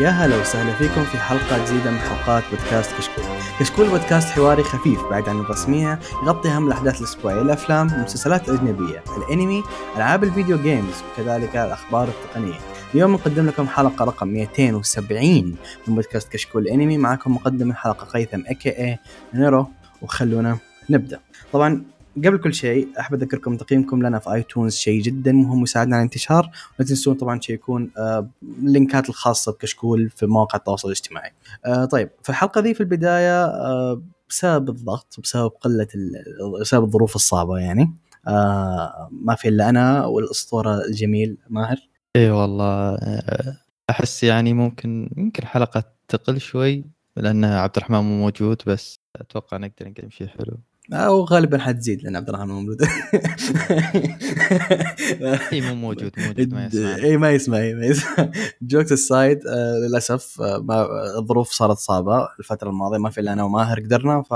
يا هلا وسهلا فيكم في حلقة جديدة من حلقات بودكاست كشكول. كشكول بودكاست حواري خفيف بعيد عن الرسمية يغطي أهم الأحداث الأسبوعية، الأفلام، المسلسلات الأجنبية، الأنمي، ألعاب ال video games وكذلك الأخبار التقنية. اليوم نقدم لكم حلقة رقم 270 من بودكاست كشكول الأنمي معكم مقدم الحلقة قيثم اكي اي نيرو وخلونا نبدأ. طبعا قبل كل شيء أحب أذكركم تقييمكم لنا في آيتونز شيء جدا مهم ويساعدنا على الانتشار ولا تنسون طبعا تشيكون آه، اللينكات الخاصة بكشكول في مواقع التواصل الاجتماعي. آه، طيب في الحلقة ذي في البداية آه، بسبب الضغط وبسبب قلة بسبب الظروف الصعبة يعني ما في إلا أنا والأسطورة الجميل ماهر. إي والله أحس يعني ممكن يمكن حلقة تقل شوي لأن عبد الرحمن مو موجود بس أتوقع نقدر نقدم شيء حلو. أو غالبا حتزيد لأن عبد الرحمن موجود إي مو موجود موجود ما يسمع. إي ما يسمع إي ما يسمع. jokes aside آه للأسف آه ما الظروف صارت صعبة الفترة الماضية ما في إلا أنا وماهر قدرنا ف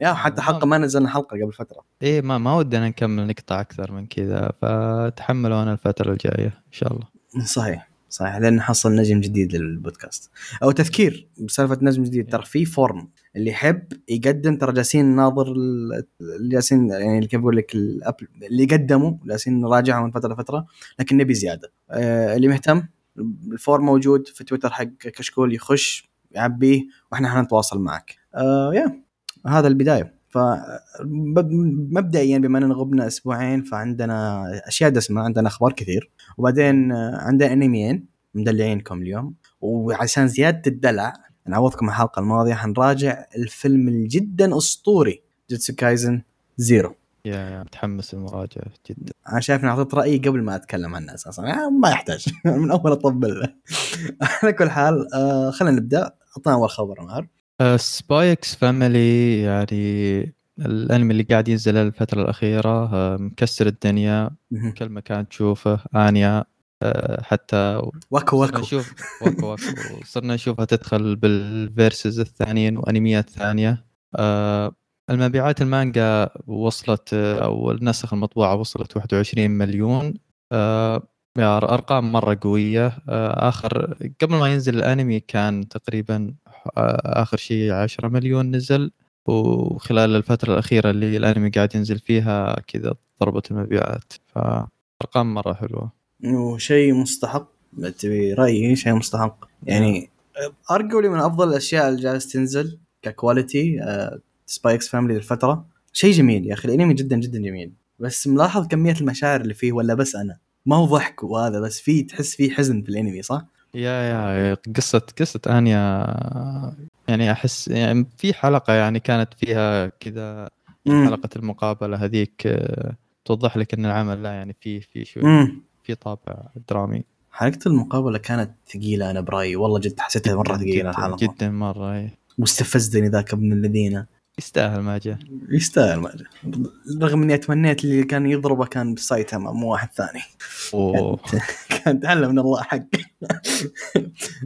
يا حتى حلقة ما نزلنا حلقة قبل فترة. إي ما ما ودنا نكمل نقطع أكثر من كذا فتحملوا أنا الفترة الجاية إن شاء الله. صحيح. صحيح لأن حصل نجم جديد للبودكاست. أو تذكير بسالفة نجم جديد ترى في form اللي يحب يقدم ترى جالسين ناظر اللي جالسين يعني كيف أقول لك اللي قدموا جالسين نراجعهم من فترة لفترة لكن نبي زيادة. آه اللي مهتم ال form موجود في تويتر حق كشكول يخش يعبيه وإحنا حنتواصل معك. آه yeah هذا البداية. فمبدئيا بما أننا غبنا أسبوعين فعندنا أشياء دسمة عندنا أخبار كثير. وبعدين عندنا أنميين مدلعينكم اليوم. وعشان زيادة الدلع نعوضكم الحلقة الماضية حنراجع الفيلم الجدا أسطوري جوجوتسو كايزن زيرو. يا متحمس المراجعه جدا. أنا شايف إني أعطيت رأيي قبل ما أتكلم عنه أساسا يعني ما يحتاج. من أول أطبل على كل حال آه خلينا نبدأ. اعطينا أول خبر ماهر سبايكس فاميلي يعني الأنمي اللي قاعد ينزل الفترة الأخيرة آه، مكسر الدنيا. كل مكان تشوفه آنيا آه، حتى waku waku. نشوف waku waku. صرنا نشوفها تدخل بال verses الثانيين وأنميات ثانية. آه، المبيعات المانجا وصلت أو النسخ المطبوعة وصلت 21 مليون. أرقام مرة قوية. اخر قبل ما ينزل الأنمي كان تقريبا آخر شيء 10 مليون نزل وخلال الفترة الأخيرة اللي الأنمي قاعد ينزل فيها كذا ضربت المبيعات. فأرقام مرة حلوة. وشيء مستحق تبي رأيي؟ شيء مستحق. يعني arguably من أفضل الأشياء اللي جالس تنزل ك quality سبايكس فاميلي للفترة. شيء جميل يا أخي الأنمي جدا جدا جميل. بس ملاحظ كمية المشاعر اللي فيه ولا بس أنا. ما هو ضحك وهذا بس في تحس فيه حزن في الأنمي صح؟ yeah yeah قصة قصة آنيا يعني أحس يعني في حلقة يعني كانت فيها كذا حلقة المقابلة هذيك توضح لك إن العمل لا يعني فيه في شوي في طابع درامي. حلقة المقابلة كانت ثقيلة أنا برأيي. والله جد حسيتها مرة ثقيلة الحلقة. جدا مرة اي واستفزني ذاك ابن الذين. يستاهل ما جاء يستاهل ما جاء رغم إني تمنيت اللي كان يضربه كان بسايتاما مو واحد ثاني. أوه. كان تعلم من الله حق.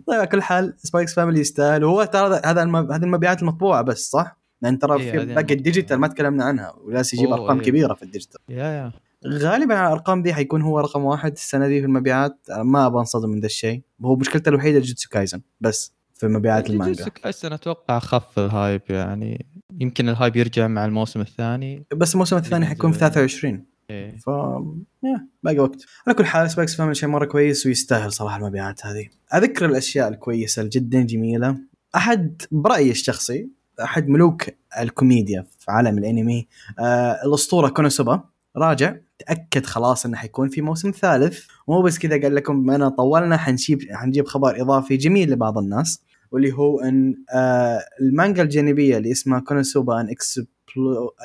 طيب على كل حال سبايكس فاميلي يستاهل. وهو ترى هذا هذه المبيعات المطبوعة بس صح؟ لأن ترى إيه في باقي ال digital ما تكلمنا عنها وجالس يجيب أرقام إيه. كبيرة في ال digital. yeah yeah. غالبا على الأرقام دي حيكون هو رقم واحد السنة دي في المبيعات. ما أبغى أنصدم من ذا الشيء. هو مشكلته الوحيدة جوجوتسو كايزن بس في مبيعات المانجا. جوجوتسو كايزن أتوقع خف ال hype يعني. يمكن ال hype يرجع مع الموسم الثاني. بس الموسم الثاني حيكون في 23 إيه. ف yeah باقي وقت. على كل حال سبايكس فاميلي شيء مرة كويس ويستاهل صراحة المبيعات هذه. أذكر الأشياء الكويسة جدا جميلة. أحد برأيي الشخصي أحد ملوك الكوميديا في عالم الأنمي آه الأسطورة كونوسوبا. راجع. تأكد خلاص إنه حيكون في موسم ثالث. مو بس كذا قال لكم بما أنا طولنا حنجيب حنجيب خبر إضافي جميل لبعض الناس. واللي هو أن آه المانجا الجانبية اللي اسمها كونوسوبا an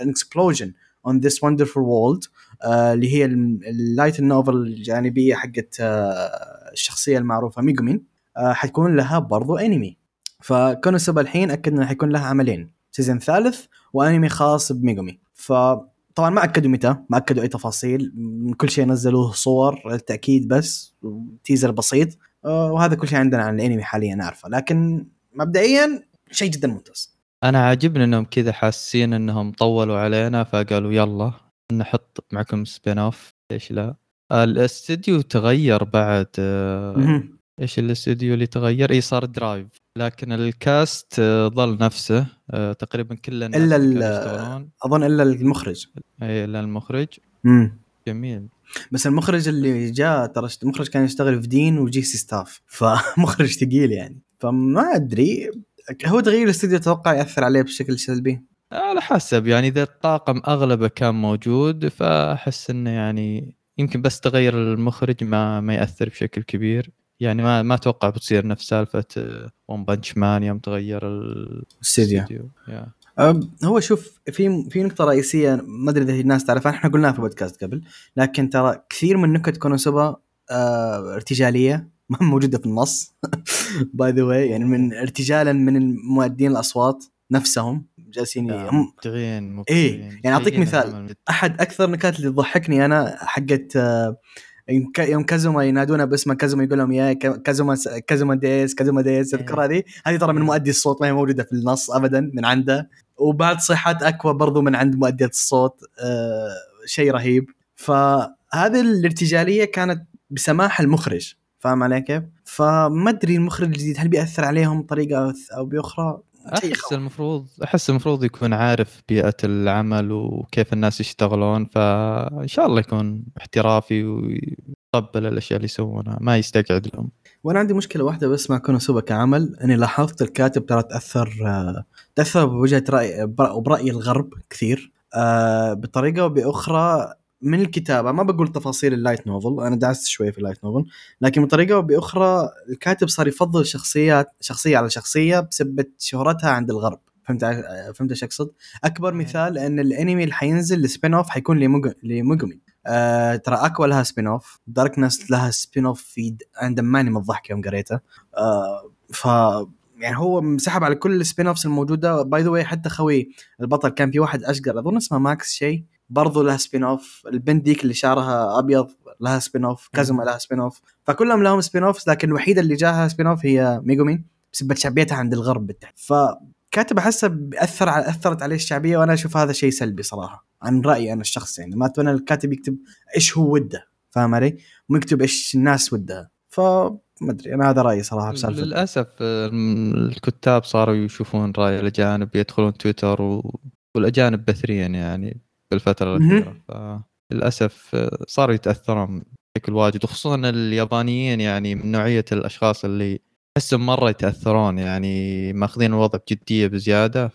explosion on this wonderful world اللي هي ال light novel الجانبية حقت آه الشخصية المعروفة ميجومين آه حتكون لها برضو انمي فكونوسوبا الحين اكد انه حيكون لها عملين season ثالث وانمي خاص بميجومين ف طبعا ما أكدوا متى ما أكدوا أي تفاصيل كل شيء نزلوه صور للتاكيد بس teaser بسيط. وهذا كل شيء عندنا عن الانمي حاليا نعرفه. لكن مبدئيا شيء جدا ممتاز. أنا عاجبني إنهم كذا حاسين إنهم طولوا علينا فقالوا يلا نحط معكم spin off ليش لا؟ الاستديو تغير بعد آه، إيش الاستوديو اللي تغير؟ إي صار درايف لكن ال cast آه، ظل نفسه. آه، تقريبا كل الناس إلا اللي ال- كانوا يشتغلون. أظن إلا المخرج. إي إلا المخرج. امم جميل. بس المخرج اللي جاء ترى المخرج كان يشتغل في دين وجي سي ستاف. فمخرج ثقيل يعني. فما أدري. هو تغيير الاستوديو أتوقع يأثر عليه بشكل سلبي؟ على حسب. يعني إذا الطاقم أغلبه كان موجود فأحس إنه يعني يمكن بس تغير المخرج ما ما يأثر بشكل كبير. يعني ما ما أتوقع بتصير نفس سالفة ون بنش مان يوم تغير. أم، هو شوف في في نقطة رئيسية ما أدري إذا الناس تعرفها إحنا قلناها في بودكاست قبل لكن ترى كثير من نكت كونوسوبا آه ارتجالية ما موجودة في النص by the way يعني من ارتجالا من المؤدين الأصوات نفسهم جالسين هم مبدعين إيه، يعني أعطيك شيئين مثال. أحد أكثر النكات اللي تضحكني أنا حقت آه، يوم كازوما ينادونه باسمه كازوما يقول لهم يا كازوما كازوما です كازوما です تذكر هذه هذه ترى من مؤدي الصوت ما هي موجودة في النص ابدا من عنده. وبعد صيحات أكوا برضو من عند مؤدية الصوت آه شيء رهيب فهذه الارتجالية كانت بسماح المخرج فاهم علي كيف؟ فما أدري المخرج الجديد هل بيأثر عليهم بطريقة أو بأخرى؟ أحس. المفروض أحس المفروض يكون عارف بيئة العمل وكيف الناس يشتغلون فإن شاء الله يكون احترافي ويقبل الأشياء اللي يسوونها ما يستقعد لهم وأنا عندي مشكلة واحدة بس مع كونوسوبا كعمل إني لاحظت الكاتب ترى تأثر آه، تأثر بوجهة رأي بر- وبراي الغرب كثير آه، بطريقة وباخرى من الكتابة ما بقول تفاصيل ال light novel أنا دعست شوي في ال light novel لكن بطريقه وباخرى الكاتب صار يفضل شخصيات شخصية على شخصية بسبب شهرتها عند الغرب فهمت فهمت إيش أقصد؟ أكبر مم. مثال إن الأنمي اللي حينزل ال spin off حيكون لميج- لميجومين آه ترى اكوا لها spin off داركنس لها spin off في أنا دماني من الضحك يوم قريته. آه ف يعني هو مسحب على كل ال spin offs الموجودة. by the way حتى خوي البطل كان في واحد أشقر أظن اسمه ماكس شيء برضو لها spin off البنت ديك اللي شعرها أبيض لها spin off كازوما لها spin off فكلهم لهم spin offs لكن الوحيدة اللي جاها spin off هي ميجومين بسبب شعبيتها عند الغرب بالتحديد. فكاتب أحسه بيأثر على أثرت عليه الشعبية وأنا أشوف هذا شيء سلبي صراحة عن رأيي أنا الشخصي يعني ما اتمنى الكاتب يكتب إيش هو وده فاهم علي؟ مو يكتب إيش الناس ودها فما أدري أنا هذا رأيي صراحة بسالفه للأسف الكتاب صاروا يشوفون رأي الأجانب يدخلون تويتر و... والأجانب بثريا يعني بالفترة. الأخيرة فللاسف آه، صاروا يتأثرون بشكل واجد وخصوصا اليابانيين يعني من نوعية الأشخاص اللي أحسهم مرة يتأثرون يعني ماخذين الوضع بجدية بزيادة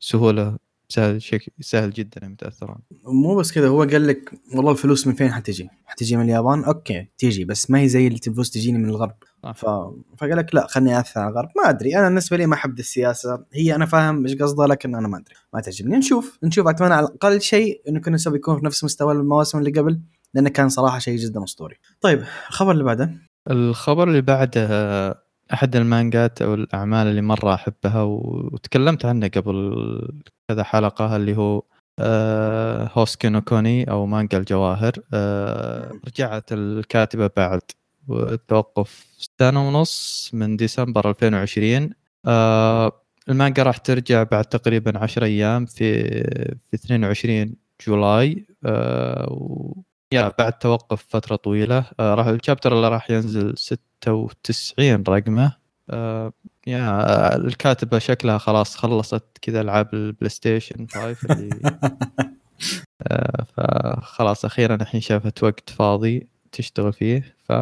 فسهولة سهل شيء سهل جدا إنهم يتأثرون. مو بس كذا هو قال لك والله الفلوس من فين حتجي؟ حتجي من اليابان؟ okay تيجي بس ما هي زي اللي الفلوس تجيني من الغرب. ف... فقال لك لا خلني اثر على الغرب. ما أدري أنا بالنسبة لي ما أحب السياسة. هي أنا فاهم إيش قصده لكن أنا ما أدري. ما تعجبني نشوف نشوف. أتمنى على الأقل شيء إنه كونوسوبا يكون في نفس مستوى المواسم اللي قبل لأنه كان صراحة شيء جدا أسطوري. طيب الخبر اللي بعده؟ الخبر اللي بعده أحد المانجات أو الأعمال اللي مرة أحبها وتكلمت عنه قبل كذا حلقة اللي هو آه، هوسيكي نو كوني أو مانجا الجواهر. آه، رجعت الكاتبة بعد توقف سنة ونص من ديسمبر 2020 آه، المانجا راح ترجع بعد تقريبا 10 أيام في في 22 July. آه، yeah بعد توقف فترة طويلة آه، راح ال chapter اللي راح ينزل 96 رقمه. آه، yeah الكاتبة شكلها خلاص خلصت كذا ألعاب البلاي ستيشن 5 اللي آه، فخلاص أخيرا الحين شافت وقت فاضي تشتغل فيه. ف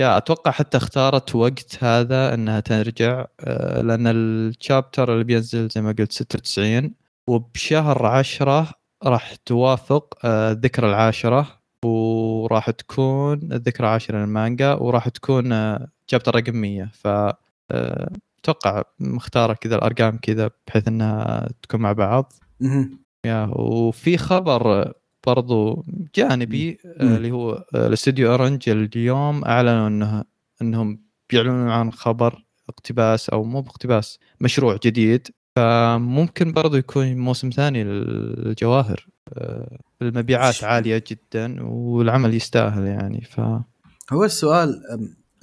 yeah أتوقع حتى اختارت وقت هذا إنها ترجع آه، لأن ال chapter اللي بينزل زي ما قلت 96 وبشهر عشرة راح توافق آه، الذكرى العاشرة. وراح تكون الذكرى العاشرة للمانجا وراح تكون آه، chapter رقم 100 ف آه، أتوقع مختارة كذا الأرقام كذا بحيث إنها تكون مع بعض. يا وفي خبر برضو جانبي آه،. اللي هو آه، الاستوديو أورنج اليوم أعلنوا إنه إنهم بيعلنون عن خبر اقتباس أو مو باقتباس مشروع جديد فممكن برضو يكون موسم ثاني للجواهر آه، المبيعات عالية جدا والعمل يستاهل يعني ف هو السؤال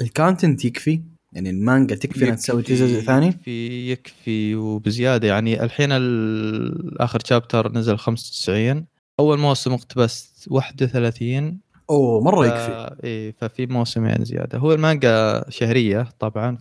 ال content يكفي؟ يعني المانجا تكفي إنها تسوي جزء ثاني؟ يكفي يكفي وبزيادة يعني الحين ال- آخر chapter نزل 95 أول موسم اقتبس 31 أوه مرة. يكفي إيه ففي موسمين زيادة هو المانجا شهرية طبعا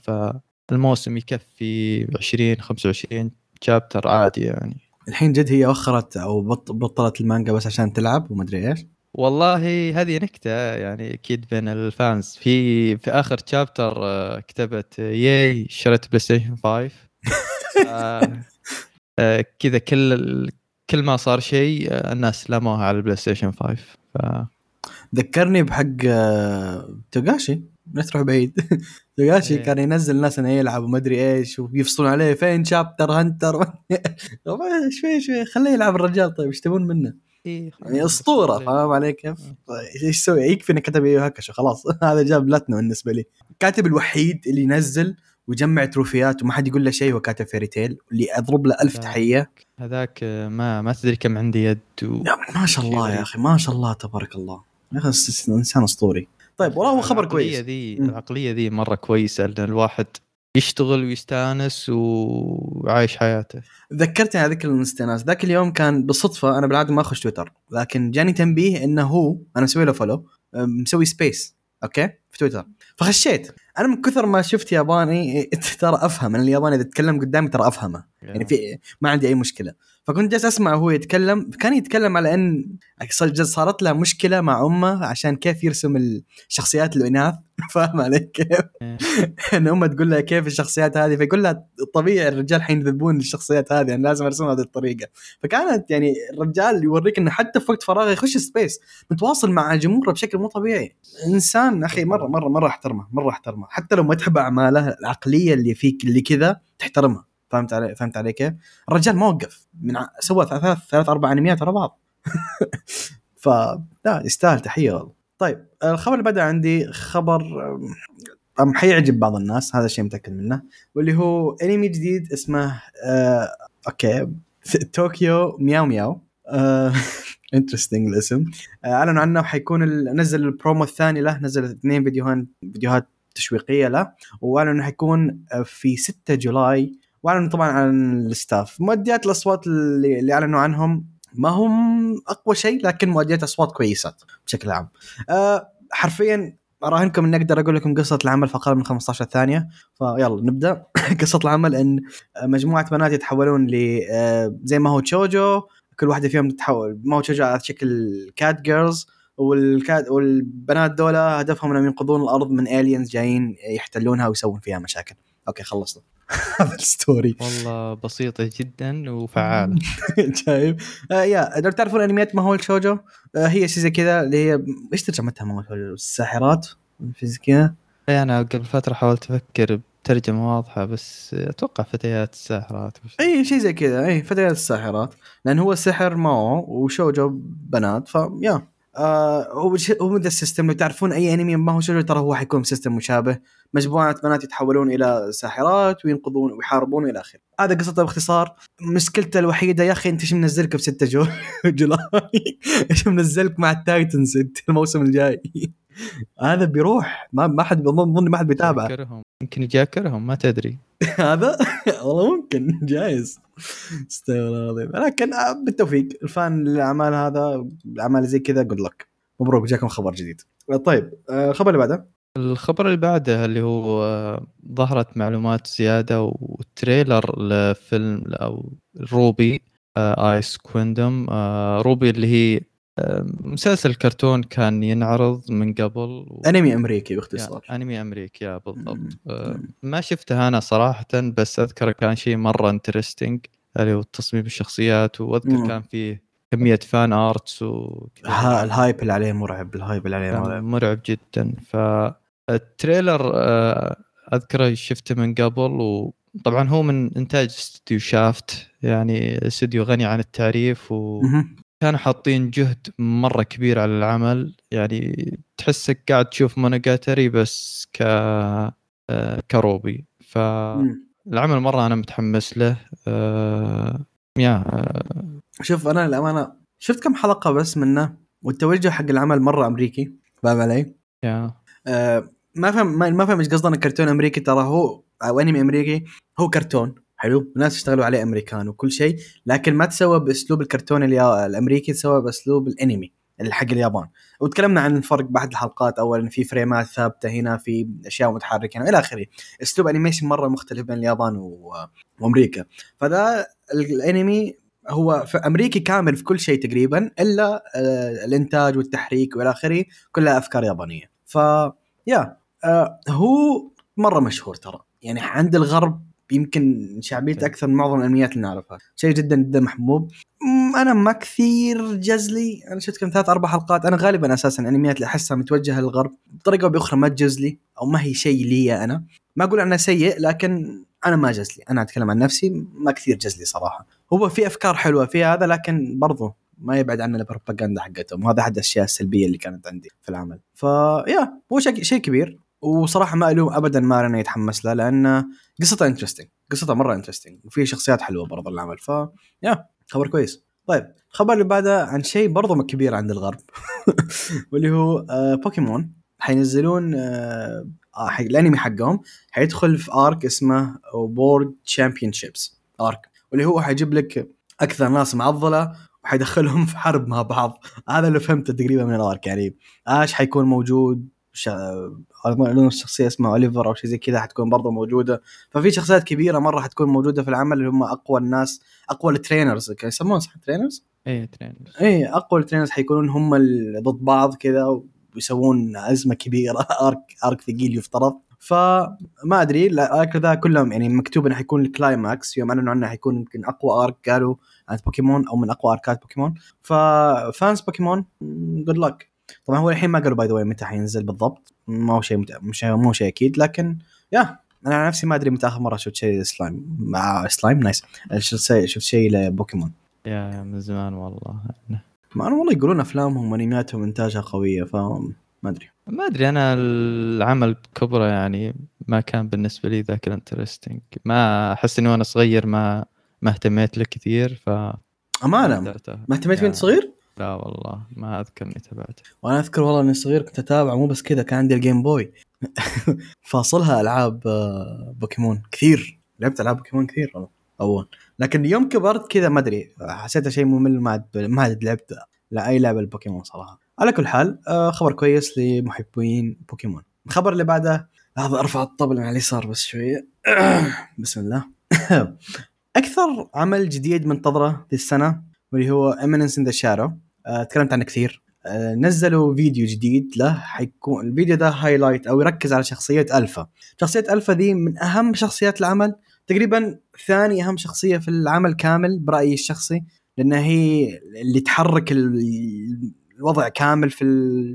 فالموسم يكفي 20 25 chapter عادي يعني. الحين جد هي وخرت أو بط- بطلت المانجا بس عشان تلعب ومدري إيش. والله هذه نكتة يعني أكيد بين ال fans. في في آخر chapter كتبت yay شريت بلاي ستيشن 5 آه، آه، كذا كل كل ما صار شيء آه، الناس لاموها على البلاي ستيشن 5 ف ذكرني بحق آه، توغاشي. لا تروح بعيد. توغاشي إيه. كان ينزل الناس إنه يلعب ومدري إيش ويفصلون عليه فين chapter هنتر شوي شوي خليه يلعب الرجال طيب إيش تبون منه؟ إيه يعني أسطورة فاهم علي كيف؟ إيش يسوي؟ يكفي إنه كتب يو يو هاكشو خلاص هذا جاب بلاتنا بالنسبة لي الكاتب الوحيد اللي ينزل ويجمع تروفيات وما حد يقول له شيء هو كاتب Fairy Tail اللي أضرب له ألف. تحية هذاك ما ما تدري كم عندي يد و... ما شاء الله يا أخي ما شاء الله تبارك الله يا أخي إنسان أسطوري طيب والله هو خبر العقلية كويس. ذي مم. العقلية ذي مرة كويسة لأن الواحد يشتغل ويستانس وعايش حياته. ذكرتني على ذكر الاستئناس ذاك اليوم كان بالصدفه أنا بالعادة ما أخش تويتر لكن جاني تنبيه إنه هو أنا مسوي له follow مسوي space okay؟ في تويتر. فخشيت. أنا من كثر ما شفت ياباني ترى أفهم أنا الياباني إذا تكلم قدامي ترى أفهمه. يعني في ما عندي أي مشكلة. فكنت جالس أسمع وهو يتكلم كان يتكلم على إن صار- صارت له مشكلة مع أمه عشان كيف يرسم الشخصيات الاناث فاهم علي كيف؟ إيه. إن أمه تقول له كيف الشخصيات هذه؟ فيقول لها طبيعي الرجال حينذبون الشخصيات هذه أنا لازم أرسمها بهذه الطريقة فكانت يعني الرجال يوريك إنه حتى في وقت فراغه يخش سبيس متواصل مع جمهوره بشكل مو طبيعي. إنسان أخي مره مره مرة أحترمه مرة أحترمه. حتى لو ما تحب أعماله العقلية اللي فيك اللي كذا تحترمها فهمت علي فهمت علي كيف؟ الرجال ما وقف من ع- سوى ثلاث ثلاث أربع أنميات ورا بعض. ف لا يستاهل تحية والله. طيب الخبر اللي بدا عندي خبر حيعجب بعض الناس هذا الشيء متأكد منه واللي هو أنمي جديد اسمه آه okay Tokyo Mew Mew. interesting الاسم. آه، أعلنوا عنه حيكون ال- نزل البرومو الثاني له نزل اثنين فيديوهات فيديوهات تشويقية له وأعلنوا إنه حيكون آه، في 6 July وأعلنوا طبعا عن ال staff. مؤديات الأصوات اللي, أعلنوا عنهم ما هم أقوى شيء لكن مؤديات اصوات كويسات بشكل عام. أه حرفيا أراهنكم إني أقدر أقول لكم قصة العمل في أقل من 15 ثانية فيلا نبدأ. قصة العمل إن مجموعة بنات يتحولون ل آه، زي mahou shoujo. كل واحدة فيهم تتحول mahou shoujo على شكل cat girls وال cat والبنات دول هدفهم إنهم ينقذون الأرض من aliens جايين يحتلونها ويسوون فيها مشاكل. okay خلصنا. هذا ال story. والله بسيطة جدا وفعالة شايف؟ آه yeah لو تعرفون أنميات mahou shoujo آه هي شيء زي كذا اللي هي إيش ترجمتها mahou shoujo؟ الساحرات زي كذا. إيه، أنا قبل فترة حاولت أفكر بترجمة واضحة بس أتوقع فتيات الساحرات. إي شيء زي كذا. إي فتيات الساحرات. لأن هو سحر mahou و shoujo بنات ف yeah آه هو هو ال system. لو تعرفون أي أنمي mahou shoujo ترى هو حيكون system مشابه. مجموعة بنات يتحولون إلى ساحرات وينقذون ويحاربون إلى آخره. هذا قصته باختصار. مشكلته الوحيدة يا أخي أنت إيش منزلك ب 6 Ju July؟ إيش منزلك مع ال titans أنت الموسم الجاي؟ هذا بيروح. ما ما حد اظن ما حد بيتابعه يجاكرهم يمكن يجاكرهم ما تدري. هذا؟ والله ممكن. guys. استغفر الله العظيم. لكن آه، بالتوفيق. ال fan للأعمال هذا الأعمال زي كذا good luck مبروك. جاكم خبر جديد. طيب آه، الخبر اللي بعده؟ الخبر اللي بعده اللي هو آه، ظهرت معلومات زيادة و trailer لفيلم أو RWBY Ice Queendom آه، RWBY اللي هي مسلسل كرتون كان ينعرض من قبل و... أنمي أمريكي باختصار yeah أنمي أمريكي yeah بالضبط. آه، ما شفته أنا صراحة بس أذكر كان شيء مرة interesting اللي هو تصميم الشخصيات وأذكر مم. كان فيه كمية fan arts. ها ال hype اللي عليه مرعب ال hype اللي عليه مرعب مرعب جدا فال trailer آه، أذكره شفته من قبل وطبعا هو من إنتاج استوديو شافت يعني استوديو غني عن التعريف وكانوا مهم. حاطين جهد مرة كبير على العمل يعني تحسك قاعد تشوف مونوجاتري بس ك آه، كروبي فالعمل. مرة أنا متحمس له آه، يا آه، شوف أنا للأمانة شفت كم حلقة بس منه والتوجه حق العمل مرة أمريكي فاهم علي؟ yeah ما فهم ما, ما فهم إيش قصدنا كرتون أمريكي ترى هو أو أنمي أمريكي هو كرتون حلو؟ الناس اشتغلوا عليه أمريكان وكل شيء لكن ما تسوى بأسلوب الكرتون الأمريكي تسوى بأسلوب الأنمي حق اليابان. وتكلمنا عن الفرق باحد الحلقات اول ان في فريمات ثابتة هنا في أشياء متحركة هنا إلى آخره. أسلوب animation مرة مختلف بين اليابان و... وأمريكا. فذا الأنمي هو في أمريكي كامل في كل شيء تقريبا إلا آه، الإنتاج والتحريك وإلى آخره كلها أفكار يابانية. ف يا آه، هو مرة مشهور ترى. يعني عند الغرب يمكن شعبيته أكثر من معظم الأنميات اللي نعرفها. شيء جدا جدا محبوب. أنا ما كثير جزلي. أنا شفت كم ثلاث أربع حلقات. أنا غالبا أساسا الأنميات اللي أحسها متوجهة للغرب. بطريقة أو بأخرى ما تجزلي أو ما هي شيء لي أنا. ما أقول أنه سيء لكن أنا ما جزلي. أنا أتكلم عن نفسي ما كثير جزلي صراحة. هو في أفكار حلوة في هذا لكن برضو ما يبعد عن البروباغندا حقتهم. وهذا أحد الأشياء السلبية اللي كانت عندي في العمل. فيا هو شيء كبير. وصراحة ما ألوم ابدا ما أنا يتحمس له لأن قصتها interesting قصتها مرة interesting وفي شخصيات حلوة برضه العمل ف yeah خبر كويس. طيب الخبر اللي بعده عن شيء برضه كبير عند الغرب واللي هو آه بوكيمون. حينزلون آه حق الأنمي حقهم حيدخل في arc اسمه World Championships arc. واللي هو حيجيب لك أكثر ناس معضلة وحيدخلهم في حرب مع بعض. هذا اللي فهمته تقريبا من ال arc يعني آش حيكون موجود اظن الشخصية اسمها أوليفر أو شيء زي كذا حتكون برضه موجودة. ففي شخصيات كبيرة مرة حتكون موجودة في العمل اللي هم أقوى الناس أقوى ال trainers. يسمونهم صح trainers؟ اي trainers. اي أقوى ال trainers حيكونون هم ضد بعض كذا ويسوون أزمة كبيرة arc arc ثقيل يفترض. فما أدري ال arc ذا كلهم يعني مكتوب إنه حيكون ال climax. يوم أعلنوا عنه حيكون يمكن أقوى arc قالوا عن بوكيمون أو من أقوى أركات بوكيمون. ففانس بوكيمون جود لك طبعا هو الحين ما قالوا باي ذا متى حينزل بالضبط. ما هو شيء مت... مش مو شيء أكيد لكن يا أنا عن نفسي ما أدري متى آخر مرة شفت شيء سلايم مع سلايم نايس شفت شيء لبوكيمون. يا من زمان والله. ما أنا والله يقولون أفلامهم وأنمياتهم إنتاجها قوية فما أدري. ما أدري أنا العمل بكبره يعني ما كان بالنسبة لي ذاك الانترستنج ما أحس إني وأنا صغير ما ما اهتميت له كثير ف أمانة؟ ما اهتميت وأنت صغير؟ لا والله ما أذكر إني تابعته. وأنا أذكر والله إني صغير كنت اتابع مو بس كذا كان عندي ال Game Boy فاصلها ألعاب آه، بوكيمون كثير. لعبت ألعاب بوكيمون كثير والله أول. لكن يوم كبرت كذا ما أدري حسيتها شيء ممل ما عاد ما عاد لعبت لا أي لعبة البوكيمون صراحة. على كل حال آه، خبر كويس لمحبين بوكيمون. الخبر اللي بعده لحظة أرفع الطبل على اليسار بس شوية. بسم الله. أكثر عمل جديد منتظره السنة واللي هو Eminence in the Shadow تكلمت عنه كثير. آه، نزلوا فيديو جديد له حيكون الفيديو ده highlight أو يركز على شخصية ألفا. شخصية ألفا دي من أهم شخصيات العمل. تقريبا ثاني أهم شخصية في العمل كامل برأيي الشخصي لأنها هي اللي تحرك الوضع كامل في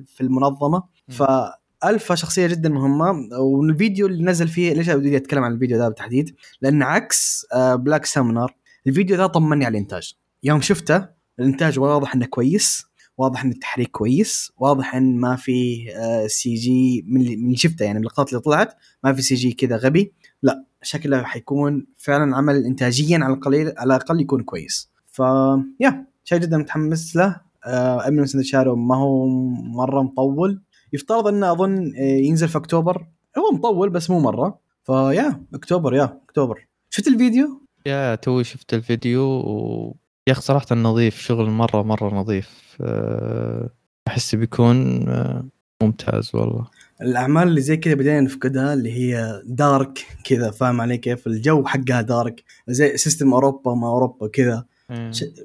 في المنظمة. فألفا شخصية جدا مهمة. والفيديو اللي نزل فيه ليش بدي أتكلم عن الفيديو ده بالتحديد؟ لأن عكس Black Summoner الفيديو ده طمني على الإنتاج. يوم شفته الإنتاج واضح إنه كويس واضح إن التحريك كويس واضح إن ما في CG من اللي شفته يعني من اللقطات اللي طلعت ما في CG كذا غبي. لا شكله حيكون فعلا عمل انتاجيا على القليل على الأقل يكون كويس. ف yeah شيء جدا متحمس له. Eminence in Shadow ما هو مرة مطول. يفترض إنه أظن آه، ينزل في أكتوبر. هو مطول بس مو مرة. فيا أكتوبر يا أكتوبر. شفت الفيديو؟ يا توي شفت الفيديو يا أخي صراحة نظيف شغل مرة مرة نظيف. آه، أحس بيكون آه، ممتاز والله. الأعمال اللي زي كذا بدينا نفقدها اللي هي دارك كذا فاهم علي كيف؟ الجو حقها دارك. زي سيستم أوروبا ما أوروبا كذا.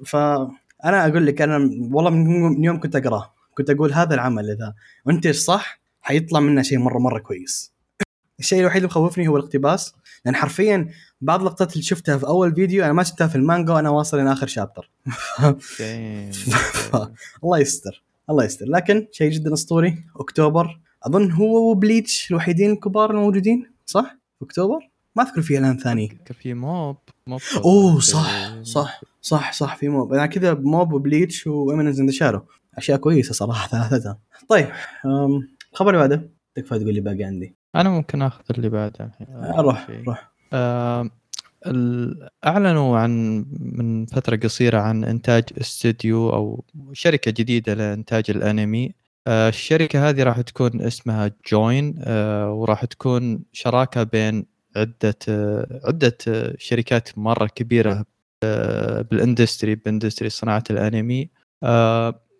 فانا أقول لك أنا والله من يوم كنت أقرأه. كنت أقول هذا العمل إذا منتج صح حيطلع منه شيء مرة مرة كويس. الشيء الوحيد اللي مخوفني هو الاقتباس. لأن حرفيا بعض اللقطات اللي شفتها في أول فيديو أنا ما شفتها في المانجا وأنا واصل إلى آخر chapter. الله يستر الله يستر. لكن شيء جدا أسطوري أكتوبر. أظن هو وبليتش الوحيدين الكبار الموجودين صح؟ أكتوبر؟ ما أذكر في إعلان ثاني. في Mob Mob أوه صح صح صح صح في Mob. أنا كذا Mob وبليتش و Eminence in Shadow. أشياء كويسة صراحة ثلاثتها طيب الخبر اللي بعده. تكفى تقول لي باقي عندي. أنا ممكن آخذ اللي بعده. الحين روح روح. أعلنوا عن من فترة قصيرة عن إنتاج استوديو أو شركة جديدة لإنتاج الأنمي. آه الشركة هذه راح تكون اسمها جوين آه وراح تكون شراكة بين عدة آه عدة شركات مرة كبيرة بال industry ب industry صناعة الأنمي.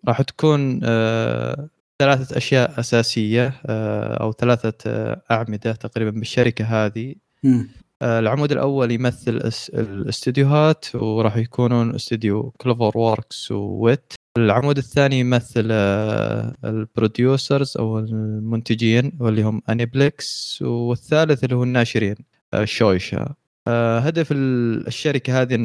راح تكون آه، أساسية آه، أو ثلاثة آه، أعمدة تقريبا بالشركة هذه. آه، العمود الأول يمثل الاستديوهات وراح يكونون استوديو CloverWorks و Wit العمود الثاني يمثل آه، ال producers أو المنتجين واللي هم Aniplex والثالث اللي هو الناشرين آه، Shueisha آه، هدف ال- الشركة هذه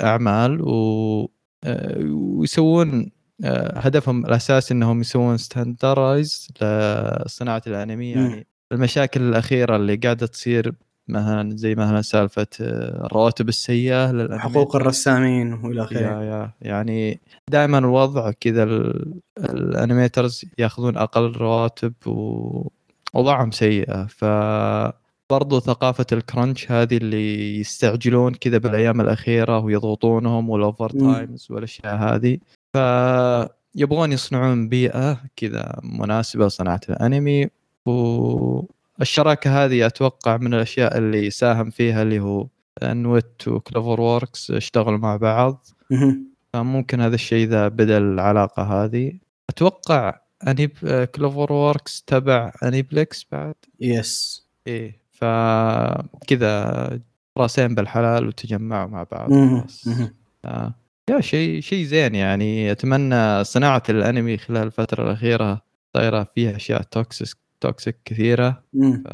أعمال و آه، ويسوون آه، هدفهم الاساسي إنهم يسوون standardize لصناعة الأنمي. يعني المشاكل الأخيرة اللي قاعدة تصير مثلا زي مثلا سالفة آه، الرواتب السيئة للأنمي. حقوق الرسامين وإلى آخره. yeah يعني دائما الوضع كذا ال- ال animators يأخذون أقل رواتب ووضعهم سيئة. ف برضو ثقافة ال crunch هذه اللي يستعجلون كذا بالأيام الأخيرة ويضغطونهم وال over. times والأشياء هذه. فيبغون يصنعون بيئة كذا مناسبة لصناعة الأنمي والشراكة هذه أتوقع من الأشياء اللي ساهم فيها اللي هو إنو Wit و CloverWorks اشتغلوا مع بعض. فممكن هذا الشيء إذا بدأ العلاقة هذه. أتوقع أنيب CloverWorks تبع Aniplex بعد؟ yes إيه فكذا راسين بالحلال وتجمعوا مع بعض. آه. yeah شيء شيء زين يعني. أتمنى صناعة الأنمي خلال الفترة الأخيرة صايرة فيها أشياء toxic toxic كثيرة. ف...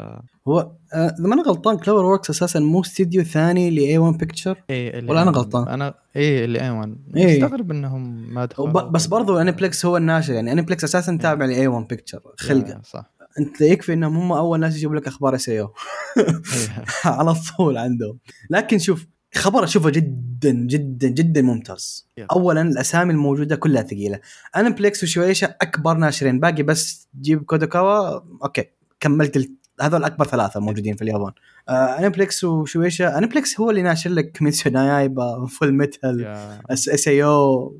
هو آه، إذا ما أنا غلطان CloverWorks أساسا مو استديو ثاني ل A-1 Pictures ولا أيوان- غلطان؟ أنا اللي ايوان إيه. مستغرب إنهم ما دخلوا وب- بس برضو Aniplex هو الناشر يعني Aniplex أساسا تابع ل A-1 Pictures خلقه صح. أنت يكفي إنهم هم أول ناس يجيبوا لك أخبار SAO إيه. على طول عندهم. لكن شوف خبر أشوفه جدا جدا جدا ممتاز. يلا. اولا الأسامي الموجودة كلها ثقيلة. Aniplex و Shueisha أكبر ناشرين. باقي بس تجيب Kadokawa. okay كملت ال... هذول أكبر ثلاثة موجودين في اليابان. آه Aniplex و Shueisha. Aniplex هو اللي ناشر لك Kimetsu no Yaiba Fullmetal يا- S SAO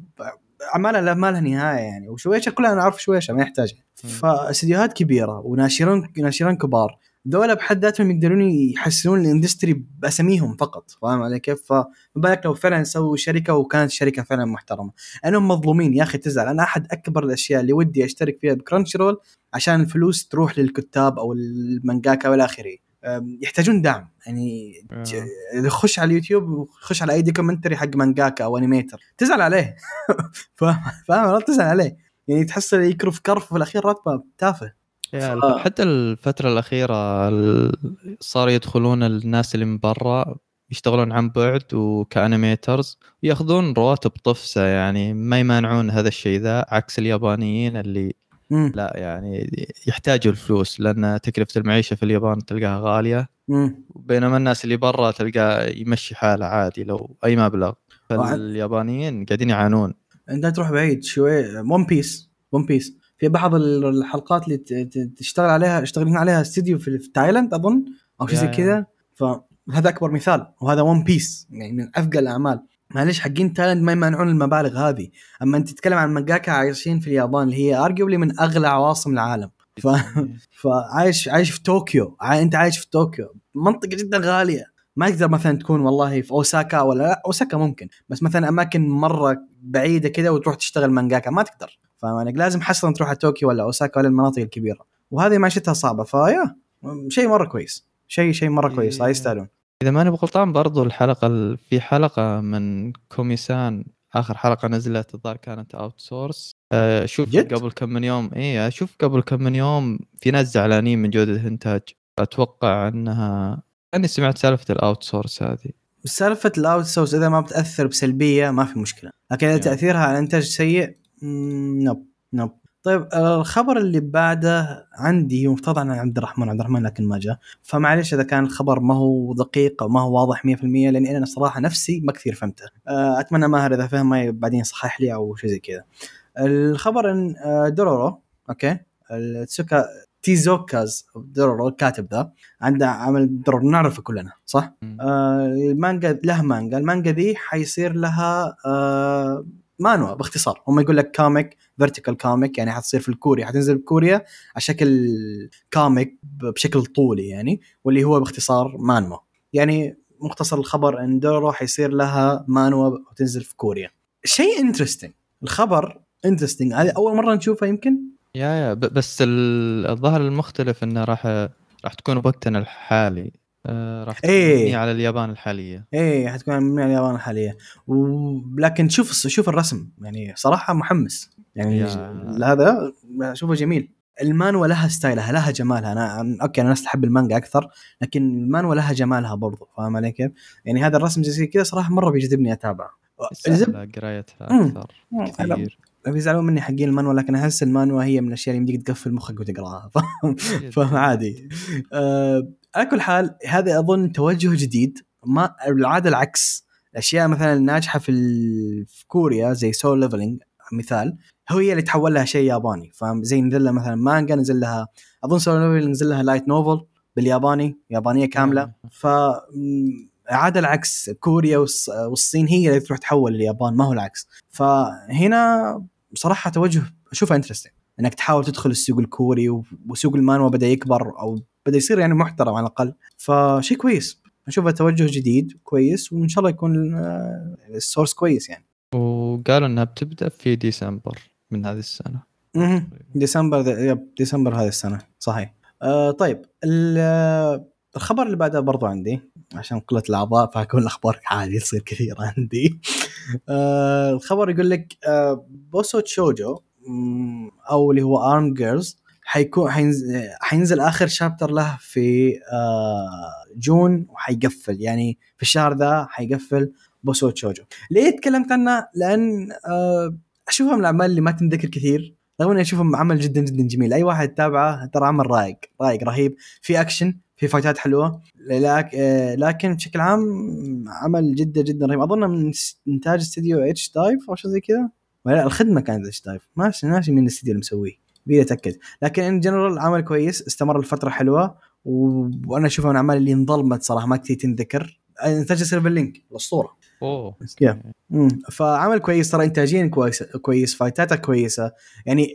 اعمالها لا ما لها نهاية يعني. و Shueisha كلها نعرف Shueisha ما يحتاج مم. فاستديوهات كبيرة وناشرون ناشرين كبار. دولة بحد ذاتهم يقدرون يحسنون ال industry بأساميهم فقط فاهم علي كيف؟ فما بالك لو فعلا سووا شركة وكانت شركة فعلا محترمة. أنهم مظلومين يا أخي تزعل. أنا أحد أكبر الأشياء اللي ودي أشترك فيها ب Crunchyroll عشان الفلوس تروح للكتاب أو المانجاكا وإلى آخره. يحتاجون دعم. يعني آه. خش على اليوتيوب وخش على أي documentary حق مانجاكا أو animator تزعل عليه. فاهم؟ فاهم؟ تزعل عليه. يعني تحس يكرف كرف وفي الأخير راتبه تافه. yeah ف- حتى الفترة الأخيرة ال- صار يدخلون الناس اللي من برا يشتغلون عن بعد وك animators وياخذون رواتب طفسة يعني ما يمانعون هذا الشيء ذا عكس اليابانيين اللي مم. لا يعني يحتاجوا الفلوس لأن تكلفة المعيشة في اليابان تلقاها غالية. مم. بينما الناس اللي برا تلقاه يمشي حاله عادي لو أي مبلغ. فاليابانيين قاعدين يعانون. أنت تروح بعيد شوي One Piece One Piece في بعض الحلقات اللي تشتغل عليها يشتغلون عليها استديو في تايلاند أظن أو شيء زي. كذا. فهذا أكبر مثال وهذا One Piece يعني من اثقل الأعمال. معلش حقين تايلاند ما يمانعون المبالغ هذه. أما أنت تتكلم عن مانجاكا عايشين في اليابان اللي هي arguably من أغلى عواصم العالم. ف... فعايش عايش في طوكيو. عاي... أنت عايش في طوكيو. منطقة جدا غالية. ما تقدر مثلا تكون والله في أوساكا ولا لا. أوساكا ممكن بس مثلا أماكن مرة بعيدة كذا وتروح تشتغل مانجاكا ما تقدر. فاهم عليك لازم حصرا تروح على طوكيو ولا أوساكا ولا المناطق الكبيرة. وهذه معيشتها صعبة ف yeah شيء مرة كويس. شيء شيء مرة كويس لا إيه. يستاهلون. إذا ماني بغلطان برضو الحلقة ال- في حلقة من Komi-san آخر حلقة نزلت الظاهر كانت outsource شوف جد؟ قبل كم من يوم اي أشوف قبل كم من يوم في ناس زعلانين من جودة الانتاج أتوقع إنها أني سمعت سالفة ال outsource هذه. سالفة ال outsource إذا ما بتأثر بسلبية ما في مشكلة. لكن إذا يعني. تأثيرها على إنتاج سيء nope nope طيب الخبر اللي بعده عندي مفترض عن عبد الرحمن عبد الرحمن لكن ما جاء. فمعليش إذا كان الخبر ما هو دقيق أو ما هو واضح 100% لاني أنا صراحة نفسي ما كثير فهمته. آه، أتمنى ماهر إذا فهم ما بعدين يصحح لي أو شيء زي كذا. الخبر إن آه، دورورو okay؟ التسوكا تيزوكاز دورورو الكاتب ذا عنده عمل دورورو نعرفه كلنا صح؟ آه، المانجا له مانجا. المانجا ذي حيصير لها آه، مانهوا باختصار. هم يقول لك comic vertical comic يعني حتصير في الكوريا. حتنزل بكوريا على شكل comic بشكل طولي يعني واللي هو باختصار مانهوا يعني مختصر الخبر إن دورورو حيصير لها مانهوا وتنزل في كوريا. شيء interesting الخبر interesting هذه أول مرة نشوفها يمكن؟ yeah yeah. بس ال- الظاهر المختلف إنه راح راح تكون بوقتنا الحالي. راح تكون إيه. على اليابان الحالية. إيه حتكون من اليابان الحالية. ولكن شوف شوف الرسم. يعني صراحة محمس. يعني yeah. هذا اشوفه جميل. المانهوا لها style ها لها جمالها. أنا okay أنا ناس تحب المانجا أكثر لكن المانهوا لها جمالها برضو. فاهم علي كيف؟ يعني هذا الرسم زي كذا صراحة مرة بيجذبني أتابعه. قرايتها مم. أكثر أنا كثير بيزعلون مني حقين المانهوا لكن أحس المانهوا هي من الأشياء اللي يمديك تقفل مخك وتقراها. فاهم؟ فعادي. آه على كل حال هذا أظن توجه جديد. ما العادة العكس. الأشياء مثلا الناجحة في, ال... في كوريا زي Solo Leveling مثال هي اللي تحول لها شيء ياباني. فاهم؟ زي نزل لها مثلا مانجا نزل لها أظن Solo Leveling نزل لها light novel بالياباني يابانية كاملة. ف م، عادة العكس. كوريا والص- والصين هي اللي تروح تحول لليابان ما هو العكس. فهنا بصراحة توجه أشوفه interesting إنك تحاول تدخل السوق الكوري وسوق المانهوا بدأ يكبر أو بدأ يصير يعني محترم على الأقل. فشيء كويس. اشوفه توجه جديد كويس وإن شاء الله يكون آه، ال source كويس يعني. وقالوا إنها بتبدأ في ديسمبر من هذه السنة. مهم. ديسمبر yep ديسمبر هذه السنة. صحيح. آه طيب ال- آه، الخبر اللي بعده برضو عندي عشان قلة الأعضاء فأكون الأخبار عادي تصير كثيرة عندي. آه الخبر يقول لك آه بوسو تشوجو أو اللي هو Armed Girls حيكون حينزل, حينزل آخر chapter له في آه June وحيقفل. يعني في الشهر ذا حيقفل بوسو تشوجو ليه تكلمت عنه؟ لأن آه اشوفها من الأعمال اللي ما تنذكر كثير رغم إني اشوفه عمل جدا جدا جميل. أي واحد تابعه ترى عمل رايق رايق رهيب. في اكشن في fight ات حلوة. آه، لكن بشكل عام عمل جدا جدا رهيب. أظن من إنتاج استديو Hoods Drifters أو شيء زي كذا. ولا لا الخدمة كانت اتش دايف ما ناسي مين الاستديو اللي مسويه؟ أتأكد. لكن in general عمل كويس استمر لفترة حلوة و... وأنا أشوفه من الاعمال اللي انظلمت صراحة ما كثير تنذكر. انتاج Silver Link الأسطورة. أوه. امم فعمل كويس ترى انتاجيا كويس كويس fight اته كويسة. يعني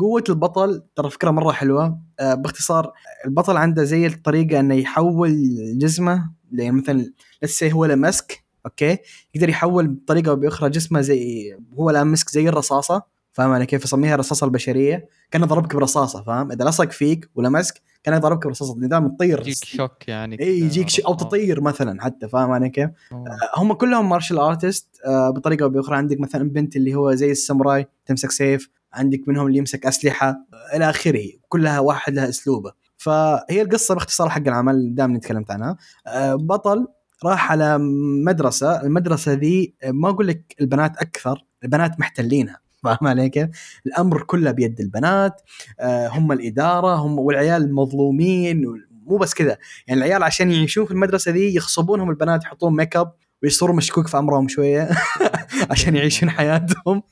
قوة البطل ترى فكرة مرة حلوة. آه باختصار البطل عنده زي الطريقة إنه يحول جسمه يعني مثلا لسه هو له مسك أوكي؟ يقدر يحول بطريقة أو بأخرى جسمه زي هو له مسك زي الرصاصة. فاهم علي كيف؟ يسميها الرصاصه البشرية. كان ضربك برصاصة فاهم؟ إذا لصق فيك ولا مسك كان ضربك برصاصة. نظام تطير يجيك shock يعني إي يجيك شيء أو. تطير مثلا حتى فاهم علي كيف؟ أوه. هم كلهم martial artist بطريقة أو بأخرى. عندك مثلا بنت اللي هو زي الساموراي تمسك سيف. عندك منهم اللي يمسك أسلحة. آه، إلى آخره. كلها واحد لها أسلوبه. فهي القصة باختصار حق العمل دائما تكلمت عنها. آه، بطل راح على مدرسة. المدرسة ذي آه، ما أقول لك البنات أكثر البنات محتلينها. فاهم علي كيف؟ الأمر كله بيد البنات آه، هم الإدارة هم والعيال مظلومين مو بس كذا. يعني العيال عشان يعيشون في المدرسة ذي يغصبونهم البنات يحطون ميك اب ويصيروا مشكوك في امرهم شوية عشان يعيشون حياتهم.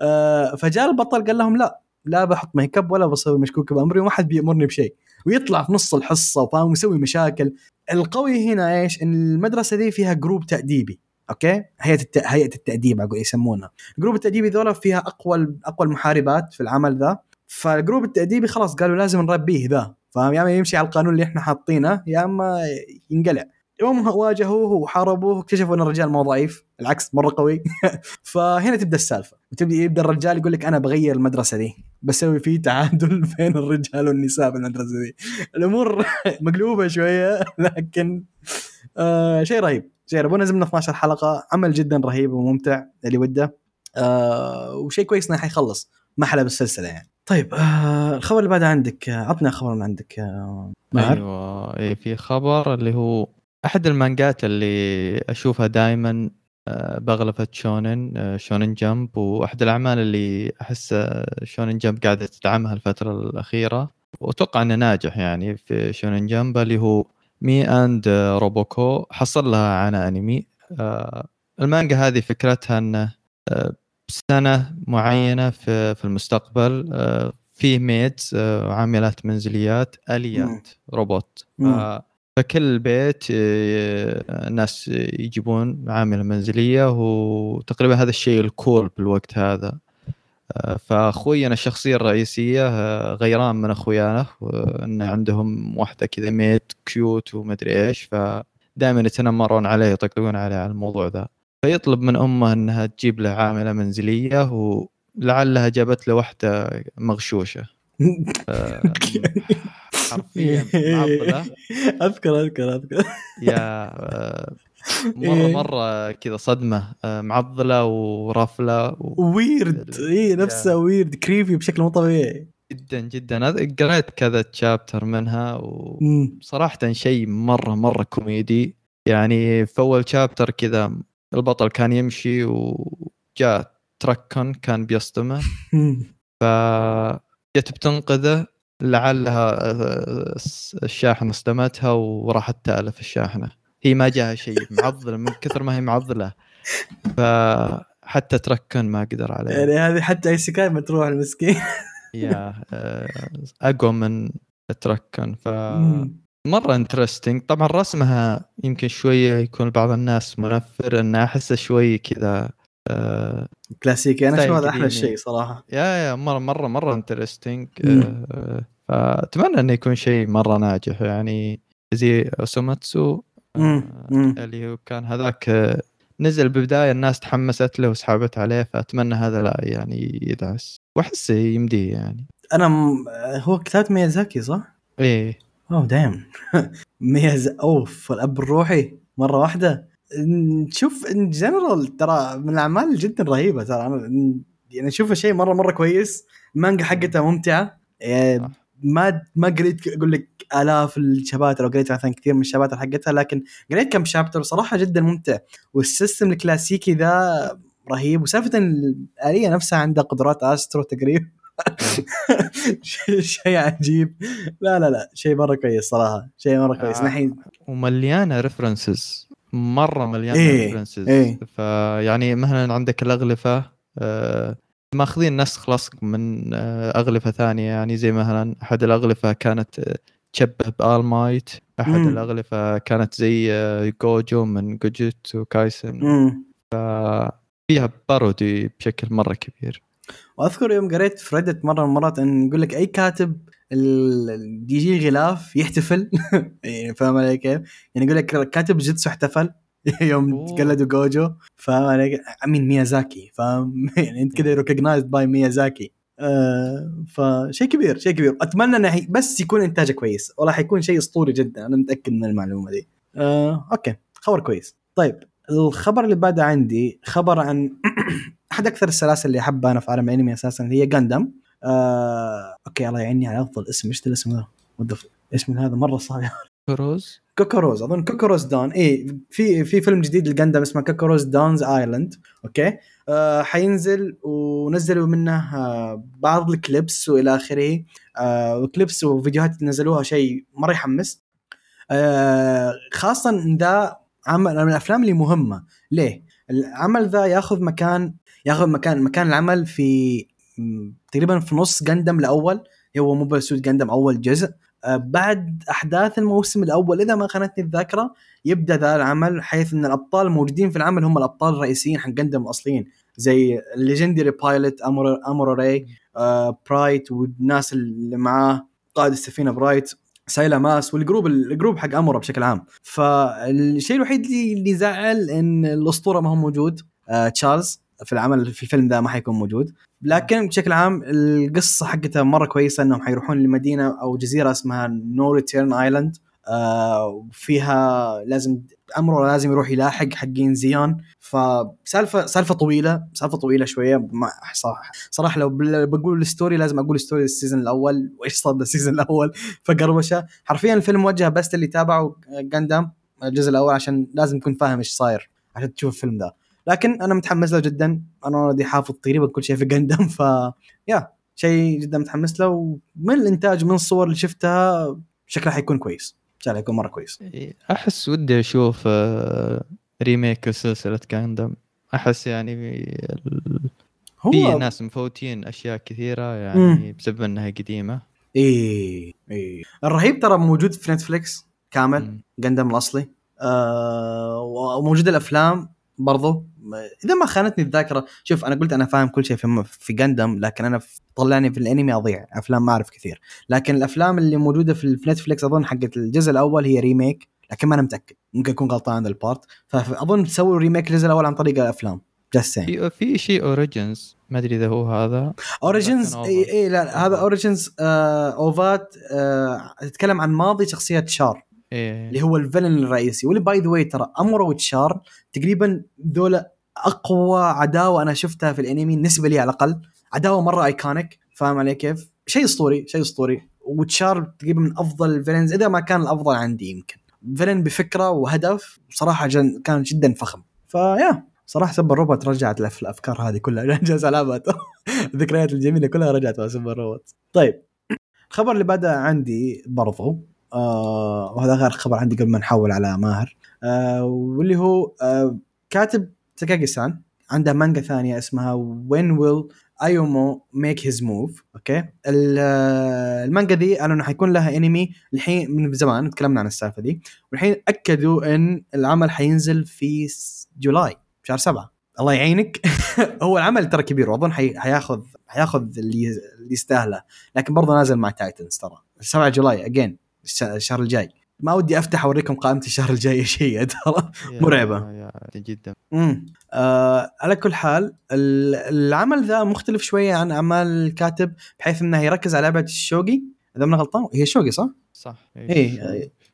آه، فجاء البطل قال لهم لا لا بحط ميك اب ولا بصير مشكوك بأمري وما حد بيأمرني بشيء. ويطلع في نص الحصة وفاهم يسوي مشاكل. القوي هنا إيش؟ إن المدرسة دي فيها group تأديبي. أوكي؟ هيئة الت... هيئة التأديب يسمونها. group التاديبي ذولا فيها أقوى أقوى المحاربات في العمل ذا. فال group التأديبي خلاص قالوا لازم نربيه ذا. فاهم؟ يا أما يمشي على القانون اللي إحنا حاطينه يا أما ينقلع. يوم واجهوه وحاربوه اكتشفوا إن الرجال مو ضعيف. العكس مرة قوي. فهنا تبدأ السالفة. وتبدأ يبدأ الرجال يقول لك أنا بغير المدرسة دي. بسوي فيه تعادل بين الرجال والنساء في المدرسة دي. الأمور مقلوبة شوية لكن آه شيء رهيب. شيء رهيب ونزلنا 12 حلقة عمل جدا رهيب وممتع اللي وده. آه وشيء كويس إنه حيخلص ما حلب السلسلة يعني. طيب آه الخبر اللي بعده عندك آه، عطنا خبر من عندك آه أيوه إيه في خبر اللي هو أحد المانجات اللي أشوفها دائما بغلفة شونن آه، Shonen Jump وأحد الأعمال اللي أحس آه، Shonen Jump قاعدة تدعمها الفترة الأخيرة. وأتوقع إنه ناجح يعني في Shonen Jump اللي هو Me & Roboco حصل لها عنا أنمي. آه، المانجا هذه فكرتها انه آه، سنة معينة في في المستقبل آه، فيه maids عاملات منزليات آليات روبوت. فكل بيت الناس يجيبون عامله منزلية وتقريبا هذا الشيء ال cool بالوقت هذا. آه، فاخوينا الشخصية الرئيسية آه، غيران من اخويانه وان عندهم واحدة كذا maid cute ومدري إيش فدائما يتنمرون عليه يطقطقون عليه على الموضوع ذا. فيطلب من أمه إنها تجيب له عاملة منزلية لعلها جابت له واحدة مغشوشة. آه، حرفيا معضلة. أذكر أذكر أذكر. يا آه، مره إيه. مرة كذا صدمة آه، معضلة ورافله و- ويرد اي نفسه ويرد creepy بشكل مو طبيعي. جدا جدا. قريت كذا chapter منها و... مم. صراحة شيء مرة مرة كوميدي يعني في أول شابتر كذا البطل كان يمشي وجاء تركن كان بيصدمه. فجت بتنقذه. لعلها آه، الشاحنة صدمتها وراحت تألف الشاحنة. هي ما جاها شيء معضلة من كثر ما هي معضلة فحتى تركن ما قدر عليه يعني هذه حتى أي سكاي ما تروح المسكين يا آه، أقوى من تركن ف. مرة interesting طبعا رسمها يمكن شوية يكون بعض الناس منفر انه أحسه شوي كذا آه كلاسيكي أنا أشوف هذا أحلى. شيء صراحة يا يا مرة مرة مرة interesting. آه فأتمنى إنه يكون شيء مرة ناجح يعني زي أوسوماتسو. اللي هو كان هذاك آه، نزل بالبداية الناس تحمست له وسحبت عليه فأتمنى هذا لا يعني يدعس. وأحس يمديه يعني. أنا م... هو كتابة ميازاكي صح؟ إيه. أوه دايم. ميازاكي of الأب الروحي مرة واحدة. شوف in general ترى من الأعمال جدا رهيبة ترى. أنا يعني أشوفه شيء مرة مرة كويس. المانجا حقتها ممتعة. صح. ما ما قريت أقول لك آلاف ال chapters أو قريت مثلا كثير من ال chapters حقتها لكن قريت كم chapter صراحة جدا ممتع. وال system الكلاسيكي ذا رهيب. وسالفة الآلية نفسها عندها قدرات أسترو تقريبا. شيء- عجيب. لا لا لا شيء مرة كويس صراحة. شيء مرة كويس. آه. نحن ومليانة references مرة مليانة إيه، references إيه. فيعني مثلا عندك الأغلفة آه، ماخذين نسخ لصق من آه، أغلفة ثانية. يعني زي مثلا أحد الأغلفة كانت تشبه بآل مايت أحد مم. الأغلفة كانت زي آه، جوجو من جوجيتسو كايسن امم فيها parody بشكل مرة كبير. وأذكر يوم قريت في Reddit مرة من المرات إن يقول لك أي كاتب يجي غلاف يحتفل. يعني فاهم علي كيف؟ يعني يقول لك كاتب جيتسو احتفل يوم. تقلدوا جوجو. فاهم علي امين ميازاكي فاهم؟ يعني أنت كذا recognized by ميازاكي. آه فشيء كبير شيء كبير. أتمنى إنه بس يكون إنتاجه كويس والله حيكون شيء أسطوري جدا. أنا متأكد من المعلومة دي. آه أوكي خبر كويس. طيب الخبر اللي بعده عندي خبر عن أحد أكثر السلاسل اللي احبها أنا في عالم الأنمي أساسا اللي هي جاندم آه... أوكي الله يعيني على أفضل اسم. إيش الاسم ذا؟ اسم هذا مرة صعب. كروز كوكوروز أظن كوكوروز دون اي في في فيلم جديد لجاندم اسمه كوكوروز دون's Island. أوكي؟ آه حينزل ونزلوا منه آه بعض ال clips وإلى آخره. آه و clips وفيديوهات نزلوها شيء مرة يحمس. آه خاصة إن ذا عمل من الأفلام اللي مهمة. ليه؟ العمل ذا ياخذ مكان ياخذ مكان مكان العمل في تقريبا في نص جندم الأول. هو Mobile Suit جندم أول جزء. بعد أحداث الموسم الأول إذا ما خانتني الذاكرة يبدأ ذا العمل حيث إن الأبطال الموجودين في العمل هم الأبطال الرئيسيين حق جندم الأصليين. زي ال legendary pilot امورو راي آه برايت والناس اللي معاه قائد السفينة برايت سايلا ماس وال group ال group حق امورا بشكل عام. فالشيء الوحيد اللي زعل إن الأسطورة ما هو موجود آه تشار في العمل في الفيلم ذا ما حيكون موجود. لكن بشكل عام القصة حقتها مرة كويسة إنهم حيروحون لمدينة أو جزيرة اسمها No Return Island فيها لازم امورو لازم يروح يلاحق حقين زيان فسالفه سالفة طويلة سالفة طويلة شوية. ما صح صراحة لو بقول ال story لازم أقول story ال season الأول. وإيش صار بال season الأول؟ فقروشه حرفيا الفيلم موجه بس اللي تابعوا جاندام الجزء الأول عشان لازم تكون فاهم إيش صاير عشان تشوف الفيلم ذا لكن أنا متحمس له جدا. أنا already حافظ تقريبا كل شيء في جندم ف يا شيء جدا متحمس له. ومن الإنتاج من الصور اللي شفتها شكله حيكون كويس. شكله حيكون مرة كويس. إيه، أحس ودي أشوف remake سلسلة جاندم أحس يعني ال- في هو ناس مفوتين أشياء كثيرة يعني بسبب إنها قديمة. إيه إيه. الرهيب ترى موجود في نتفليكس كامل. جندم الأصلي. آه وموجود الأفلام. برضو إذا ما خانتني الذاكرة شوف أنا قلت أنا فاهم كل شيء في في جندم لكن أنا طلعني في الأنمي أضيع أفلام ما أعرف كثير. لكن الأفلام اللي موجودة في نتفليكس أظن حقت الجزء الأول هي remake لكن ما أنا متأكد. ممكن اكون غلطان عن ال part. فاظن سووا remake الجزء الأول عن طريق الأفلام. في في شيء Origins ما أدري إذا هو هذا. Origins إي. إي لا هذا Origins آه اوفات آه تتكلم عن ماضي شخصية شار إيه. اللي هو ال villain الرئيسي. واللي by the way ترى امرو وتشار تقريبا ذولا أقوى عداوة أنا شفتها في الأنمي بالنسبة لي على الأقل. عداوة مرة iconic فاهم علي كيف؟ شيء أسطوري شيء أسطوري. وتشار تقريبا من أفضل ال villains إذا ما كان الأفضل عندي يمكن. villain بفكرة وهدف صراحة جن كان جدا فخم. ف yeah صراحة سبة ال reboot رجعت الأفكار هذه كلها. رجعت علامات الذكريات الجميلة كلها رجعت مع سبة ال reboot طيب الخبر اللي بدا عندي برضو. آه وهذا غير خبر عندي قبل ما نحول على ماهر. آه واللي هو آه كاتب تاكاغي سان عنده مانجا ثانية اسمها When Will Ayumu Make His Move okay؟ آه، المانجا دي قالوا إنه حيكون لها انمي الحين من زمان تكلمنا عن السالفة دي. والحين أكدوا إن العمل حينزل في July شهر سبعة. الله يعينك. هو العمل ترى كبير وأظن حي... حياخذ حياخذ اللي اللي يستاهله. لكن برضه نازل مع titans ترى. 7 July again الشهر الجاي. ما ودي أفتح أوريكم قائمة الشهر الجاي إيش هي ترى. yeah جدا. امم آه على كل حال ال- العمل ذا مختلف شوية عن أعمال الكاتب بحيث إنه يركز على لعبة الشوقي. إذا ما غلطان هي شوقي صح؟ صح.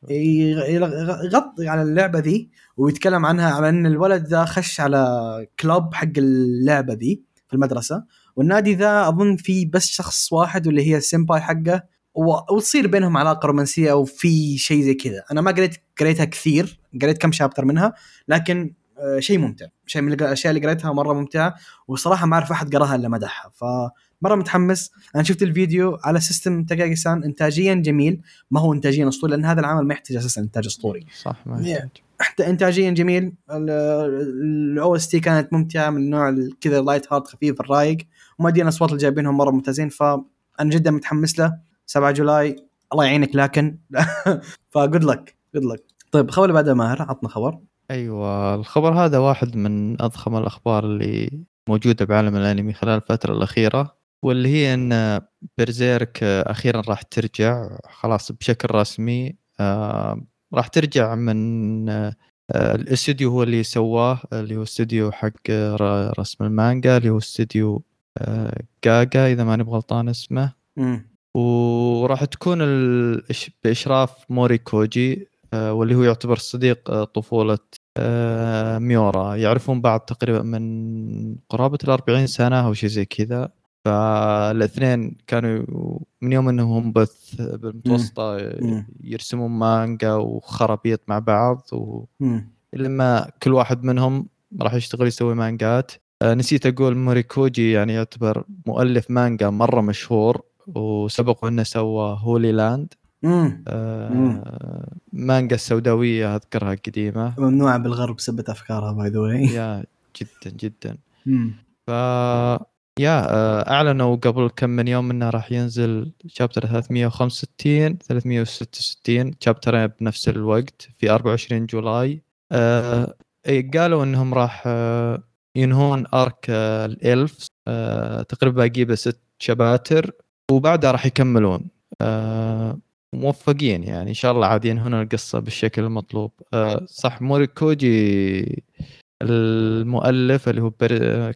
يغ- يغ- يغطي على اللعبة ذي ويتكلم عنها على إن الولد ذا خش على club حق اللعبة ذي في المدرسة. والنادي ذا أظن في بس شخص واحد واللي هي ال senpai حقه. وتصير بينهم علاقة رومانسية أو في شيء زي كذا. أنا ما قريت قريتها كثير قريت كم chapter منها لكن آه، شيء ممتع. شيء من الأشياء اللي قريتها مرة ممتعة وصراحة ما أعرف أحد قراها إلا مدحها فمرة متحمس. أنا شفت الفيديو على سيستم تاكاغي سان انتاجيا جميل. ما هو انتاجيا أسطوري لأن هذا العمل ما يحتاج أساسا إنتاج أسطوري. صح ما. يحتاج. حتى انتاجيا جميل. ال OST كانت ممتعة من النوع ال- كذا light heart خفيف الرايق. ومؤدين الاصوات اللي جايبينهم مرة ممتازين فأنا جدا متحمس له. 7 July. الله يعينك لكن ف good luck good luck. طيب الخبر اللي بعده ماهر عطنا خبر. أيوه الخبر هذا واحد من أضخم الأخبار اللي موجودة بعالم الأنمي خلال الفترة الأخيرة واللي هي إن Berserk أخيرا راح ترجع خلاص بشكل رسمي. آه، راح ترجع من آه، الاستوديو هو اللي سواه اللي هو استوديو حق رسم المانجا اللي هو استوديو آه، جاجا إذا ماني بغلطان اسمه. وراح تكون بإشراف موري كوجي آه، واللي هو يعتبر صديق آه، طفولة آه، ميورا. يعرفون بعض تقريبا من قرابة ال 40 سنة أو شيء زي كذا. فالاثنين كانوا من يوم إنهم بث بالمتوسطة. يرسمون مانجا وخرابيط مع بعض و... لما كل واحد منهم راح يشتغل يسوي مانجات. نسيت أقول موريكوجي يعني يعتبر مؤلف مانجا مرة مشهور. وسبق إنه سوى Holyland. امم آه، مانجا السوداويه أذكرها قديمة. ممنوعه بالغرب سبة أفكارها by the yeah جدا جدا. ف yeah آه، أعلنوا قبل كم من يوم إنه راح ينزل chapter 365 366 chapter ين بنفس الوقت في 24 July. آه، إيه، قالوا إنهم راح آه، ينهون arc آه، ال elf آه، تقريبا باقي له ست شباتر. وبعدها راح يكملون. آه، موفقين يعني إن شاء الله عاد ينهون القصة بالشكل المطلوب. آه، صح موريكوجي المؤلف اللي هو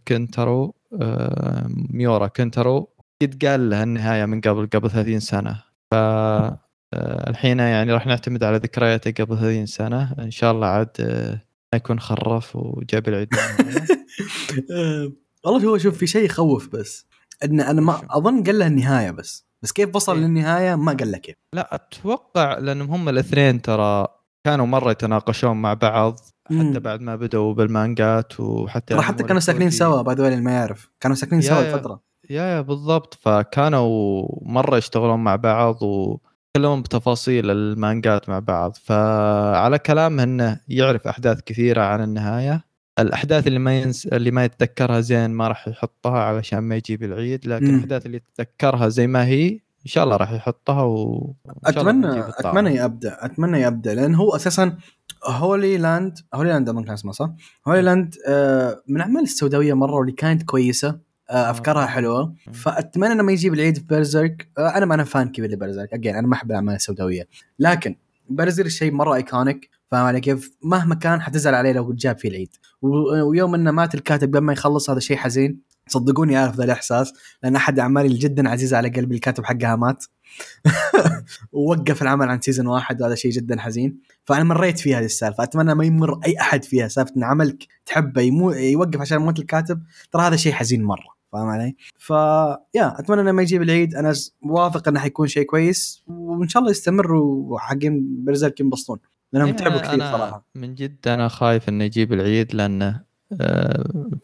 كنترو آه، ميورا كنترو قد قال له النهاية من قبل قبل 30 سنة. ف الحين يعني راح نعتمد على ذكرياته قبل 30 سنة. إن شاء الله عاد ما يكون خرف وجاب العيد. والله هو شوف في شيء يخوف بس. ان أنا ما؟ أظن قال له النهاية بس بس كيف وصل إيه. للنهاية ما قال له كيف لا أتوقع لأنهم هم الاثنين ترى كانوا مرة يتناقشون مع بعض. حتى بعد ما بدأوا بالمانجات وحتى ترى حتى كانوا ساكنين سوا باي ذا اللي ما يعرف كانوا ساكنين سوا يا. لفترة يا يا بالضبط فكانوا مرة يشتغلون مع بعض ويتكلمون بتفاصيل المانجات مع بعض فعلى كلامه إنه يعرف أحداث كثيرة عن النهاية الأحداث اللي ما ينس... اللي ما يتذكرها زين ما راح يحطها علشان ما يجيب العيد لكن. الأحداث اللي يتذكرها زي ما هي إن شاء الله راح يحطها و... اتمنى. أتمنى يبدع أتمنى يبدع لأن هو أساسا Holyland Holyland اظن كان اسمه صح؟ Holyland آه، من الاعمال السوداوية مرة واللي كانت كويسة آه، أفكارها حلوة. فأتمنى ما يجيب العيد في Berserk آه، أنا ما أنا fan كبير ل Berserk again أنا ما أحب الأعمال السوداوية. لكن Berserk شيء مرة iconic فاهم علي كيف؟ مهما كان حتزعل عليه لو جاب فيه العيد. ويوم إنه مات الكاتب قبل ما يخلص هذا شيء حزين صدقوني أعرف ذا الإحساس لأن أحد أعمالي جدا عزيزه على قلبي الكاتب حقها مات. ووقف العمل عن season واحد وهذا شيء جدا حزين. فأنا مريت في هذه السالفة أتمنى ما يمر أي أحد فيها. سالفة إن عملك تحبه يمو... يوقف عشان موت الكاتب ترى هذا شيء حزين مرة. فاهم علي؟ ف yeah أتمنى إنه ما يجيب العيد. أنا واثق إنه حيكون شيء كويس وإن شاء الله يستمر وحقين Berserk ينبسطون. لأنهم تعبوا كثير صراحة. من جد أنا خايف إنه يجيب العيد لأنه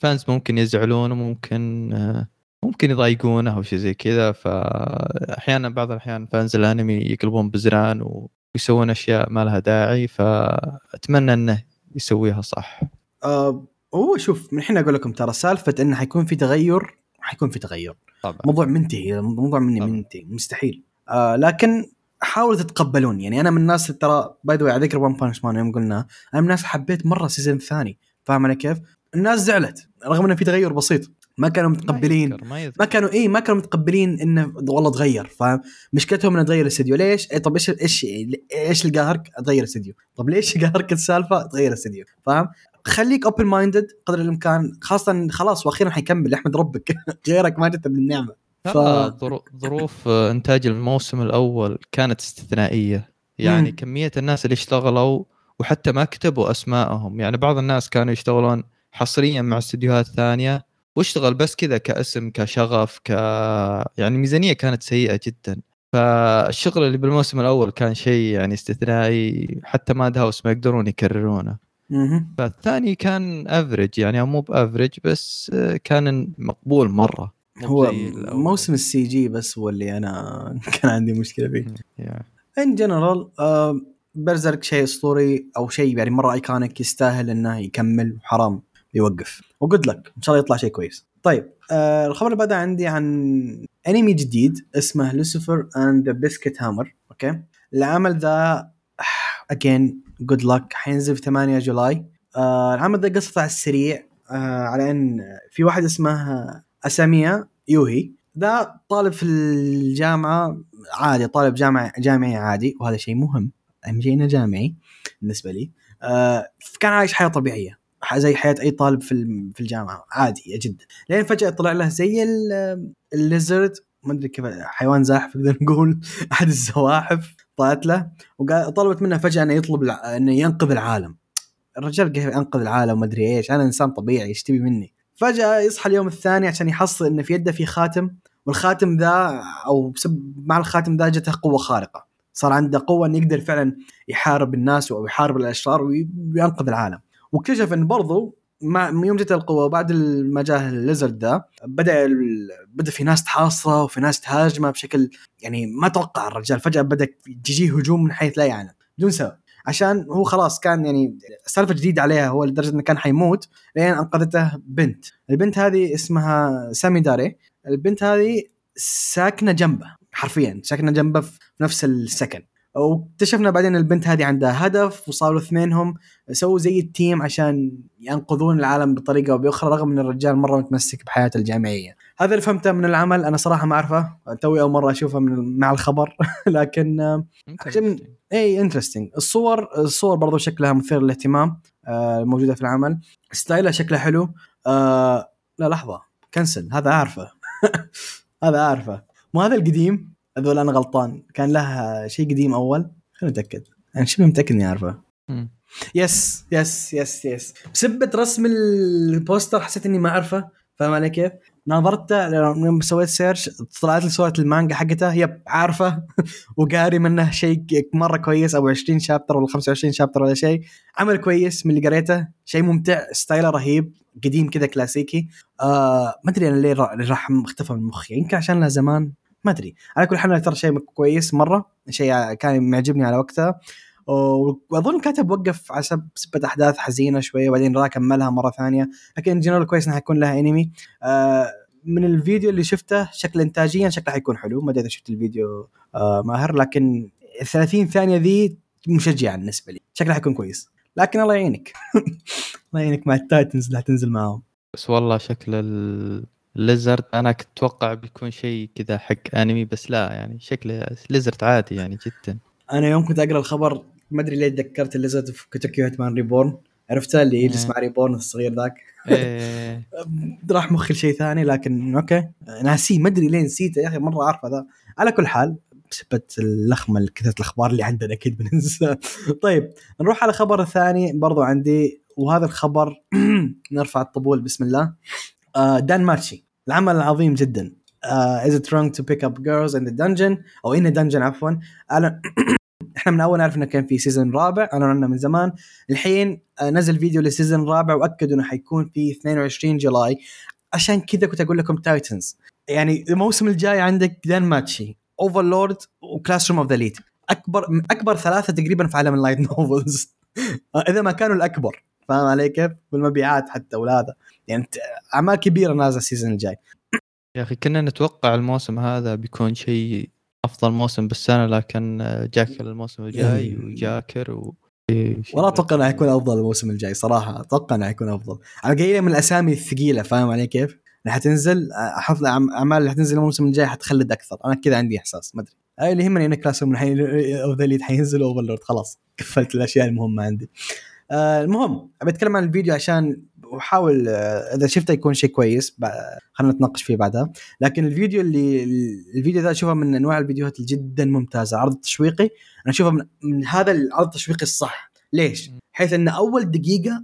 fans آه، ممكن يزعلون وممكن آه، ممكن يضايقونه أو شيء زي كذا. فاحيانا بعض الأحيان fans الأنمي يقلبون بزران ويسوون أشياء ما لها داعي. فاتمنى إنه يسويها صح. أه هو شوف من الحين أقول لكم ترى سالفة إنه حيكون في تغير حيكون في تغير. طبعا موضوع منتهي موضوع مني منتهي مستحيل. آه لكن حاولوا تتقبلون يعني أنا من الناس ترى by the اذكر One Punch Man يوم قلنا أنا من الناس حبيت مرة ال season الثاني فاهم علي كيف؟ الناس زعلت رغم إنه في تغير بسيط ما كانوا متقبلين ما, يذكر ما, يذكر. ما كانوا اي ما كانوا متقبلين إنه والله تغير فاهم مشكلتهم إنه تغير الاستديو ليش؟ إيه طب إيش إيش إيش القاهرك؟ تغير الاستديو طب ليش قاهرك السالفة؟ تغير الاستديو فاهم؟ خليك open minded قدر الإمكان. خاصة خلاص وأخيرا حيكمل. أحمد ربك. غيرك ما جت من النعمة. ف... ظروف إنتاج الموسم الأول كانت استثنائية. يعني مم. كمية الناس اللي اشتغلوا وحتى ما كتبوا أسمائهم. يعني بعض الناس كانوا يشتغلون حصريا مع استديوهات ثانية واشتغل بس كذا كاسم كشغف ك يعني ميزانية كانت سيئة جدا. فالشغل اللي بالموسم الأول كان شيء يعني استثنائي. حتى Madhouse ما يقدرون يكررونه. فالثاني كان average يعني مو ب average بس كان مقبول مرة. هو موسم ال CG بس هو اللي أنا كان عندي مشكلة فيه. in general Berserk شيء أسطوري أو شيء يعني مرة iconic يستاهل إنه يكمل وحرام يوقف. و good luck إن شاء الله يطلع شيء كويس. طيب آه الخبر اللي بعده عندي عن انمي جديد اسمه Lucifer and the Biscuit Hammer okay؟ العمل ذا again good luck حينزل في 8 July. آه العمل ذا قصته على السريع آه على إن في واحد اسمه اساميا يوهي. ذا طالب في الجامعة عادي طالب جامعة جامعي عادي وهذا شيء مهم. أهم شيء إنه جامعي بالنسبة لي. آه كان عايش حياة طبيعية زي حياة أي طالب في في الجامعة عاديه جدا. لين فجأة طلع له زي الليزرد ما أدري كيف حيوان زاحف نقدر نقول أحد الزواحف. طلعت له وطلبت منه فجأة إنه يطلب إنه ينقذ العالم. الرجال كيف ينقذ العالم ما أدري إيش أنا إنسان طبيعي إيش تبي مني؟ فجأة يصحى اليوم الثاني عشان يحصل إنه في يده في خاتم والخاتم ذا أو مع الخاتم ذا جته قوة خارقة. صار عنده قوة إنه يقدر فعلا يحارب الناس أو يحارب الأشرار وينقذ انقذ العالم. واكتشف إن برضو مع يوم جت القوة وبعد ما جاء ال lizard ذا بدأ بدأ في ناس تحاصرة وفي ناس تهاجمة بشكل يعني ما توقع الرجال. فجأة بدأ يجيه هجوم من حيث لا يعلم. بدون سبب. عشان هو خلاص كان يعني سالفة جديدة عليها هو لدرجة إنه كان حيموت لين أنقذته بنت. البنت هذه اسمها سامي داري. البنت هذه ساكنة جنبه حرفيا ساكنة جنبه في نفس السكن. واكتشفنا بعدين البنت هذه عندها هدف وصاروا اثنينهم سووا زي ال team عشان ينقذون العالم بطريقة أو بأخرى رغم إن الرجال مرة متمسك بحياته الجامعية. هذا اللي فهمته من العمل. أنا صراحة ما أعرفه. توي أول مرة أشوفه من مع الخبر. لكن اي interesting الصور الصور برضو شكلها مثير للاهتمام آه، الموجودة في العمل. style ها شكله حلو. آه لا لحظة. cancel. هذا أعرفه. هذا أعرفه. مو هذا القديم؟ هذول أنا غلطان. كان له شيء قديم أول. خليني اتاكد أنا شبه متأكد إني اعرفه yes yes yes yes بسبة رسم ال poster حسيت إني ما أعرفه. فاهم علي كيف؟ نظرت لما سويت search طلعت لي صورة المانجا حقته. yep عارفة. وقاري منه شيء مرة كويس أو 20 شابتر ولا 25 شابتر ولا شيء. عمل كويس من اللي قريته. شيء ممتع ستايله رهيب قديم كذا كلاسيكي. آه ما أدري أنا ليه راح اختفى من مخي. يمكن عشان له زمان. ما أدري. على كل حال ترى شيء كويس. مرة شيء كان معجبني على وقتها. واظن الكاتب وقف على سبب أحداث حزينة شوية وبعدين راح كملها مرة ثانية. لكن جنرال كويس إنها حيكون لها انمي آه من الفيديو اللي شفته شكل انتاجيا شكله حيكون حلو. ما أدري إذا شفت الفيديو آه ماهر لكن ال 30 ثانية ذي مشجعة بالنسبة لي. شكله حيكون كويس. لكن الله يعينك. الله يعينك مع ال titans اللي حتنزل معاهم. بس والله شكل lizard أنا كنت أتوقع بيكون شيء كذا حق أنمي بس لا يعني شكله lizard عادي يعني جدا. أنا يوم كنت أقرأ الخبر ما أدري ليه تذكرت ال lizard في Katekyo Hitman Reborn عرفته اللي يجلس إيه. مع Reborn الصغير ذاك؟ إيه. راح مخي لشيء ثاني لكن okay. ناسيه ما أدري ليه نسيته يا أخي مرة عارفه ذا على كل حال بسبة اللخمة كثرة الأخبار اللي عندنا أكيد بننسى. طيب نروح على الخبر الثاني برضو عندي وهذا الخبر نرفع الطبول بسم الله. آه DanMachi. العمل العظيم جدا. is it wrong to pick up girls in the dungeon أو a dungeon عفوا. أعلن إحنا من أول نعرف إنه كان في season رابع. اعلنوا عنه من زمان. الحين آه، نزل فيديو لل season الرابع وأكدوا إنه حيكون في 22 July. عشان كذا كنت أقول لكم titans يعني الموسم الجاي عندك DanMachi Overlord و Classroom of the Elite أكبر أكبر ثلاثة تقريبا في عالم ال light novels إذا ما كانوا الأكبر. فاهم علي كيف؟ بالمبيعات حتى ولا هذا يعني اعمال كبيرة نازلة ال season الجاي. يا أخي كنا نتوقع الموسم هذا بيكون شيء أفضل موسم بالسنة لكن آه، جاك الموسم الجاي إيه. وجاكر و والله أتوقع إنه حيكون أفضل الموسم الجاي صراحة. أتوقع إنه حيكون أفضل. على قليله من الأسامي الثقيلة فاهم علي كيف؟ اللي حتنزل أحط الاعمال اللي حتنزل الموسم الجاي حتخلد أكثر. أنا كذا عندي إحساس ما أدري. اللي يهمني انك Class of the Elite حينزل Overlord خلاص قفلت الأشياء المهمة عندي. آه المهم أبي أتكلم عن الفيديو عشان واحاول آه، إذا شفته يكون شيء كويس خلينا نتناقش فيه بعدها. لكن الفيديو اللي الفيديو ذا أشوفه من أنواع الفيديوهات الجدا ممتازة عرض تشويقي. أنا أشوفه من, من هذا العرض التشويقي الصح. ليش؟ حيث إن أول دقيقة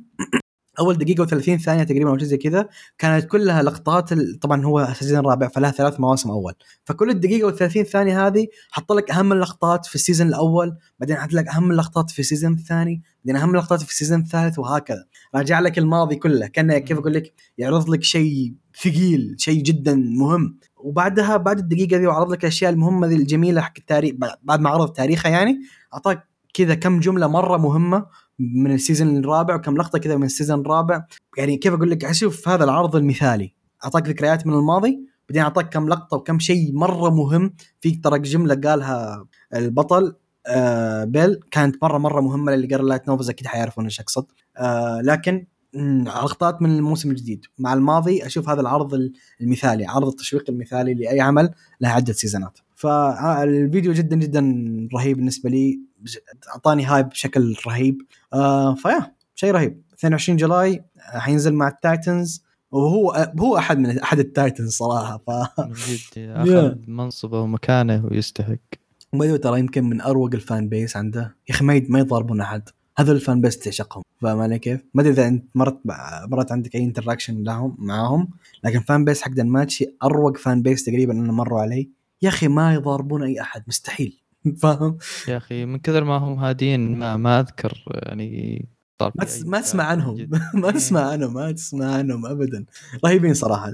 أول دقيقة و30 ثانية تقريبا أو شيء زي كذا كانت كلها لقطات طبعا هو season رابع فلها ثلاث مواسم أول. فكل الدقيقة و30 ثانية هذه حط لك أهم اللقطات في ال season الأول بعدين حط لك أهم اللقطات في ال season الثاني بعدين أهم اللقطات في ال season الثالث وهكذا. راجع لك الماضي كله كأنه كيف أقول لك؟ يعرض لك شيء ثقيل شيء جدا مهم. وبعدها بعد الدقيقة ذي وعرض لك الأشياء المهمة ذي الجميلة حق التاريخ بعد ما عرض تاريخها يعني أعطاك كذا كم جملة مرة مهمة من ال season الرابع وكم لقطة كذا من ال season الرابع. يعني كيف أقول لك؟ أشوف هذا العرض المثالي. أعطاك ذكريات من الماضي بعدين أعطاك كم لقطة وكم شيء مرة مهم. في ترى جملة قالها البطل آه بيل كانت مرة مرة مهمة للي قرا ال light novels أكيد حيعرفون إيش أقصد. آه لكن لقطات من الموسم الجديد. مع الماضي أشوف هذا العرض المثالي عرض التشويق المثالي لأي عمل له عدة season ات. فالفيديو جدا جدا رهيب بالنسبة لي. أعطاني hype بشكل رهيب. آه فيا شيء رهيب. 22 July آه، حينزل مع ال titans. وهو هو أحد من أحد ال titans صراحة ف أخذ منصبه ومكانه ويستحق. وبعدين ترى يمكن من أروق ال fan base عنده. يا أخي ما يضاربون أحد. هذول ال fan base تعشقهم فاهم علي كيف؟ ما أدري إذا أنت مرت مرت عندك أي interaction لهم معاهم لكن fan base حق دنماتشي أروق fan base تقريبا أنا مروا علي يا أخي ما يضاربون أي أحد مستحيل. فاهم؟ يا أخي من كثر ما هم هادين ما, ما أذكر يعني صار ما تس- ما تسمع عنهم. ما إيه. تسمع عنهم ما تسمع عنهم ابدا رهيبين صراحة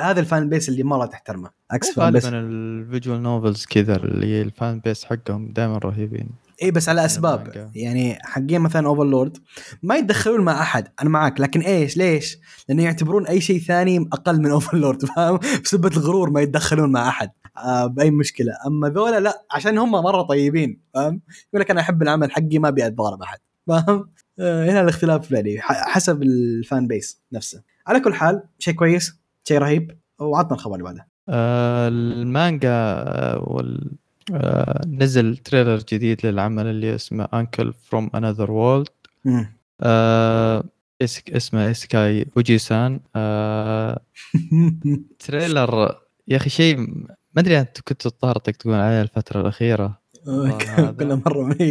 هذا ال fan base اللي مرة تحترمه عكس هو fan base ال visual novels كذا اللي ال fan base حقهم دائما رهيبين اي بس على أسباب المانجا. يعني حقين مثلا أوفرلورد ما يتدخلون مع أحد أنا معك لكن إيش ليش؟ لأنه يعتبرون أي شيء ثاني أقل من أوفرلورد فاهم؟ بسبة الغرور ما يتدخلون مع أحد بأي مشكلة أما ذولا لا عشان هم مرة طيبين فاهم؟ يقول لك أنا أحب العمل حقي ما أبي أتضارب أحد فاهم؟ آه هنا الاختلاف يعني حسب ال fan base نفسه على كل حال شيء كويس شيء رهيب وعطنا الخبر اللي بعده آه المانجا آه وال آه نزل trailer جديد للعمل اللي اسمه Uncle from Another. آه اسك اسمه إيسيكاي اوجي سان آه trailer يا أخي شيء ما أدري أنت كنت تطقطق تقول عليه الفترة الأخيرة هذا. كل مرة.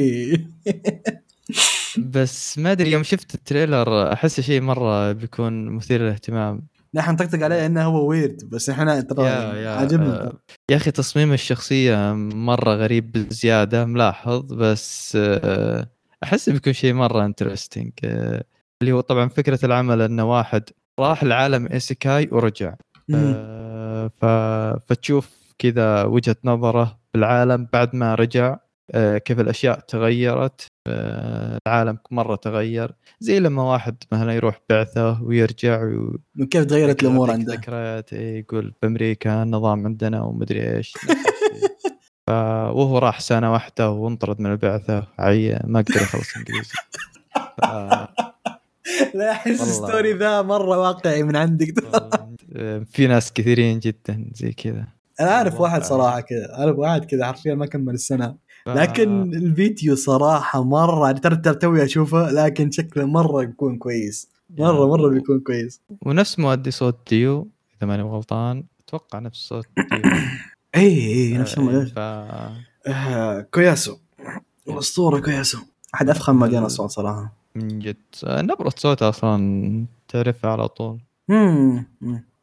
بس ما أدري يوم شفت ال trailer أحس شيء مرة بيكون مثير للاهتمام نحن نطقطق عليه إنه هو ويرد بس إحنا ترى عاجبنا آه، يا أخي تصميم الشخصية مرة غريب بزيادة ملاحظ بس آه، أحس بيكون شيء مرة interesting اللي هو طبعا فكرة العمل إنه واحد راح لعالم إيسيكاي ورجع. آه،. فتشوف كذا وجهة نظره بالعالم بعد ما رجع آه، كيف الأشياء تغيرت آه، العالم مرة تغير. زي لما واحد مثلا يروح بعثة ويرجع و... كيف تغيرت الأمور عنده؟ ذكريات إيه، يقول بأمريكا النظام عندنا ومدري إيش. وهو راح سنة واحدة وانطرد من البعثة عي ما قدر يخلص إنجليزي. ف... لا أحس. ال story ذا مرة واقعي من عندك. في ناس كثيرين جدا زي كذا. أنا أعرف واحد. صراحة كذا أعرف واحد كذا حرفيا ما كمل السنة. لكن الفيديو صراحة مرة ترى ترى توي أشوفه لكن شكله مرة يكون كويس. مرة مرة بيكون كويس. ونفس مؤدي صوت ديو إذا ماني غلطان أتوقع نفس صوت ديو. اي اي نفس آه، الم- ف آه، كوياسو. أسطورة كوياسو. أحد أفخم مؤديين اصوات صراحة. من جد. آه، نبرة صوته أصلا تعرفها على طول.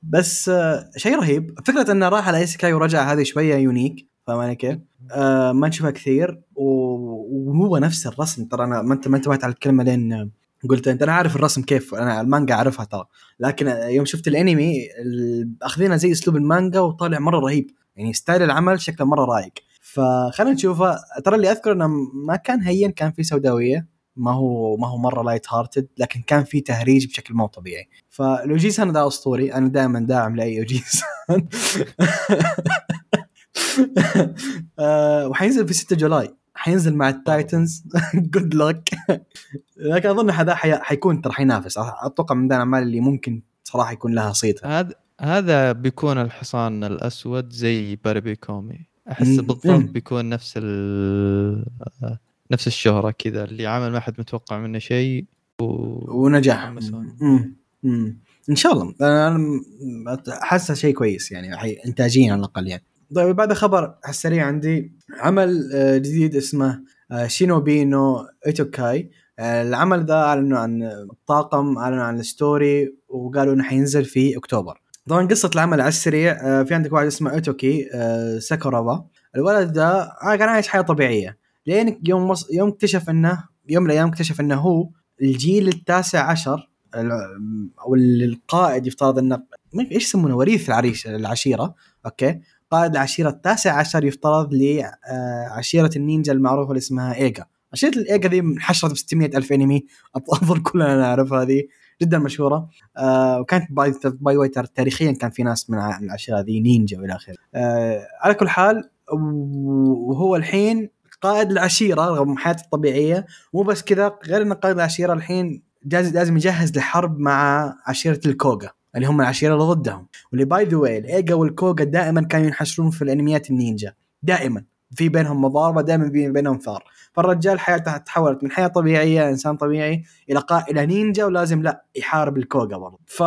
بس آه، شيء رهيب. فكرة إنه راح على إيسيكاي ورجع هذه شوية unique فاهم علي كيف؟ آه ما نشوفها كثير. وهو نفس الرسم. ترى أنا ما انت ما انتبهت على الكلمة لين قلت أنت. أنا عارف الرسم كيف. أنا المانجا أعرفها ترى. لكن يوم شفت الانمي ال- اخذينها زي أسلوب المانجا وطالع مرة رهيب. يعني style العمل شكله مرة رايق فخلينا نشوفه. ترى اللي اذكر إنه ما كان هين كان في سوداوية. ما هو ما هو مرة light hearted لكن كان في تهريج بشكل مو طبيعي. فاوجيسان ده أسطوري. أنا دائما داعم لأي يوجيسان آه، وحينزل في 6 July. حينزل مع ال titans. good luck لكن أظن هذا حي... حيكون ترى حينافس. أتوقع من ذا الاعمال اللي ممكن صراحة يكون لها صيتها هذا هذا بيكون الحصان الأسود زي باريبي كومي احس. بالضبط. بيكون نفس ال نفس الشهرة كذا اللي عمل ما حد متوقع منه شيء و... ونجاح حمسوني. مم. مم. إن شاء الله أنا حاسه شيء كويس يعني. إنتاجيا على الأقل يعني طيب بعد خبر على السريع عندي عمل آه، جديد اسمه آه، شينوبي نو إيتوكاي آه، العمل ذا أعلنوا عن الطاقم أعلنوا عن ال story وقالوا إنه حينزل في أكتوبر طبعا قصة العمل على السريع في عندك واحد اسمه إيتوكي ساكوراوا الولد ده كان عايش حياة طبيعية لين يوم وص... يوم اكتشف إنه يوم من الأيام اكتشف إنه هو الجيل التاسع عشر أو القائد يفترض إنه إيش يسمونه وريث العريش العشيرة okay؟ قائد العشيرة التاسع عشر يفترض لعشيره النينجا المعروفة اللي اسمها إيجا. عشيرة الإيجا ذي انحشرت ب 600 ألف أنمي أظن كلنا نعرف هذه جدا مشهورة. آه وكانت by by way تر- تاريخيا كان في ناس من العشيرة ذي نينجا وإلى آخره. آه على كل حال وهو الحين قائد العشيرة رغم حياته الطبيعية مو بس كذا غير إنه قائد العشيرة الحين جاز لازم يجهز لحرب مع عشيرة الكوغا اللي هم العشيرة اللي ضدهم. واللي by the way الإيجا والكوغا دائما كانوا ينحشرون في الأنميات النينجا دائما. في بينهم مضاربة دائما في بينهم ثار. فالرجال حياته تحولت من حياة طبيعية إنسان طبيعي إلى قا... إلى نينجا ولازم لا يحارب الكوغا برضه. ف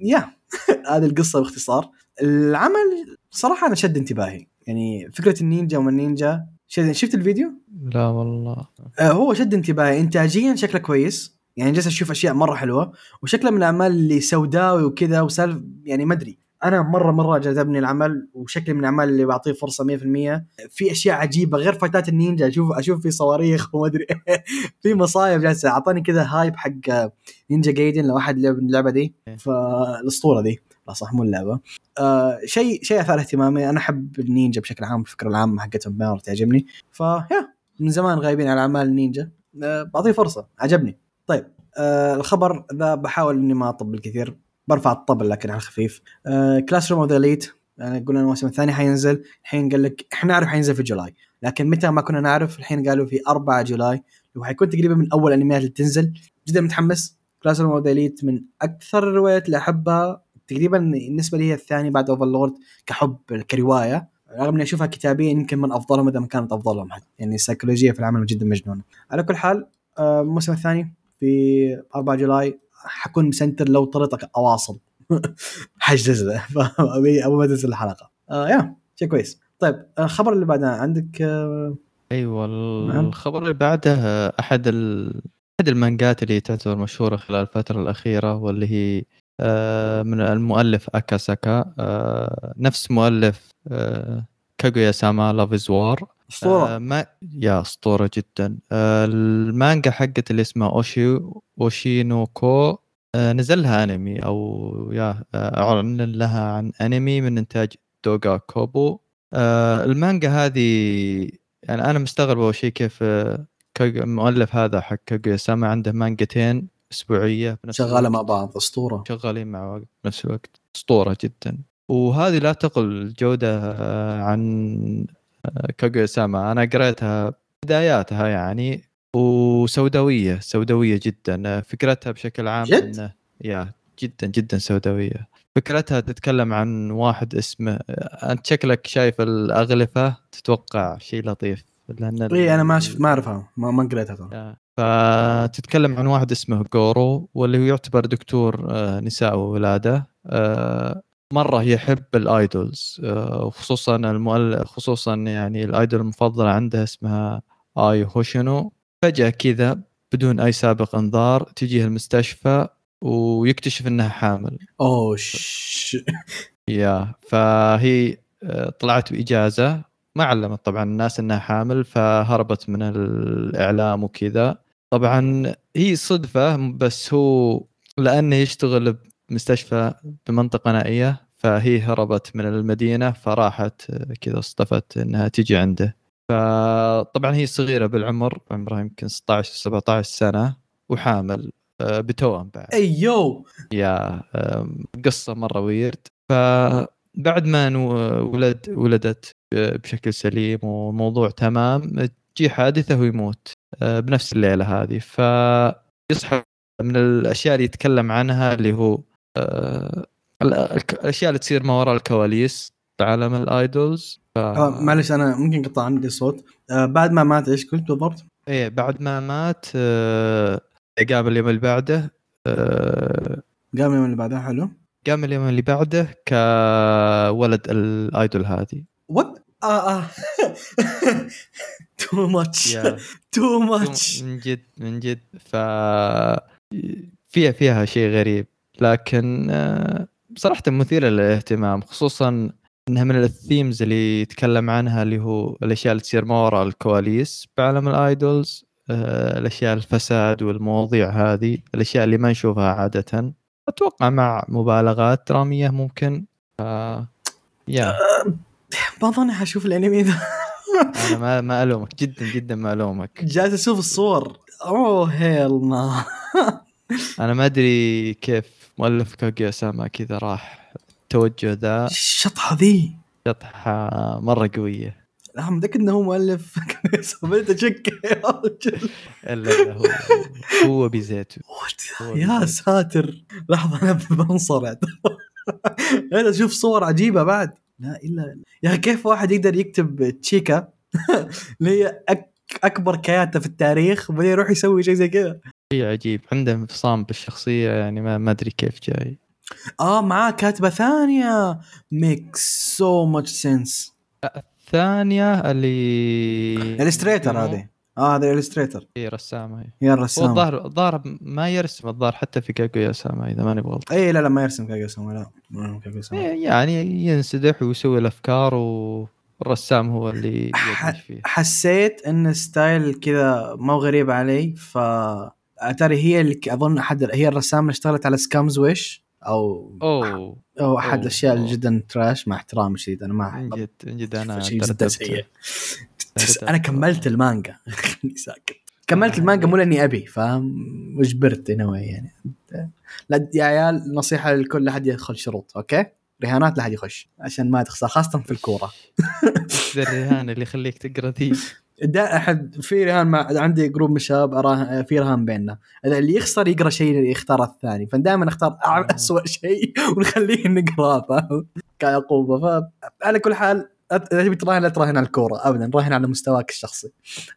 يا هذه القصة باختصار. العمل صراحة أنا شد انتباهي. يعني فكرة النينجا وما النينجا شفت الفيديو؟ لا والله. آه، هو شد انتباهي. انتاجيا شكله كويس. يعني جالس أشوف أشياء مرة حلوة. وشكله من الأعمال اللي سوداوي وكذا وسالف يعني ما أدري. أنا مرة مرة جذبني العمل وشكل من الأعمال اللي بعطيه فرصة 100% في أشياء عجيبة غير فايتات النينجا. أشوف أشوف في صواريخ وما أدري. في مصايب جالسة. أعطاني كذا هايب حق نينجا جايدن لو أحد لعب اللعبة دي. فالأسطورة دي. صح؟ مو اللعبة. آه شيء شيء آثار اهتمامي أنا أحب النينجا بشكل عام الفكرة العامة حقتهم مره تعجبني. فيا من زمان غايبين على أعمال النينجا. آه بعطيه فرصة. عجبني. طيب آه الخبر ذا بحاول إني ما أطبل كثير. برفع الطبل لكن على الخفيف Classroom of the Elite يعني قلنا الموسم الثاني حينزل. الحين قال لك إحنا نعرف حينزل في July. لكن متى ما كنا نعرف الحين قالوا في 4 July. وحيكون تقريبا من أول الأنميات اللي تنزل. جدا متحمس. Classroom of the Elite من أكثر الروايات اللي أحبها. تقريبا بالنسبة لي هي الثاني بعد اوفرلورد كحب كرواية. رغم إني أشوفها كتابيا يمكن من أفضلهم إذا ما كانت أفضلهم حتى. يعني السيكولوجية في العمل جدا مجنونة. على كل حال آه، الموسم الثاني في 4 جولاي حكون مسنتر لو طريقك اواصل حجز له. فابي أبو ما تنزل الحلقة. آه يا شيء كويس. طيب الخبر اللي بعدها عندك آه أيوه نعم. الخبر اللي بعده أحد ال... أحد المانجات اللي تعتبر مشهورة خلال الفترة الأخيرة واللي هي آه، من المؤلف أكاساكا. آه، نفس مؤلف آه، كاغويا ساما Love is War اسطوره ما يا أسطورة جدا. آه، المانجا حقت اللي اسمها أوشي أوشينوكو. آه، نزل لها أنمي أو yeah آه، أعلن لها عن أنمي من إنتاج دوغا كوبو. آه، المانجا هذه يعني أنا مستغرب أول شيء كيف آه، المؤلف هذا حق كاغويا ساما عنده مانجتين. أسبوعية بنفس شغالة. مع بعض أسطورة. شغالين مع بعض بنفس الوقت. أسطورة جدا. وهذه لا تقل جودة آه، عن آه، كاغويا ساما أنا قريتها بداياتها يعني وسوداوية سوداوية جدا. آه، فكرتها بشكل عام جد؟ إنه يا جدا جدا سوداوية. فكرتها تتكلم عن واحد اسمه أنت شكلك شايف الأغلفة تتوقع شيء لطيف لأن اي أنا ما شفت ما أعرفها ما, ما قريتها ترى. فتتكلم عن واحد اسمه جورو واللي هو يعتبر دكتور آه، نساء وولادة. آه، مرة يحب الآيدولز. آه، وخصوصا المؤلف خصوصا يعني الآيدول المفضلة عنده اسمها آي هوشينو. فجأة كذا بدون أي سابق إنذار تجيه المستشفى ويكتشف إنها حامل. أوه ش... يا فهي طلعت بإجازة ما علمت طبعا الناس إنها حامل فهربت من الإعلام وكذا. طبعا هي صدفة بس هو لأنه يشتغل بمستشفى بمنطقة نائية فهي هربت من المدينة فراحت آه، كذا اصطفت إنها تجي عنده. فطبعا هي صغيرة بالعمر عمرها يمكن 16 17 سنة وحامل آه، بتوأم بعد. ايو يا أم، قصة مرة ويرد فبعد ما ولد ولدت بشكل سليم والموضوع تمام تجي حادثة ويموت. بنفس الليلة هذه. فيصحى من الأشياء اللي يتكلم عنها اللي هو ال- الك- الأشياء اللي تصير ما وراء الكواليس. بعالم الآيدولز. ف... آه معلش أنا ممكن قطع عندي صوت آه بعد ما مات إيش قلت بالضبط؟ إيه بعد ما مات قام اليوم اللي بعده قام اليوم اللي بعدها حلو. قام اليوم اللي بعده كولد الآيدول هذه. what آه آه. too much too much من جد من جد. ف فيها فيها شيء غريب. لكن آه، صراحة مثيرة للاهتمام خصوصا إنها من ال themes اللي يتكلم عنها اللي هو الأشياء اللي تصير ما وراء الكواليس بعالم ال idols. آه، الأشياء الفساد والمواضيع هذه الأشياء اللي ما نشوفها عادة. أتوقع مع مبالغات درامية ممكن. ف... يا ما اظن حشوف الأنمي ذا أنا ما ما ألومك جدا جدا ما ألومك. جالس أشوف الصور. أوه هيل ما. أنا ما أدري كيف مؤلف كاغيا ساما كذا راح التوجه ذا. الشطحة ذي. شطحة مرة قوية. لا متأكد إنه هو مؤلف. بديت اشك يا رجل الا هو. هو بزيتو هو يا. ساتر. لحظة أنا بنصرع أنا أشوف صور عجيبة بعد. لا إلا يا أخي كيف واحد يقدر يكتب تشيكا؟ اللي هي أك... أكبر كياتة في التاريخ وبعدين يروح يسوي شيء زي كذا. شيء عجيب. عنده انفصام بالشخصية يعني ما ما أدري كيف جاي. آه معاه كاتبة ثانية. makes so much sense الثانية اللي illustrator هذه. آه هذا illustrator هي رسامة هي yeah هو الرسام الظاهر الظاهر ما يرسم الظاهر حتى في كاغويا ساما إذا ماني بغلط اي لا لا ما يرسم كاغويا ساما لا ما يرسم كاغويا ساما. يعني ينسدح ويسوي الأفكار والرسام هو اللي فيه حسيت إن style كذا ما هو غريب علي ف اتاري هي اللي أظن أحد هي الرسامة اللي اشتغلت على Scum's Wish أو أوه أو أحد الأشياء اللي. جدا trash مع احترامي الشديد أنا ما من جد من جد أنا جدا. سيء. أنا كملت المانجا. خليني ساكت. كملت المانجا مو لأني أبي فاهم؟ a way يعني. لا يا عيال نصيحة لكل لا أحد يدخل شروط أوكي؟ رهانات لا أحد يخش عشان ما تخسر خاصة في الكورة. ذا الرهان اللي يخليك تقرأ ذي. دا أحد في رهان مع عندي group من الشباب في رهان بيننا. اللي يخسر يقرأ شيء اللي يختار الثاني. فدائما نختار آه. اسوء شيء ونخليه نقرأه فاهم؟ كعقوبه فعلى كل حال تبي تراهن لا تراهن على الكورة ابدا. راهن على مستواك الشخصي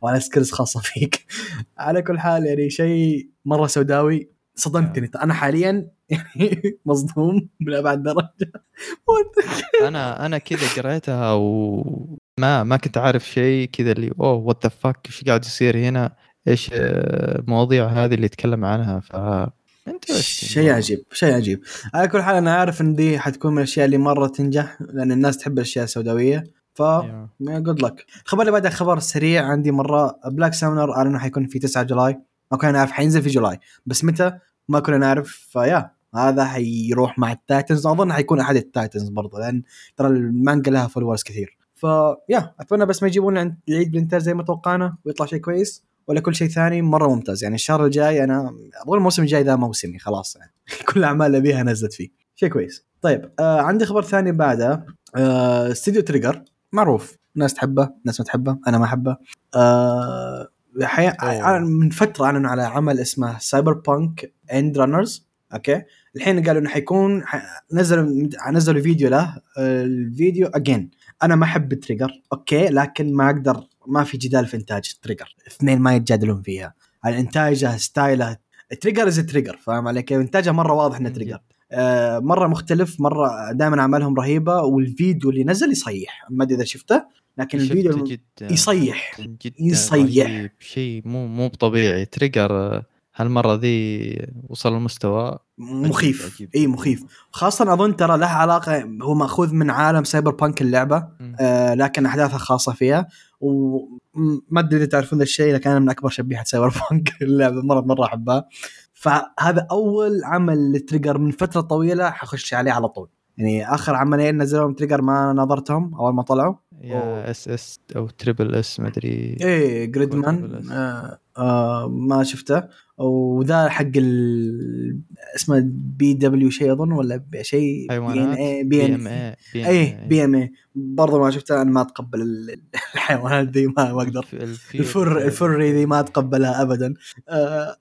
وعلى skills خاصة فيك. على كل حال يعني شيء مرة سوداوي. صدمتني. أنا حاليا يعني مصدوم من أبعد درجة. أنا أنا كذا قريتها وما ما كنت عارف شيء. كذا اللي أوه what the fuck إيش قاعد يصير هنا؟ إيش آه، المواضيع هذه اللي يتكلم عنها؟ ف. شيء عجيب شيء عجيب. على كل حال أنا عارف إن دي حتكون من الأشياء اللي مرة تنجح لأن الناس تحب الأشياء السوداوية. ف. good luck الخبر اللي بعده خبر سريع عندي مرة. Black Summoner انه حيكون في 9 July. ما كنا نعرف حينزل في July. بس متى؟ ما كنا نعرف. ف yeah هذا حيروح مع ال titans. أظن حيكون أحد ال titans برضه لأن ترى المانجا لها followers كثير. ف yeah أتمنى بس ما يجيبون العيد بالانتاج زي ما توقعنا ويطلع شيء كويس. ولا كل شيء ثاني مرة ممتاز. يعني الشهر الجاي أنا أبغى الموسم الجاي ذا موسمي خلاص. يعني كل الاعمال اللي ابيها نزلت فيه. شيء كويس. طيب آه عندي خبر ثاني بعده. آه استوديو Trigger معروف. ناس تحبه ناس ما تحبه أنا ما أحبه. آه حي... من فترة أعلنوا على عمل اسمه Cyberpunk Edgerunners okay؟ الحين قالوا إنه حيكون ح... نزلوا نزلوا فيديو له. آه، الفيديو again أنا ما أحب Trigger okay؟ لكن ما أقدر ما في جدال في إنتاج Trigger اثنين ما يتجادلون فيها. على انتاجها style ها Trigger is Trigger فاهم علي كيف؟ انتاجها مرة واضح إنه Trigger آه مرة مختلف مرة دائما أعمالهم رهيبة والفيديو اللي نزل يصيح. ما أدري إذا شفته لكن شفت الفيديو جدا يصيح. جدا يصيح. شيء مو مو طبيعي Trigger آه، هالمرة ذي وصل المستوى. مخيف. عجيب. إي مخيف. خاصة أظن ترى له علاقة هو مأخوذ من عالم Cyberpunk اللعبة. آه لكن احداثها خاصة فيها. وما أدري إذا تعرفون ذا الشيء لكن أنا من أكبر شبيحه Cyberpunk اللعبة مره مرة أحبها فهذا أول عمل ل Trigger من فترة طويلة حخش عليه على طول يعني آخر عملين نزلوهم Trigger ما نظرتهم أول ما طلعوا. يا اس اس أو تريبل اس ما أدري. إيه Gridman. آه آه ما شفته. وذا حق ال... اسمه بي دبليو شيء أظن ولا بي- شيء بي بي إن إم اي بي إيه. بي إم اي برضه ما شفتها أنا ما أتقبل ال- الحيوانات ذي ما أقدر. الفر الفري ذي ما أتقبلها ابدا. آه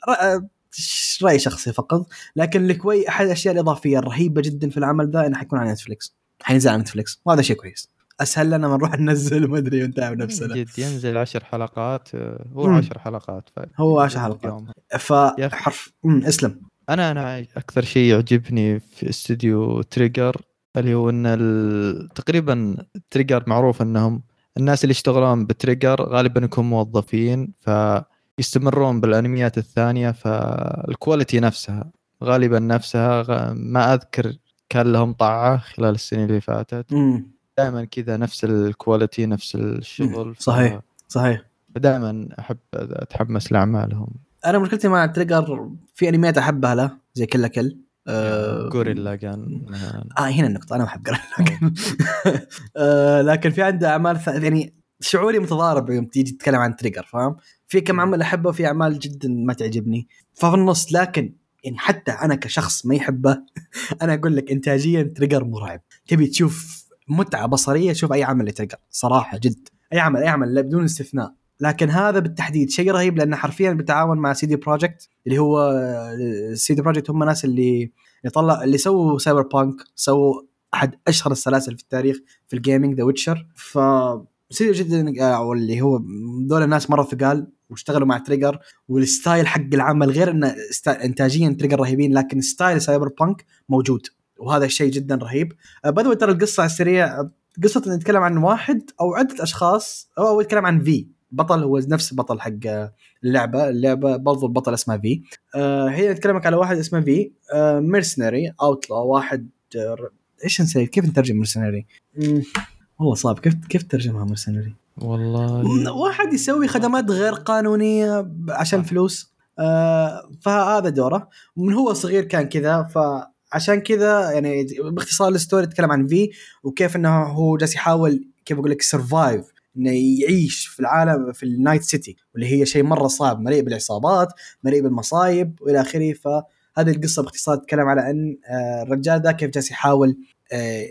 ش- رأي شخصي فقط. لكن الكوي أحد الأشياء الإضافية الرهيبة جدا في العمل ذا إنه حيكون على نتفلكس حينزل على نتفلكس وهذا شيء كويس. اسهل لنا من نروح ننزل ما أدري ونتعب نفسنا جد ينزل عشر حلقات آه، هو مم. عشر حلقات ف... هو عشر حلقات. فحرف اسلم أنا أنا أكثر شيء يعجبني في استوديو Trigger اللي هو إن ال... تقريبا Trigger معروف إنهم الناس اللي يشتغلون ب Trigger غالبا يكونوا موظفين فيستمرون بالأنميات الثانية فال quality نفسها غالبا نفسها. ما أذكر كان لهم طيحة خلال السنين اللي فاتت امم دائما كذا نفس ال quality نفس الشغل ف- صحيح. صحيح. فدائما أحب أتحمس لأعمالهم. أنا مشكلتي مع Trigger في انميات أحبها له زي Kill la Kill. آه غوريلا آه هنا النقطة أنا ما أحب جوريلا آه لكن في عنده أعمال ث... يعني شعوري متضارب يوم تيجي تتكلم عن Trigger فاهم؟ في كم عمل أحبه وفي أعمال جدا ما تعجبني. ففي النص لكن يعني حتى أنا كشخص ما يحبه أنا أقول لك إنتاجيا Trigger مرعب. تبي تشوف متعة بصرية شوف أي عمل ل Trigger صراحة جد. أي عمل أي عمل بدون استثناء. لكن هذا بالتحديد شيء رهيب لأنه حرفيا بالتعاون مع CD Projekt اللي هو CD Projekt هم ناس اللي يطلع اللي سووا Cyberpunk سووا أحد أشهر السلاسل في التاريخ في ال gaming The Witcher ف serious جدا أو اللي هو دول الناس مرة ثقال واشتغلوا مع Trigger وال style حق العمل غير إنه انتاجيا Trigger رهيبين لكن style Cyberpunk موجود. وهذا الشيء جدا رهيب. بدو ترى القصة على السريع قصه نتكلم عن واحد أو عدة أشخاص أو أو يتكلم عن V بطل هو نفس البطل حق اللعبة. اللعبة برضو البطل اسمه V آه هي نتكلمك على واحد اسمه V آه mercenary outlaw واحد آه إيش نسوي كيف نترجم mercenary والله صعب. كيف كيف ترجمها mercenary والله. واحد يسوي خدمات غير قانونية عشان فلوس. آه فهذا دوره. من هو صغير كان كذا فعشان كذا يعني باختصار ال story تتكلم عن V وكيف إنه هو جالس يحاول كيف أقول لك survive إنه يعيش في العالم في ال Night City واللي هي شيء مرة صعب مليء بالعصابات مليء بالمصايب وإلى آخره. فهذه القصة باختصار تتكلم على إن آه، الرجال ذا كيف جالس يحاول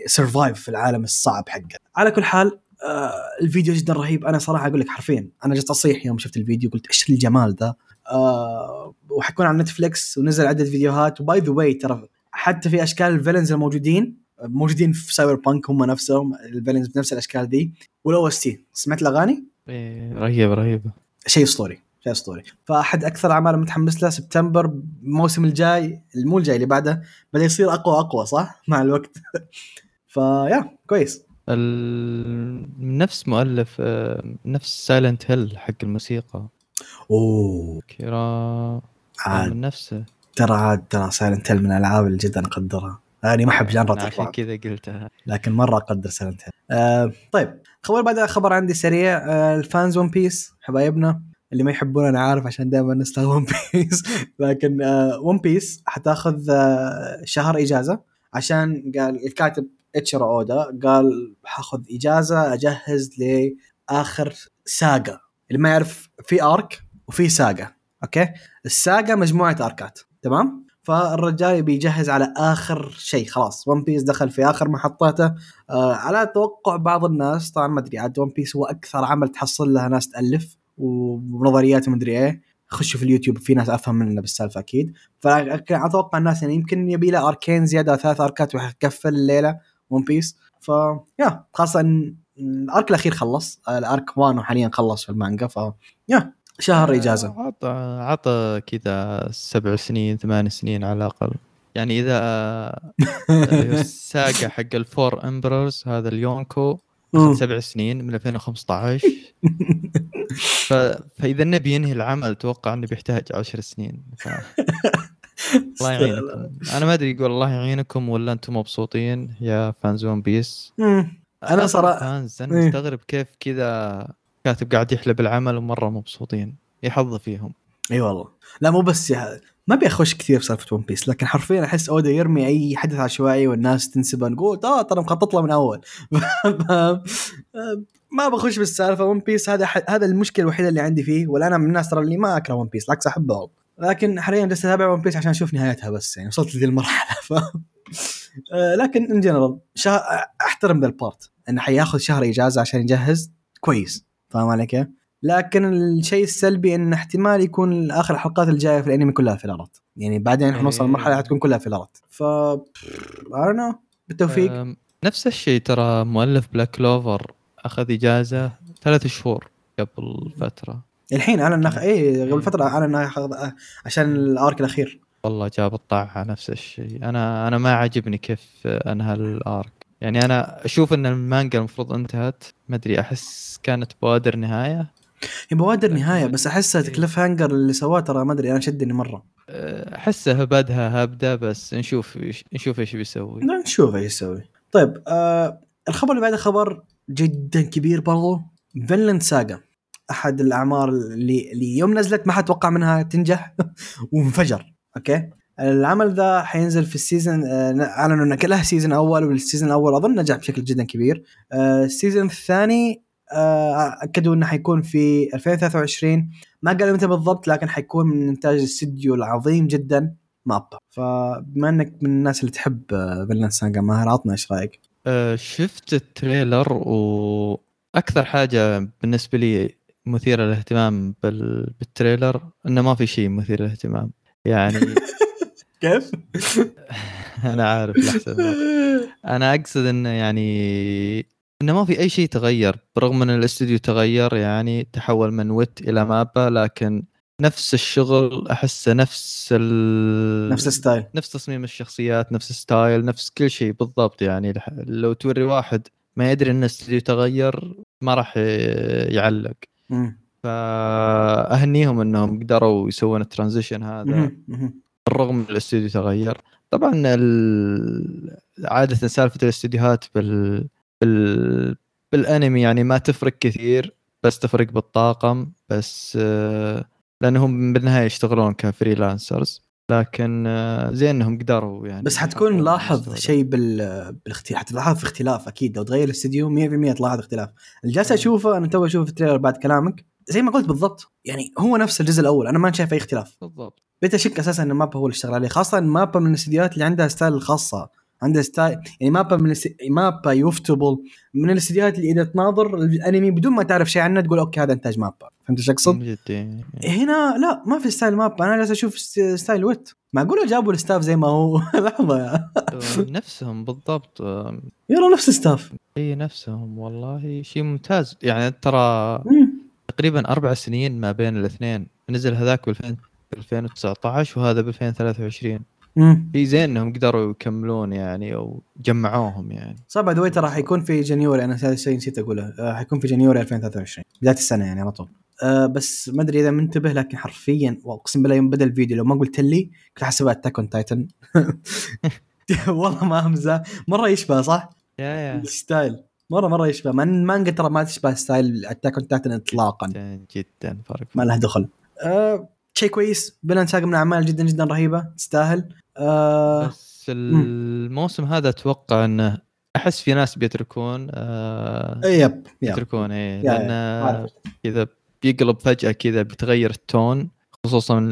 survive في العالم الصعب حقه. على كل حال آه، الفيديو جدا رهيب. أنا صراحة أقول لك حرفيا أنا جلست أصيح يوم شفت الفيديو قلت إيش الجمال ذا؟ آه وحيكون على Netflix ونزل عدة فيديوهات. و by the way ترى حتى في أشكال ال villains الموجودين موجودين في Cyberpunk هم نفسهم ال villains بنفس الأشكال دي وال OST سمعت الأغاني؟ إيه، رهيبة رهيبة. شيء أسطوري شيء أسطوري. فأحد أكثر أعمال متحمس له سبتمبر الموسم الجاي مو الجاي اللي بعده بدأ يصير أقوى أقوى صح؟ مع الوقت. ف yeah كويس. ال... نفس مؤلف آه، نفس Silent Hill حق الموسيقى. أوه. كيرا عاد. من نفسه. ترى عاد ترى Silent Hill من الألعاب اللي جدا اقدرها أنا ما أحب genre ها عشان كذا قلتها. لكن مرة أقدر Silent Hill آه طيب خبر بعد خبر عندي سريع. آه ال fans One Piece حبايبنا. اللي ما يحبون أنا عارف عشان دائما نستغل One Piece لكن آه One Piece حتاخذ آه شهر إجازة. عشان قال الكاتب اتشيرو اودا قال حاخذ إجازة أجهز لآخر saga. اللي ما يعرف في arc وفي saga. أوكي؟ ال saga مجموعة اركات تمام؟ فالرجال يبي يجهز على آخر شيء خلاص. One Piece دخل في آخر محطاته آه على توقع بعض الناس طبعا ما أدري عاد One Piece هو أكثر عمل تحصل لها ناس تألف ونظريات ومدري إيه. خشوا في اليوتيوب في ناس أفهم مننا بالسالفة أكيد. فاتوقع الناس يعني يمكن يبي له أركين زيادة ثلاث أركات وحيقفل الليلة One Piece ف yeah خاصة ال arc الأخير خلص. ال arc وانو حاليا خلص في المانجا ف yeah. شهر إجازة. عطى عطى كذا سبع سنين ثمان سنين على الأقل. يعني إذا ال saga حق ال four emperors هذا اليونكو سبع سنين من 2015 ف... فإذا نبي ينهي العمل أتوقع إنه بيحتاج عشر سنين. ف... الله يعينكم. أنا ما أدري يقول الله يعينكم ولا أنتم مبسوطين يا fans One Piece. أنا صراحة fans أنا مستغرب كيف كذا كاتب قاعد يحلب العمل ومرة مبسوطين. يحظ فيهم. إي والله. لا مو بس yeah ما أبي اخش كثير بسالفه One Piece لكن حرفيا أحس اودا يرمي أي حدث عشوائي والناس تنسبه نقول آه ترى مخطط له من أول. ما بخش بالسالفه One Piece هذا هذا المشكلة الوحيدة اللي عندي فيه ولا أنا من الناس ترى اللي ما أكره One Piece بالعكس احبه لكن حاليا جالس أتابع One Piece عشان أشوف نهايتها بس يعني وصلت لذي المرحلة. ف آه، لكن in general شا... أحترم ذا ال part إنه حياخذ شهر إجازة عشان يجهز كويس. فاهم علي كيف؟ لكن الشيء السلبي انه احتمال يكون آخر الحلقات الجايه في الأنمي كلها فيلرات يعني بعدين حنوصل لمرحلة حتكون كلها فيلرات ف no بالتوفيق. نفس الشيء ترى مؤلف Black Clover أخذ إجازة ثلاث شهور قبل فترة. الحين اعلن نخ... اي قبل فترة اعلن عشان ال arc الأخير. والله جاب الطاعة نفس الشيء. أنا أنا ما عجبني كيف أنهى ال arc. يعني أنا أشوف إن المانجا المفروض انتهت. ما أدري أحس كانت بوادر نهاية. هي بوادر نهاية بس أحسها cliffhanger اللي سواه ترى ما أدري أنا شدني مرة. احسه هبدها هبدة بس نشوف نشوف إيش بيسوي. نشوف إيش يسوي. طيب آه الخبر اللي بعده خبر جدا كبير برضو. Vinland Saga أحد الأعمال اللي, اللي يوم نزلت ما حد توقع منها تنجح. وانفجر. أوكي؟ العمل ذا حينزل في ال season آه، أعلنوا إنه له season أول وال season الأول أظن نجح بشكل جدا كبير. آه، ال season الثاني آه، أكدوا إنه حيكون في 2023 ما قالوا متى بالضبط لكن حيكون من إنتاج الاستديو العظيم جدا MAPPA فبما إنك من الناس اللي تحب Vinland Saga ماهر عطنا إيش رأيك؟ أه شفت ال trailer وأكثر حاجة بالنسبة لي مثيرة للاهتمام بال trailer إنه ما في شيء مثير للاهتمام. يعني كيف؟ أنا عارف الاحسن أنا أقصد انه يعني إنه ما في أي شيء تغير برغم إن الاستوديو تغير يعني تحول من Wit إلى MAPPA لكن نفس الشغل أحسه نفس ال... نفس ال style. نفس تصميم الشخصيات نفس ال style نفس كل شيء بالضبط يعني. لو توري واحد ما يدري إن الاستوديو تغير ما راح يعلق. فأهنيهم إنهم قدروا يسوون ال transition هذا. بالرغم من الاستوديو تغير. طبعا عادة سالفة الاستديوهات بال بال... بالانمي يعني ما تفرق كثير بس تفرق بالطاقم بس آه، لأنهم بالنهاية يشتغلون ك freelancers. لكن آه، زين إنهم قدروا يعني بس حتكون لاحظ شيء بال بالاختلاف حتلاحظ في اختلاف أكيد. لو تغير الاستديو 100% تلاحظ اختلاف. اللي جالس أشوفه أنا تو أشوف التريلر بعد كلامك. زي ما قلت بالضبط. يعني هو نفس الجزء الأول. أنا ما شايف أي اختلاف. بالضبط. بقيت اشك أساسا إن MAPPA هو اللي اشتغل عليه. خاصة MAPPA من الاستديوهات اللي عندها style الخاصه عندها style يعني MAPPA من. MAPPA يفتبل. من الاستديوهات اللي إذا تناظر الأنمي بدون ما تعرف شيء عنه تقول okay هذا إنتاج MAPPA. فهمت إيش أقصد؟ هنا لا ما في style MAPPA. أنا جالس أشوف style Wit. معقولة جابوا ال staff زي ما هو؟ لحظة. yeah نفسهم بالضبط. يلا نفس ال staff. إي نفسهم والله. شيء ممتاز. يعني ترى تقريبا أربع سنين ما بين الاثنين. نزل هذاك ب 2019 وهذا ب 2023 في زين إنهم قدروا يكملون يعني أو جمعوهم يعني. صح by the ترى حيكون في January أنا هذا الشيء نسيت أقوله. آه، حيكون في January 2023 بدايه السنة يعني على طول. أه بس ما أدري إذا منتبه لكن حرفيا واقسم بالله يوم بدأ الفيديو لو ما قلت لي كنت حسبها Attack on Titan والله ما أمزح. مرة يشبه صح؟ yeah yeah. ال style مره مرة يشبه. ما المانجا ترى ما تشبه style Attack on Titan اطلاقا. جدا جدا فرق. ما له دخل. أه شيء كويس. Vinland Saga من الاعمال جدا جدا رهيبة. تستاهل. آه بس الموسم هذا أتوقع إنه أحس في ناس بيتركون آه yep بيتركون اي لأن كذا بيقلب فجأة كذا بيتغير ال tone خصوصا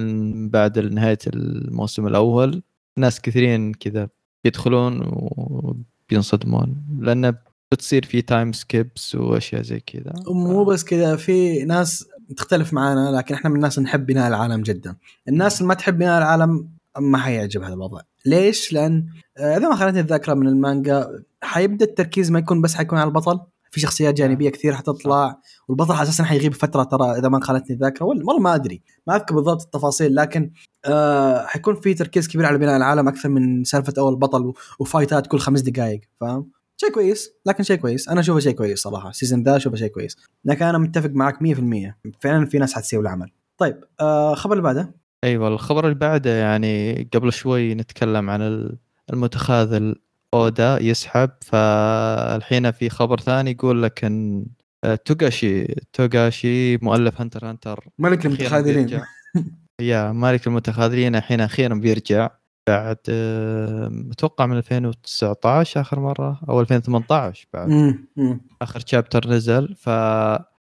بعد نهاية الموسم الأول. ناس كثيرين كذا بيدخلون وبينصدمون. لأنه بتصير في time skips وأشياء زي كذا. مو بس كذا في ناس تختلف معنا لكن إحنا من الناس نحب بناء العالم جدا. الناس اللي ما تحب بناء العالم ما حيعجب هذا الوضع. ليش؟ لأن آه، إذا ما خلتني الذاكره من المانجا حيبدأ التركيز ما يكون بس حيكون على البطل. في شخصيات جانبية كثير حتطلع والبطل أساسا حيغيب فترة ترى إذا ما خانتني الذاكره ولا- والله ما أدري ما أذكر بالضبط التفاصيل لكن آه حيكون في تركيز كبير على بناء العالم أكثر من سالفة أول بطل وفايتات كل خمس دقائق فاهم؟ شيء كويس لكن شيء كويس. أنا أشوفه شيء كويس صراحة. ال season ذا أشوفه شيء كويس. لكن أنا متفق معك 100% فعلا في ناس حتسوي العمل. طيب آه خبر اللي بعده؟ أيوه الخبر اللي بعده يعني قبل شوي نتكلم عن ال- المتخاذل. أودا يسحب فالحين في خبر ثاني يقول لك إن آه، توغاشي توغاشي مؤلف Hunter Hunter ملك المتخاذلين. yeah ملك المتخاذلين الحين أخيرا بيرجع. بعد أتوقع من 2019 آخر مرة أو 2018 بعد. مم، مم. آخر chapter نزل. ف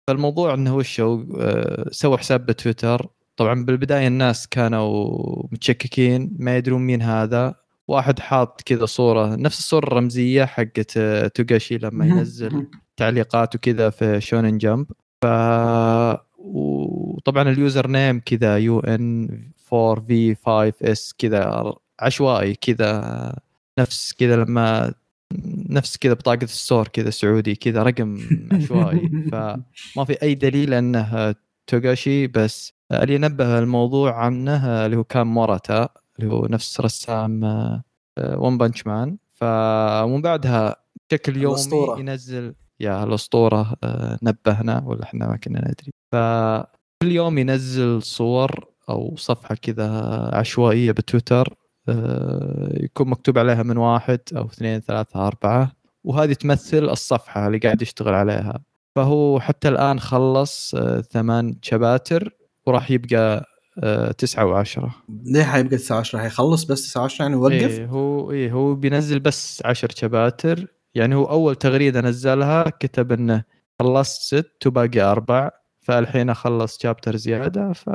فالموضوع إنه وش هو آه، سوى حساب بتويتر. طبعا بالبداية الناس كانوا متشككين ما يدرون مين هذا. واحد حاط كذا صورة نفس الصورة الرمزية حقت آه، توغاشي لما ينزل تعليقات وكذا في Shonen Jump. ف وطبعا ال user name كذا U N 4 في 5 S كذا عشوائي كذا نفس كذا لما نفس كذا بطاقة الستور كذا سعودي كذا رقم عشوائي. فما في أي دليل أنه توغاشي بس اللي نبه الموضوع عنه اللي هو كان موراتا اللي هو نفس رسام One Punch Man فمن بعدها بشكل يومي الأسطورة. ينزل يا الأسطورة آه، نبهنا ولا إحنا ما كنا ندري. فكل يوم ينزل صور أو صفحة كذا عشوائية بتويتر. يكون مكتوب عليها من واحد أو اثنين ثلاثة أربعة. وهذه تمثل الصفحة اللي قاعد يشتغل عليها. فهو حتى الآن خلص آه، ثمان شباتر وراح يبقى آه، تسعة وعشرة. ليه حيبقى 19 حيخلص بس 19 يعني وقف إيه هو إيه هو بينزل بس عشر شباتر. يعني هو أول تغريدة نزلها كتب إنه خلصت ست وباقي أربع. فالحين أخلص شابتر زيادة ف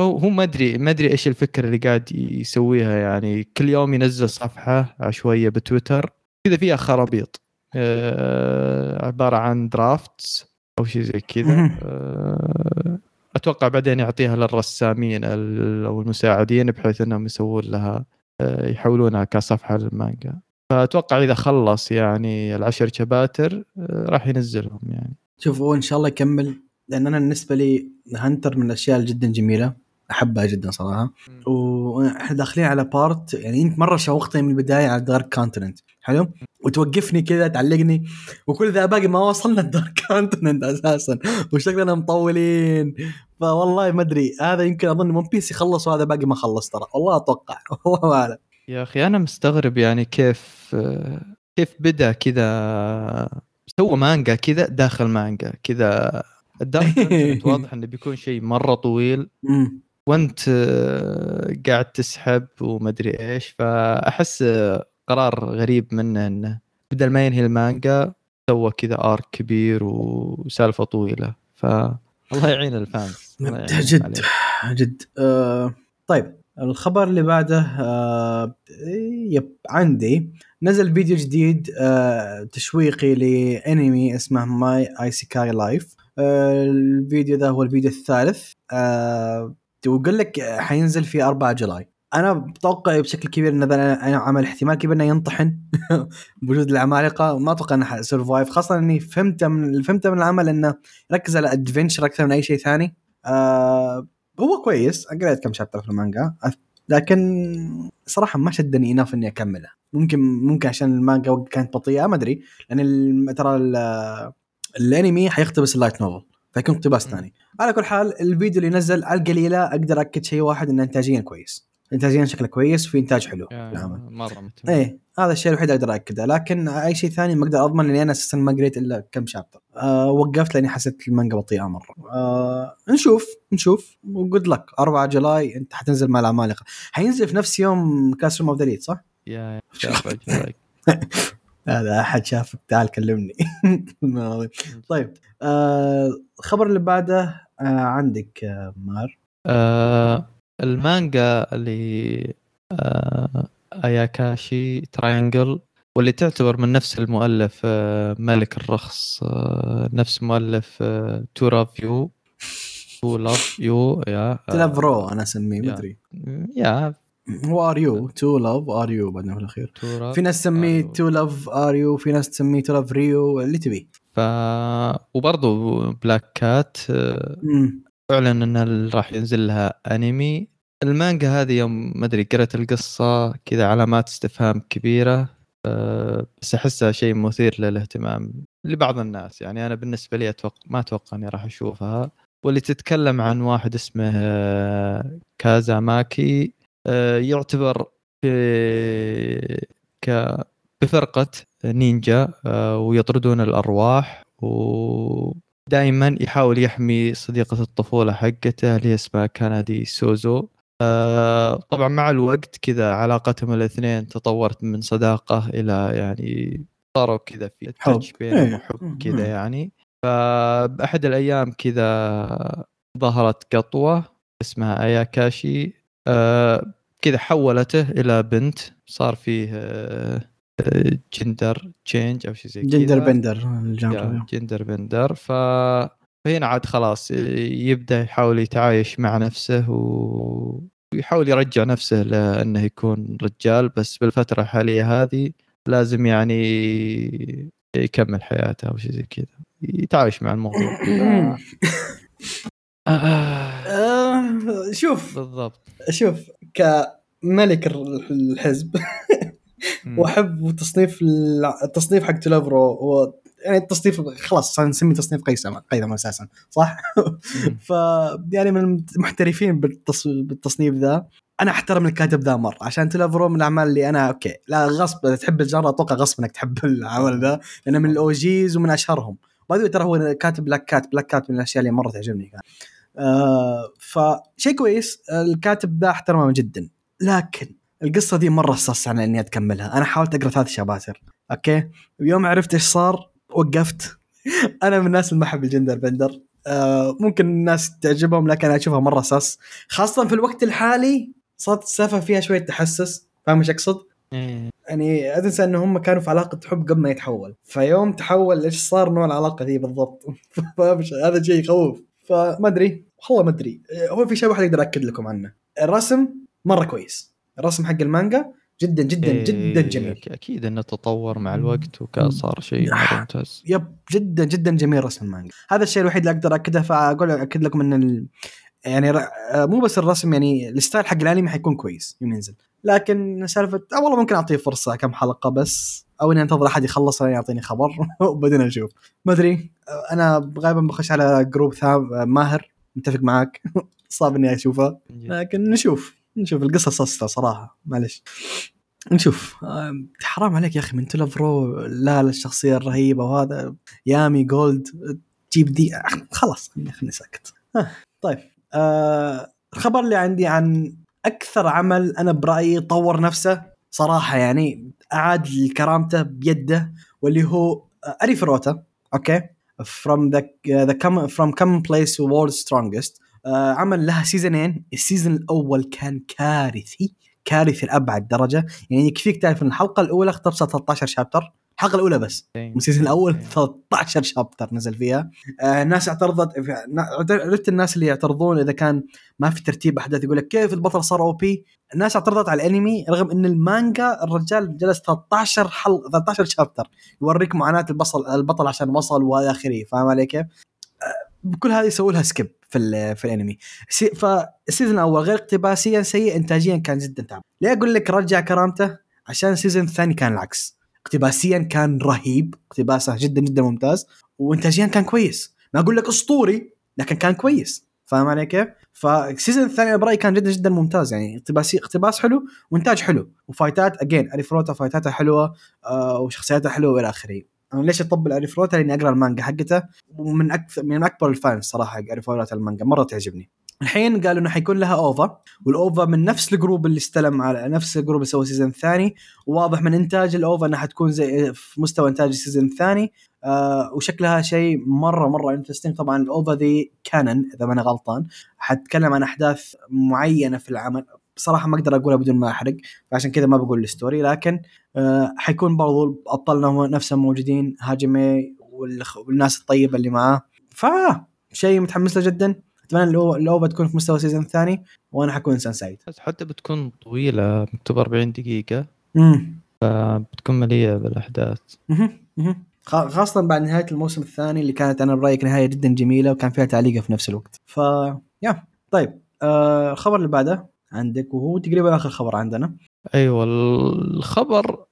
هو هو ما ادري ما أدري إيش الفكرة اللي قاعد يسويها. يعني كل يوم ينزل صفحة عشوائيه بتويتر كذا فيها خرابيط. آه، عبارة عن درافتس أو شيء زي كذا. آه، أتوقع بعدين يعطيها للرسامين أو المساعدين بحيث إنهم يسوون لها آه، يحولونها كصفحة للمانجا. فأتوقع إذا خلص يعني العشر شباتر راح ينزلهم يعني. شوف هو إن شاء الله يكمل. لأن أنا بالنسبة لي Hunter من الأشياء جدا جميلة. أحبها جدا صراحة. وإحنا داخلين على part يعني أنت مرة شوقتني من البداية على Dark Continent حلو؟ وتوقفني كذا تعلقني. وكل ذا باقي ما وصلنا ال Dark Continent أساسا. وشكلنا مطولين. فوالله ما أدري هذا يمكن أظن One Piece يخلص وهذا باقي ما خلص ترى. والله أتوقع. والله ما أعلم. يا أخي أنا مستغرب يعني كيف كيف بدأ كذا سوى مانجا كذا داخل مانجا كذا. الدارك واضح إنه بيكون شيء مرة طويل. وانت آه، قاعد تسحب ومدري إيش فأحس آه، قرار غريب منه إنه بدل ما ينهي المانجا سوى كذا ارك كبير وسالفة طويلة. ف الله يعين الفانز. جد. عليه. جد. آه طيب الخبر اللي بعده آه yep عندي نزل فيديو جديد آه تشويقي لانمي اسمه My Isekai Life آه الفيديو ذا هو الفيديو الثالث. آه ويقول لك حينزل في 4 July. أنا بتوقع بشكل كبير إن هذا عمل احتمال كبير إنه ينطحن بوجود العمالقة. ما أتوقع إنه حي survive خاصة إني فهمته من فهمته من العمل إنه يركز على adventure أكثر من أي شيء ثاني. آه هو كويس. قريت كم chapter في المانجا. لكن صراحة ما شدني enough إني أكمله. ممكن ممكن عشان المانجا كانت بطيئة ما أدري. لأن ترى ال- الأنمي حيقتبس ال light novel فيكون اقتباس. ثاني. على كل حال الفيديو اللي نزل على القليلة أقدر اكد شيء واحد انه انتاجيا كويس. انتاجيا شكله كويس وفي إنتاج حلو. العمل مرة. إيه هذا الشيء الوحيد اللي أقدر اكده لكن أي شيء ثاني ما أقدر أضمن لاني أنا أساسا ما قريت إلا كم chapter. آه وقفت لأني حسيت المانجا بطيئة مرة. آه نشوف نشوف. و good luck for July أنت حتنزل مع العمالقة. حينزل في نفس يوم Class of the صح؟ yeah. هذا أحد شافك تعال كلمني. طيب آه الخبر اللي بعده عندك آه مار. آه المانجا اللي آه Ayakashi Triangle واللي تعتبر من نفس المؤلف آه ملك الرخص آه نفس مؤلف آه To Love Ru تو لاف يو يا تلعب رو أنا أسميه ما يا. هو ار يو تو لاف ار يو بعدين في الأخير. تو في ناس تسميه. تو لاف ار يو في ناس تسميه تو لاف ريو اللي تبي. ف وبرضه بلاك كات آه،. اعلن انه راح ينزل لها انمي المانجا هذه يوم ما أدري قرأت القصة كذا علامات استفهام كبيرة أه بس أحسها شيء مثير للاهتمام لبعض الناس. يعني أنا بالنسبة لي أتوقع ما أتوقع إني راح أشوفها. واللي تتكلم عن واحد اسمه آه، كازاماكي آه، يعتبر في ك بفرقة نينجا آه، ويطردون الأرواح ودائما يحاول يحمي صديقة الطفولة حقته اللي اسمها كندي سوزو. طبعا مع الوقت كذا علاقتهم الاثنين تطورت من صداقة إلى يعني صاروا كذا في touch بينهم إيه. وحب كذا يعني. فبأحد الأيام كذا ظهرت قطوة اسمها Ayakashi آه كذا حولته إلى بنت صار فيه آه gender change أو شيء زي كذا. gender bender gender bender. ف فهنا عاد خلاص يبدأ يحاول يتعايش مع نفسه و... ويحاول يرجع نفسه لأنه يكون رجال. بس بالفترة الحالية هذه لازم يعني يكمل حياته أو شيء زي كذا. يتعايش مع الموضوع. آه، شوف. بالضبط. شوف كملك الحزب. واحب تصنيف التصنيف حق تلافرو و يعني التصنيف خلاص نسمي تصنيف قيثم قيثم أساسا صح؟ ف يعني من المحترفين بالتصنيف ذا. أنا أحترم الكاتب ذا مرة عشان To Love Ru من الأعمال اللي أنا okay لا غصب إذا تحب ال genre أتوقع غصب إنك تحب العمل ذا لأنه من ال OGs ومن أشهرهم. باي ترى هو كاتب Black Cat Black Cat من الأشياء اللي مرة تعجبني كان. آه فشيء كويس الكاتب ذا أحترمه جدا لكن القصة دي مرة صص على إني اكملها أنا حاولت أقرأ ثلاث شباتر okay؟ ويوم عرفت إيش صار وقفت. أنا من الناس اللي ما أحب ال gender bender. آه ممكن الناس تعجبهم لكن أنا أشوفها مرة صص خاصة في الوقت الحالي صارت السالفه فيها شوية تحسس. فاهم إيش أقصد؟ يعني لا تنسى إن هم كانوا في علاقة حب قبل ما يتحول. فيوم تحول إيش صار؟ نوع العلاقة ذي بالضبط. هذا شيء يخوف. فما أدري. والله ما أدري. هو في شيء واحد أقدر أكد لكم عنه. الرسم مرة كويس. الرسم حق المانجا جدا جدا إيه جدا جميل. أكيد إنه تطور مع الوقت وكان صار شيء مره ممتاز. yep جدا جدا جميل رسم المانجا. هذا الشيء الوحيد اللي أقدر أكده فأقول أكد لكم إن ال... يعني مو بس الرسم يعني ال style حق الأنمي حيكون كويس يوم ينزل. لكن سالفة أه والله ممكن أعطيه فرصة كم حلقة بس أو إني أنتظر أحد يخلص يعطيني خبر وبعدين أشوف. ما أدري أنا غالبا بخش على group ثام ماهر متفق معك صعب إني أشوفه. لكن نشوف. نشوف القصة صسته صراحة معلش نشوف. حرام عليك يا أخي من To Love Ru لا الشخصية الرهيبة وهذا Yami Gold تجيب دي خلاص خليني ساكت. طيب. آه الخبر اللي عندي عن أكثر عمل أنا برأيي طور نفسه صراحة يعني أعاد كرامته بيده واللي هو Arifureta okay؟ The the come from common place to world's strongest. آه عمل لها سيزونين ال season الأول كان كارثي كارثي لأبعد درجة. يعني يكفيك تعرف إن الحلقة الأولى اختصرت 13 chapter الحلقة الأولى بس. ال season الأول 13 chapter نزل فيها. آه الناس اعترضت. عرفت الناس اللي يعترضون إذا كان ما في ترتيب أحداث يقول لك كيف البطل صار OP الناس اعترضت على الأنمي رغم إن المانجا الرجال جلس 13 حلقه 13 chapter يوريك معاناة البطل البطل عشان وصل وإلى آخره. فاهم علي كيف؟ بكل هذه يسووا لها skip في في الانمي. فال season الأول غير اقتباسيا سيء انتاجيا كان جدا تعب ليه أقول لك رجع كرامته؟ عشان ال season الثاني كان العكس. اقتباسيا كان رهيب اقتباسه جدا جدا ممتاز وانتاجيا كان كويس. ما أقول لك أسطوري لكن كان كويس. فاهم علي كيف؟ فال season الثاني برايي كان جدا جدا ممتاز. يعني اقتباسي اقتباس حلو وإنتاج حلو. وفايتات again Arifureta فايتاتها حلوة آه وشخصياتها حلوة وإلى آخره. أنا ليش أطبل Arifureta لأني أقرأ المانجا حقته ومن أكثر من أكبر ال fans صراحة حق Arifureta المانجا مرة تعجبني. الحين قالوا إنه حيكون لها OVA وال OVA من نفس ال group اللي استلم على نفس ال group اللي سوى ال season الثاني وواضح من إنتاج ال OVA إنها حتكون زي في مستوى إنتاج ال season الثاني آه وشكلها شيء مرة مرة interesting طبعا ال OVA ذي canon إذا ما أنا غلطان حتكلم عن أحداث معينة في العمل بصراحة ما أقدر أقولها بدون ما أحرق فعشان كذا ما بقول ال story. لكن آه حيكون برضو ابطالنا نفسهم موجودين Hajime والناس الطيبة اللي معاه. ف شيء متحمس له جدا. أتمنى ال OVA تكون في مستوى season الثاني وأنا حكون انسان سعيد حتى بتكون طويلة مكتوب 40 دقيقة. امم فبتكون مليئة بالأحداث. أها أها خا- خاصة بعد نهاية الموسم الثاني اللي كانت أنا برأيك نهاية جدا جميلة وكان فيها تعليقه في نفس الوقت. ف yeah. طيب آه الخبر اللي بعده. عندك وهو تقريبا آخر خبر عندنا أيوه الخبر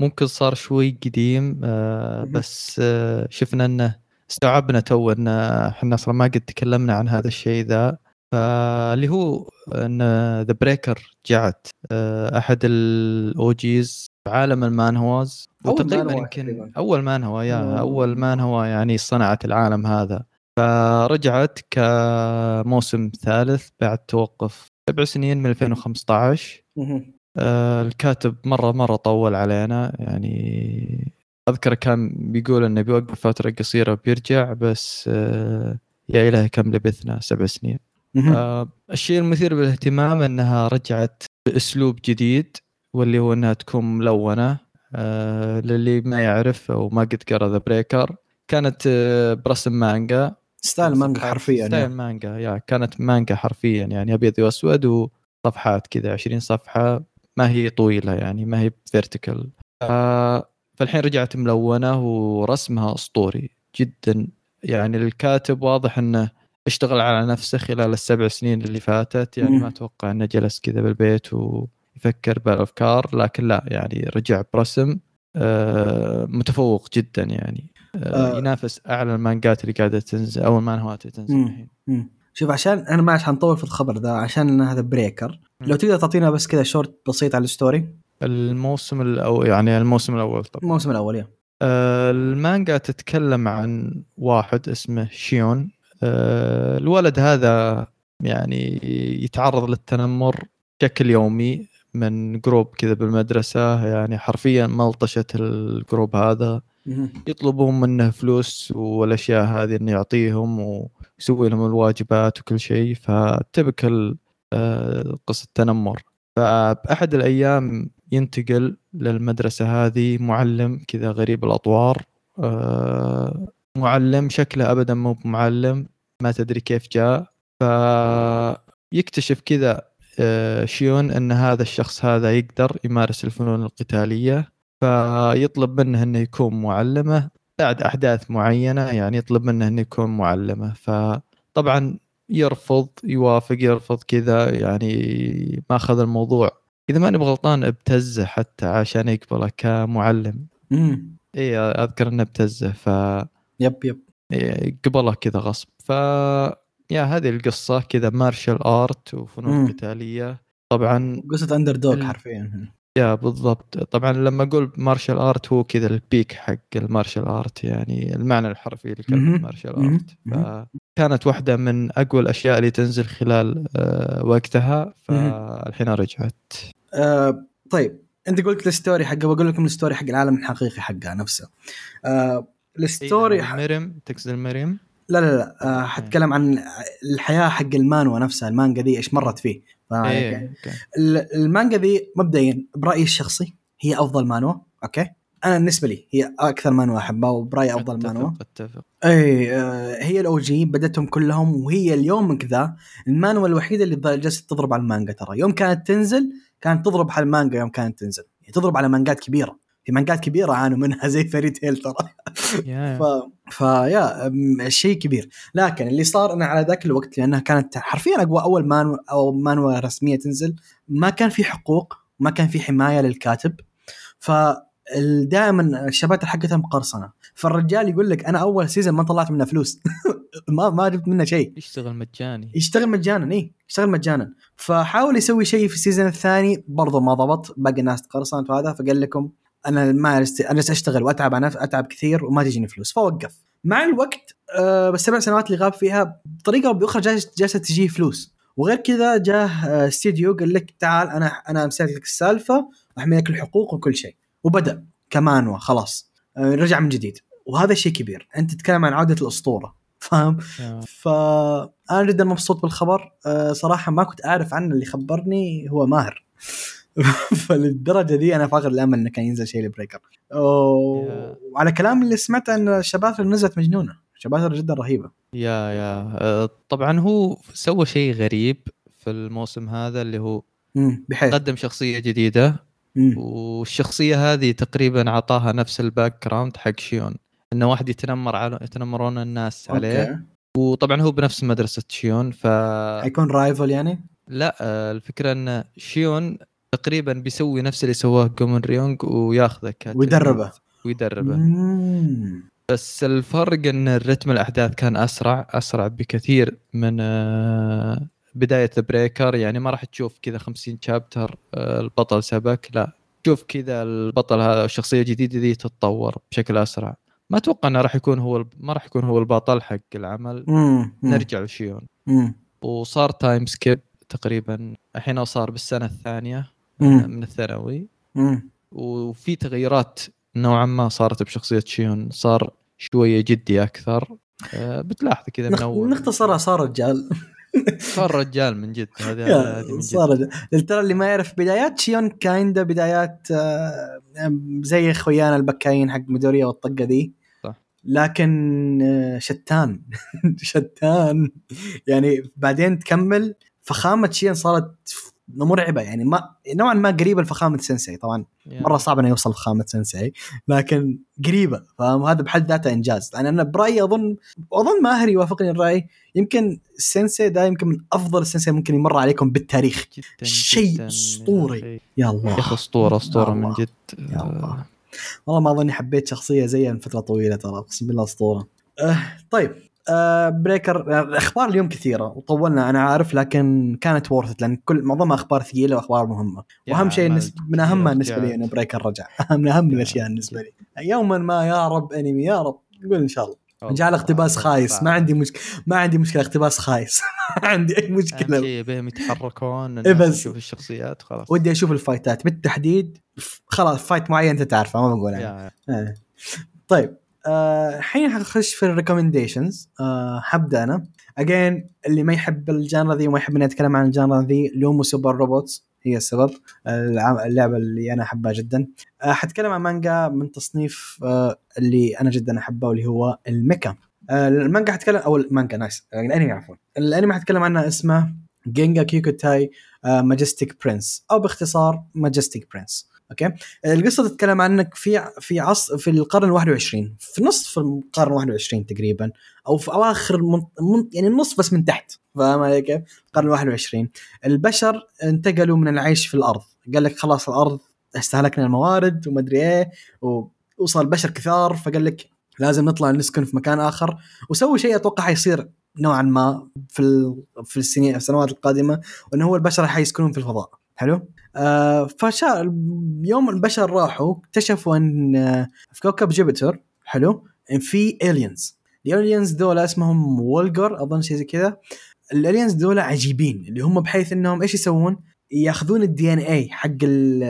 ممكن صار شوي قديم آه،. بس آه، شفنا إنه استوعبنا تو إن إحنا أصلا ما قد تكلمنا عن هذا الشيء ذا فاللي هو إن The Breaker رجعت أحد ال OGs عالم ال manhwas أول وتقريبا يمكن. أول مانهوا yeah مم. أول مانهوا يعني صنعت العالم هذا فرجعت كموسم ثالث بعد توقف سبع سنين من 2015 مهم. آه، الكاتب مرة مرة طول علينا يعني أذكر كان بيقول إنه بيوقف فترة قصيرة وبيرجع بس آه، يا إلهي كم لبثنا سبع سنين. آه، الشيء المثير للاهتمام إنها رجعت بأسلوب جديد واللي هو إنها تكون ملونة. للي ما يعرف أو ما قد قرأ The Breaker كانت برسم مانجا. style مانجا حرفيا style يعني. مانجا yeah كانت مانجا حرفيا يعني أبيض وأسود وصفحات كذا 20 صفحة ما هي طويلة يعني ما هي vertical فالحين رجعت ملونة ورسمها أسطوري جدا. يعني الكاتب واضح إنه اشتغل على نفسه خلال السبع سنين اللي فاتت يعني. ما أتوقع إنه جلس كذا بالبيت ويفكر بالأفكار لكن لا يعني رجع برسم آه، متفوق جدا يعني. آه، آه. ينافس أعلى المانجات اللي قاعدة تنزل أو المانهوات اللي تنزل. الحين. شوف عشان أنا ما عشان نطول في الخبر ذا عشان إن هذا Breaker لو تقدر تعطينا بس كذا شورت بسيط على ال story الموسم الأول يعني الموسم الأول طبعا الموسم الأول yeah آه، المانجا تتكلم عن واحد اسمه شيون آه، الولد هذا يعني يتعرض للتنمر بشكل يومي من group كذا بالمدرسة يعني حرفيا ملطشة ال group هذا. يطلبون منه فلوس والأشياء هذه إنه يعطيهم ويسوي لهم الواجبات وكل شيء ف typical قصة تنمر فبأحد الأيام ينتقل للمدرسة هذه معلم كذا غريب الأطوار. آه، معلم شكله ابدا مو بمعلم ما تدري كيف جاء. فيكتشف كذا آه، شيون إن هذا الشخص هذا يقدر يمارس الفنون القتالية. فيطلب منه إنه يكون معلمه بعد أحداث معينة يعني يطلب منه إنه يكون معلمه. فطبعا يرفض يوافق يرفض كذا يعني ما اخذ الموضوع. إذا ماني بغلطان ابتزه حتى عشان يقبله كمعلم. مم. إي أذكر إنه ابتزه ف yep yep. قبله كذا غصب. ف yeah هذه القصة كذا martial art وفنون. قتالية. طبعا قصة underdog حرفيا. yeah بالضبط. طبعا لما أقول martial art هو كذا ال peak حق ال martial art يعني المعنى الحرفي لكلمة. martial. art فكانت واحدة من أقوى الأشياء اللي تنزل خلال آه، وقتها فالحين رجعت. آه طيب أنت قلت ال story حقه بقول لكم ال story حق العالم الحقيقي حقه نفسه. آه ال story ح... موريم تقصد الموريم؟ لا لا لا آه حتكلم عن الحياة حق المانوا نفسها المانجا دي إيش مرت فيه. فاهم علي؟ كيف؟ okay. ال- المانجا دي مبدئيا برأيي الشخصي هي أفضل مانوا okay؟ أنا بالنسبة لي هي أكثر مانوا أحبها وبرأيي أفضل مانوا أتفق إي آه، هي ال OG بدتهم كلهم وهي اليوم من كذا المانوا الوحيدة اللي جالسة تضرب على المانجا ترى. يوم كانت تنزل كانت تضرب على المانجا يوم كانت تنزل. يعني تضرب على مانجات كبيرة. في مانجات كبيرة عانوا منها زي Fairy Tail ترى. yeah. ف... ف yeah شيء كبير. لكن اللي صار انه على ذاك الوقت لأنها كانت حرفيا أقوى أول مانو أو مانوا رسمية تنزل ما كان في حقوق ما كان في حماية للكاتب. ف دائما الشباتر حقتها مقرصنة. فالرجال يقول لك أنا أول season ما طلعت منه فلوس. ما ما جبت منه شيء. يشتغل مجاني. يشتغل مجانا اي يشتغل مجانا. فحاول يسوي شيء في ال season الثاني برضه ما ضبط باقي الناس تقرصنت وهذا فقال لكم أنا ما است... أنا أشتغل وأتعب نفس أتعب كثير وما تجيني فلوس فوقف مع الوقت آه بالسبع سنوات اللي غاب فيها بطريقة أو بأخرى جالس- جالسة تجيه فلوس. وغير كذا جاه آه، استديو قال لك تعال أنا أنا مسك لك السالفة واحمي لك الحقوق وكل شيء. وبدأ كمانوا خلاص. آه، رجع من جديد. وهذا شيء كبير. أنت تتكلم عن عودة الأسطورة فاهم؟ يا. فانا جدا مبسوط بالخبر. أه صراحة ما كنت أعرف عنه اللي خبرني هو ماهر. فللدرجة دي أنا فاقد الأمل إنه كان ينزل شيء لبريكر. وعلى كلام اللي سمعته إن الشباتر نزلت مجنونة. شباتر جدا رهيبة. يا يا. آه، طبعا هو سوى شيء غريب في الموسم هذا اللي هو بحيث. قدم شخصية جديدة. مم. والشخصية هذه تقريبا أعطاها نفس ال background حق شيون. إنه واحد يتنمر على يتنمرون الناس عليه. okay وطبعا هو بنفس مدرسة شيون ف حيكون rival يعني؟ لا آه، الفكرة إن شيون تقريبا بيسوي نفس اللي سواه جومن ريونغ وياخذه ويدربه. ويدربه. مم. بس الفرق إن الرتم الأحداث كان أسرع أسرع بكثير من آه، بداية Breaker. يعني ما راح تشوف كذا 50 chapter البطل سبك. لا تشوف كذا البطل هذا الشخصية الجديدة دي تتطور بشكل أسرع. ما أتوقع إنه راح يكون هو ما راح يكون هو البطل حق العمل. مم. نرجع لشيون. وصار time skip تقريبا الحين صار بالسنة الثانية. مم. من الثانوي. مم. وفي تغيرات نوعا ما صارت بشخصية شيون صار شوية جدي أكثر. آه، بتلاحظ كذا من أول. نختصرها صار رجال. صار رجال من جد. هذه صار رجال. ترى اللي ما يعرف بدايات شيون كايندا بدايات آه، زي خويانا البكاين حق مدوريا والطقة دي صح. لكن آه، شتان. شتان. يعني بعدين تكمل فخامة شيون صارت مرعبة يعني ما نوعا ما قريبة لفخامة سensei طبعا يعني مرة صعب إنه يوصل فخامه سensei لكن قريبة فاهم؟ هذا بحد ذاته إنجاز. لأن أنا برأيي اظن أظن ماهر يوافقني الرأي. يمكن السنسي ده يمكن من أفضل السنسي ممكن يمر عليكم بالتاريخ. شيء جداً أسطوري. يا الله. يا أخي أسطورة أسطورة من. جد. يا الله. والله ما أظني حبيت شخصية زيها من فتره طويلة ترى. اقسم بالله أسطورة. أه طيب. أه بريكر أخبار اليوم كثيرة وطولنا أنا عارف لكن كانت وورث لأن كل معظمها أخبار ثقيلة وأخبار مهمة. وأهم شيء من اهمها بالنسبة لي. إنه Breaker رجع. من أهم yeah. الأشياء بالنسبة لي. يوما ما يا رب أنمي يا رب قول إن شاء الله. جعل اقتباس. خايس. ما عندي مشكله ما عندي مشكلة اقتباس خايس. ما عندي أي مشكلة. شيء بهم يتحركون إيه بس. تشوف الشخصيات خلاص. ودي أشوف الفايتات. بالتحديد خلاص fight معين أنت تعرفه ما بقول آه. طيب. آه، الحين حنخش في ال recommendations آه حبدأ أنا. again اللي ما يحب ال genre ذي وما يحب اني اتكلم عن ال genre ذي لوموا Super Robots هي السبب. اللعبة اللي أنا احبها جدا. آه حتكلم عن مانجا من تصنيف آه اللي أنا جدا أحبه واللي هو ال mecha. آه المانجا حتكلم أو المانجا nice. آه، الأنمي عفوا. الأنمي حتكلم عنه اسمه Ginga Kikoutai Majestic Prince أو باختصار Majestic Prince okay؟ القصة تتكلم عنك في في عصر في القرن ال21 في نصف القرن ال21 تقريبا أو في أواخر من من يعني النص بس من تحت فاهم علي كيف؟ القرن ال21 البشر انتقلوا من العيش في الأرض قال لك خلاص الأرض استهلكنا الموارد ومدري إيه ووصل البشر كثار فقال لك لازم نطلع نسكن في مكان آخر وسووا شيء أتوقع حيصير نوعا ما في في السنين السنوات القادمة وانه هو البشر حيسكنون في الفضاء. حلو؟ آه فشا يوم البشر راحوا اكتشفوا أن آه، في كوكب جوبيتر حلو إن في الينز ال aliens دول اسمهم وولجر أظن شيء زي كذا ال aliens دول عجيبين اللي هم بحيث إنهم إيش يسوون؟ ياخذون ال DNA حق ال-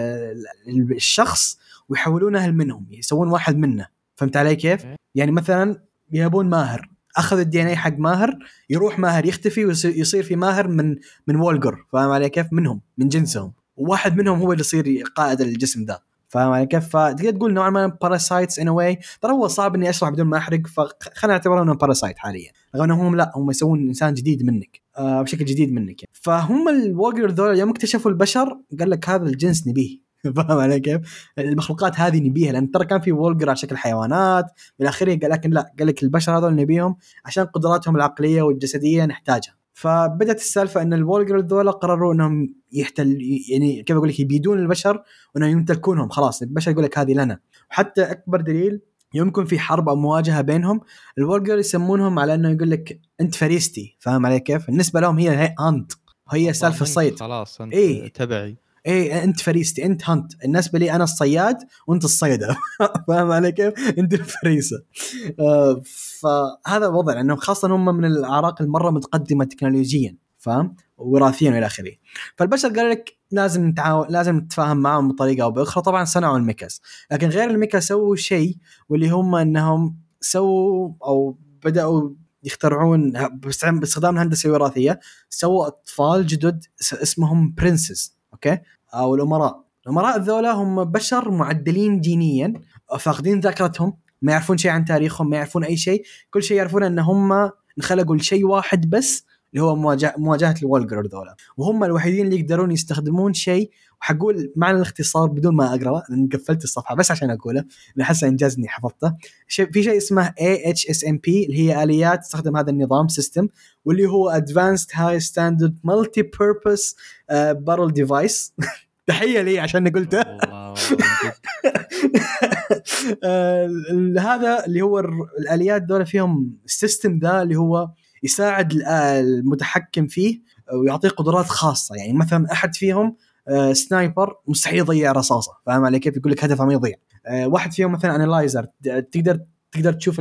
ال- الشخص ويحولونه منهم يسوون واحد منه فهمت علي كيف؟ يعني مثلا يبون ماهر أخذ ال DNA حق ماهر يروح ماهر يختفي ويصير في ماهر من من وولجر فاهم علي كيف؟ منهم من جنسهم وواحد منهم هو اللي يصير قائد الجسم ذا فاهم علي كيف؟ فتقدر تقول نوعا ما parasites in a way ترى هو صعب إني أشرح بدون ما أحرق فخلينا نعتبره انه parasite حاليا رغم إنهم لا هم يسوون إنسان جديد منك آه بشكل جديد منك يعني. فهم الووجر ذول يوم اكتشفوا البشر قال لك هذا الجنس نبيه فاهم علي كيف؟ المخلوقات هذه نبيها لأن ترى كان في وولجر على شكل حيوانات إلى اخره قال لكن لا قال لك البشر هذول نبيهم عشان قدراتهم العقلية والجسدية نحتاجها. فبدأت السالفة إن الوولجر ذولا قرروا إنهم يحتل يعني كيف أقول لك يبيدون البشر وإنهم يمتلكونهم. خلاص البشر يقول لك هذه لنا. وحتى أكبر دليل يوم يكون في حرب أو مواجهة بينهم الورجر يسمونهم على إنه يقول لك أنت فريستي. فاهم علي كيف؟ بالنسبة لهم هي هي hunt وهي سالفة الصيد خلاص أنت إيه. تبعي. إيه أنت فريستي أنت هانت. بالنسبة لي أنا الصياد وأنت الصيده فاهم علي كيف؟ أنت الفريسة. آه فهذا وضع لأنه خاصة هم من الأعراق المرة متقدمة تكنولوجيا فاهم؟ وراثيا وإلى آخره. فالبشر قال لك لازم نتعاون لازم نتفاهم معهم بطريقة أو بأخرى. طبعا صنعوا الميكاس لكن غير الميكا سووا شيء واللي هم إنهم سووا أو بدأوا يخترعون باستخدام الهندسه الوراثيه سووا أطفال جدد اسمهم princes okay؟ أو الامراء الأمراء ذولا هم بشر معدلين جينيا فاقدين ذاكرتهم ما يعرفون شيء عن تاريخهم ما يعرفون أي شيء. كل شيء يعرفونه أن هم انخلقوا لشيء واحد بس اللي هو مواجهه مواجهة الولجر ذولا. وهم الوحيدين اللي يقدرون يستخدمون شيء وحقول معنى الاختصار بدون ما أقرأ لأن قفلت الصفحة بس عشان أقوله لأن احس انجاز اني حفظته في شيء اسمه AHSMB اللي هي آليات تستخدم هذا النظام system واللي هو Advanced High Standard Multi Purpose Battle Device. تحية لي عشان قلته. آه، هذا اللي هو الآليات دول فيهم ال system ذا اللي هو يساعد ال- آه، المتحكم فيه ويعطيه قدرات خاصة. يعني مثلا أحد فيهم آه، sniper مستحيل يضيع رصاصه فاهم علي؟ كيف يقول لك هدفه ما يضيع. آه، واحد فيهم مثلا analyzer تقدر تقدر تشوف.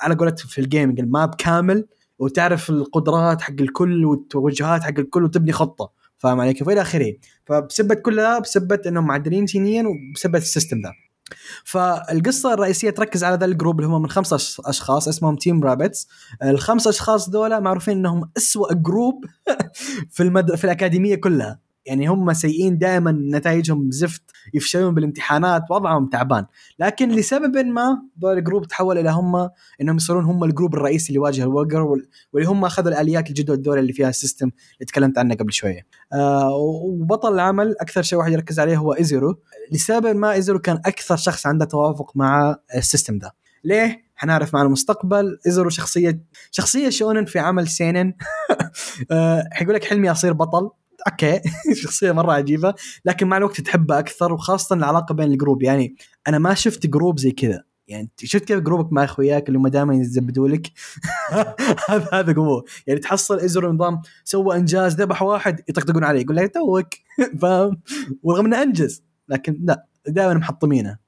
على قولتهم في ال gaming ال map كامل وتعرف القدرات حق الكل والتوجهات حق الكل وتبني خطة فاهم علي؟ كيف؟ وإلى آخره. فبسبة كل ذا بسبة إنهم معدلين جينيا وبسبة ال system ذا. فالقصة الرئيسية تركز على ذا ال group اللي هم من خمسة أشخاص اسمهم Team Rabbits الخمسة أشخاص دول معروفين إنهم أسوأ group في المد... في الأكاديمية كلها. يعني هم سيئين دائما نتائجهم زفت يفشلون بالامتحانات وضعهم تعبان. لكن لسبب ما ذول ال group تحول إلى هم إنهم يصيرون هم ال group الرئيسي اللي يواجه الورجر وال- واللي هم أخذوا الآليات الجدد دول اللي فيها ال system اللي تكلمت عنه قبل شوية. آه وبطل العمل أكثر شيء واحد يركز عليه هو ايزيرو لسبب ما ايزيرو كان أكثر شخص عنده توافق مع ال system ده. ليه؟ حنعرف مع المستقبل. ايزيرو شخصية شخصية شونن في عمل سينن. آه، حيقول لك حلمي أصير بطل. okay. شخصية مرة عجيبة. لكن مع الوقت تحبها أكثر وخاصة العلاقة بين ال group. يعني أنا ما شفت group زي كذا. يعني شفت كيف group ك مع أخوياك اللي هم دائما يزبدوا لك؟ هذا هذا قوه يعني تحصل ازرو نظام سوى إنجاز ذبح واحد يطقطقون عليه يقول لك توك. فاهم؟ ورغم إنه أنجز. لكن لا دائما محطمينه.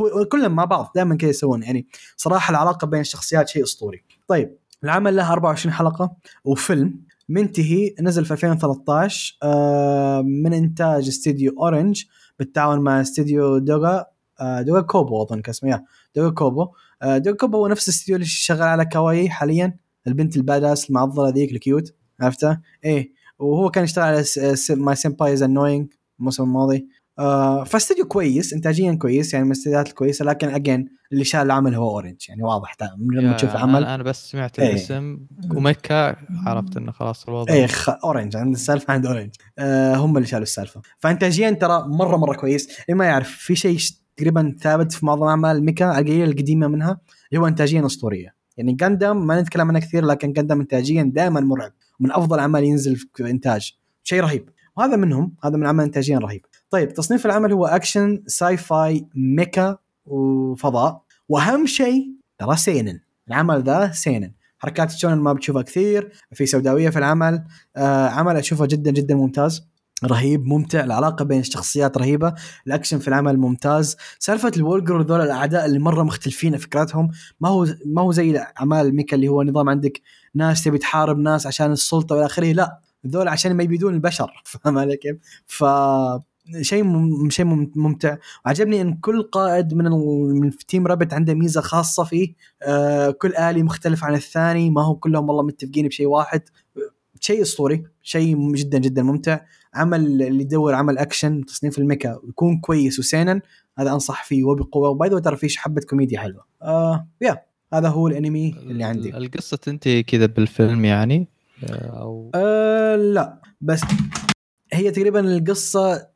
وكلهم مع بعض دائما كذا يسوون. يعني صراحة العلاقة بين الشخصيات شيء أسطوري. طيب العمل له 24 حلقة وفيلم. منتهي نزل في 2013 آه، من إنتاج استديو أورنج بالتعاون مع استديو دوغا آه، دوغا كوبو أظن كان اسمه دوغا كوبو آه، دوغا كوبو هو نفس الاستديو اللي شغال على kawaii حاليا البنت ال badass المعضلة ذيك ال cute عرفتها؟ إيه وهو كان يشتغل على My Senpai is Annoying الموسم الماضي آه فاستديو كويس انتاجيا كويس يعني من الاستديوهات الكويسه لكن again اللي شال العمل هو اورنج يعني واضح من لما تشوف العمل. أنا بس سمعت إيه. الاسم وميكا عرفت إنه خلاص الوضع. إيه خ... اورنج عند السالفة عند اورنج آه هم اللي شالوا السالفة. فانتاجيا ترى مرة مرة كويس. اللي ما يعرف في شيء تقريبا ثابت في معظم أعمال ميكا القليلة القديمة منها اللي هو انتاجيا أسطورية. يعني جاندام ما نتكلم عنه كثير لكن جاندام انتاجيا دائما مرعب. من أفضل أعمال ينزل في إنتاج. شيء رهيب. وهذا منهم هذا من عمل انتاجيا رهيب. طيب تصنيف العمل هو أكشن sci-fi ميكا وفضاء. وأهم شيء ترى سينن. العمل ذا سينن. حركات شونن ما بتشوفها كثير في سوداوية في العمل. آه عمل أشوفه جدا جدا ممتاز رهيب ممتع العلاقه بين الشخصيات رهيبة. الأكشن في العمل ممتاز. سالفة الورجر ذول الأعداء اللي مرة مختلفين فكرتهم ما هو ما هو زي أعمال ميكا اللي هو نظام عندك ناس تبي تحارب ناس عشان السلطة والى آخره. لا ذول عشان ما يبيدون البشر. فاهم علي كيف؟ ف شيء. شيء مم- ممتع. وعجبني إن كل قائد من. من Team Rabbit عنده ميزة خاصة فيه. آه كل آلي مختلف عن الثاني. ما هو كلهم والله متفقين بشيء واحد. شيء أسطوري. شيء جدا جدا ممتع. عمل اللي يدور عمل أكشن تصنيف الميكا يكون كويس وسينن هذا أنصح فيه وبقوة. وباي ترى فيه حبة كوميديا حلوة. آه yeah هذا هو الأنمي اللي عندي. ال- القصة تنتهي كذا بالفيلم يعني؟ آه، أو آه لا. بس هي تقريبا القصة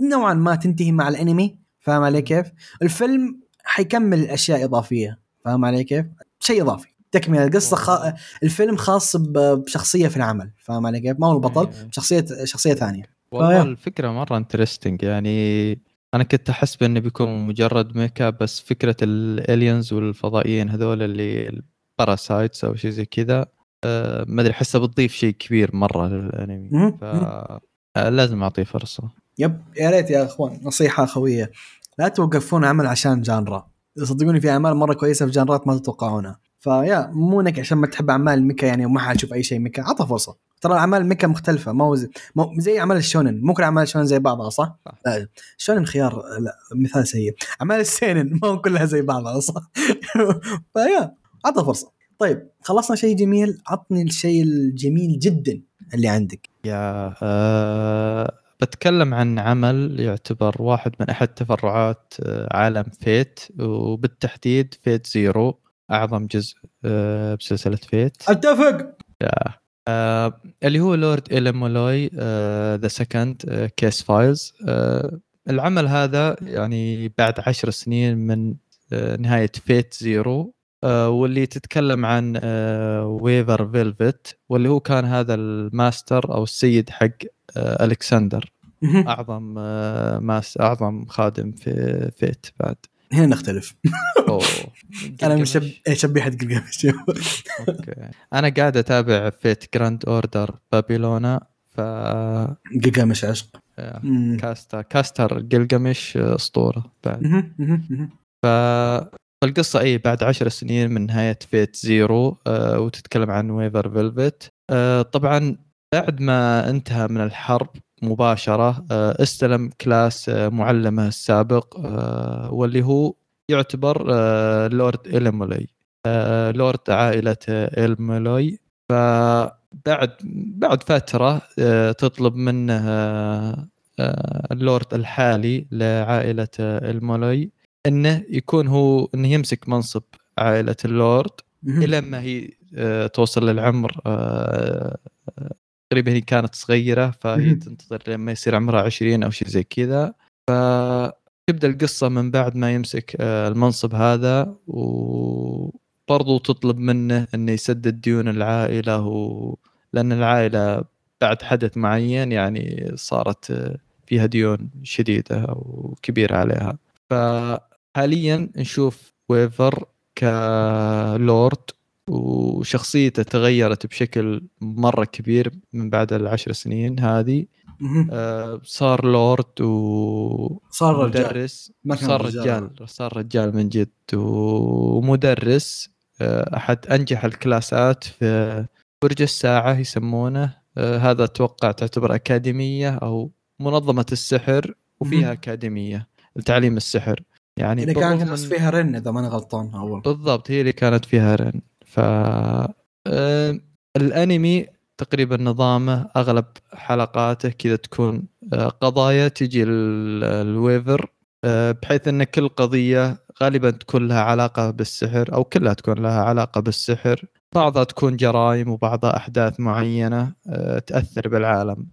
نوعا ما تنتهي مع الأنمي فاهم علي كيف؟ الفيلم حيكمل أشياء إضافية فاهم علي كيف؟ شيء إضافي تكملة القصة خ... الفيلم خاص بشخصية في العمل فاهم علي كيف؟ ما هو البطل إيه. شخصية شخصية ثانية والله. الفكرة مرة interesting يعني أنا كنت أحس بأنه بيكون مجرد ميكا بس فكرة ال aliens والفضائيين هذول اللي ال parasites أو شيء زي كذا آه، ما أدري احسها بتضيف شيء كبير مرة للأنمي مهم. ف آه، لازم أعطيه فرصة yep يا ريت يا اخوان نصيحة خوية. لا توقفون عمل عشان genre. صدقوني في أعمال مرة كويسة في genre ات ما تتوقعونها. ف yeah مو إنك عشان ما تحب أعمال الميكا يعني وما حتشوف أي شيء ميكا عطها فرصة. ترى اعمال الميكا مختلفة ما زي, ما هو زي أعمال الشونن. مو كل أعمال الشونن زي بعضها صح؟ لا الشونن خيار لا مثال سيء. أعمال ال seinen ما هو كلها زي بعضها صح؟ فيا أعطها فرصة. طيب خلصنا شيء جميل عطني الشيء الجميل جدا اللي عندك. yeah أه بتكلم عن عمل يعتبر واحد من أحد تفرعات آه، عالم فيت وبالتحديد فيت زيرو أعظم جزء آه، بسلسلة فيت. أتفق. آه اللي هو Lord El-Melloi the second case files العمل هذا يعني بعد عشر سنين من نهاية فيت زيرو واللي تتكلم عن ويفر فيلفيت واللي هو كان هذا الماستر أو السيد حق ألكسندر. أعظم آه mas- أعظم خادم في فيت بعد. هنا نختلف. أنا مش. شب... شبيحة جلجمش okay. أنا قاعد أتابع Fate Grand Order Babylonia ف جلجمش عشق. آه،. casta caster. جلجمش آه، أسطورة بعد. ف فالقصة اي بعد عشر سنين من نهاية فيت زيرو آه وتتكلم عن ويفر فيلفت آه طبعا بعد ما انتهى من الحرب مباشرة آه استلم class آه معلمه السابق آه واللي هو يعتبر لورد إلمولي لورد عائلة إلمولي فبعد بعد فترة تطلب منه اللورد الحالي لعائلة إلمولي إنه يكون هو إنه يمسك منصب عائلة اللورد. إلى ما هي توصل للعمر تقريبا هي كانت صغيرة فهي. تنتظر لما يصير عمرها 20 أو شيء زي كذا فتبدا القصة من بعد ما يمسك آه، المنصب هذا وبرضو تطلب منه إنه يسدد ديون العائلة و... لأن العائلة بعد حدث معين يعني صارت آه، فيها ديون شديدة وكبيره عليها فحاليا نشوف ويفر كلورد وشخصيته تغيرت بشكل مرة كبير من بعد العشر سنين هذه. آه، صار لورد و صار رجال. صار رجال. صار رجال من جد. ومدرس. آه، أحد أنجح الكلاسات في برج الساعة يسمونه. آه، هذا أتوقع تعتبر أكاديمية أو منظمة السحر. وفيها. أكاديمية لتعليم السحر. يعني اللي كان بالرغم جالس من- فيها رن إذا ماني غلطان أول. بالضبط هي اللي كانت فيها رن. ف آه، الأنمي تقريبا نظامه أغلب حلقاته كذا تكون آه، قضايا تجي ال- الويفر آه، بحيث إن كل قضية غالبا تكون لها علاقة بالسحر أو كلها تكون لها علاقة بالسحر. بعضها تكون جرائم وبعضها أحداث معينة تأثر بالعالم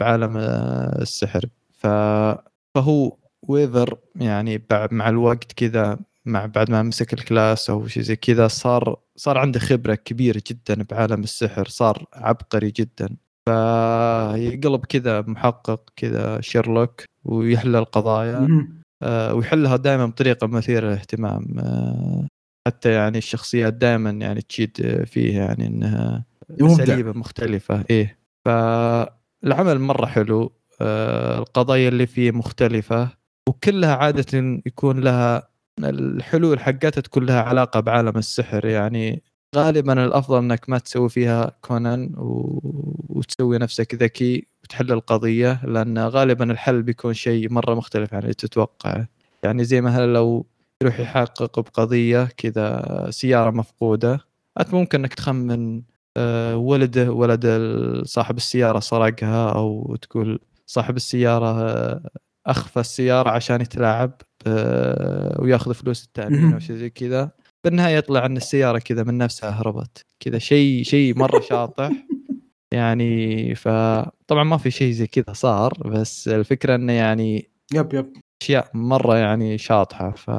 بعالم السحر. فهو ويفر يعني مع الوقت كذا مع بعد ما مسك ال class أو شيء زي كذا صار صار عنده خبرة كبيرة جدا بعالم السحر صار عبقري جدا فيقلب كذا محقق كذا شيرلوك ويحل القضايا. آه، ويحلها دائما بطريقة مثيرة للاهتمام آه، حتى يعني الشخصيات دائما يعني تشيد فيه يعني إنها مبدع. اساليبه مختلفة إيه فالعمل مرة حلو آه، القضايا اللي فيه مختلفة وكلها عادة يكون لها الحلول حقتها تكون لها علاقة بعالم السحر يعني غالبا الأفضل إنك ما تسوي فيها كونان و... وتسوي نفسك ذكي وتحل القضية لأن غالبا الحل بيكون شيء مرة مختلف عن اللي تتوقعه. يعني زي مثلا لو يروح يحقق بقضية كذا سيارة مفقودة أنت ممكن إنك تخمن آه، ولده ولد صاحب السيارة سرقها أو تقول صاحب السيارة آه، أخفى السيارة عشان يتلاعب. وياخذ فلوس التامين. أو شيء زي كذا. بالنهاية يطلع إن السيارة كذا من نفسها هربت. كذا شيء شيء مرة شاطح. يعني فطبعا ما في شيء زي كذا صار بس الفكرة إنه يعني يب يب. أشياء مرة يعني شاطحة. ف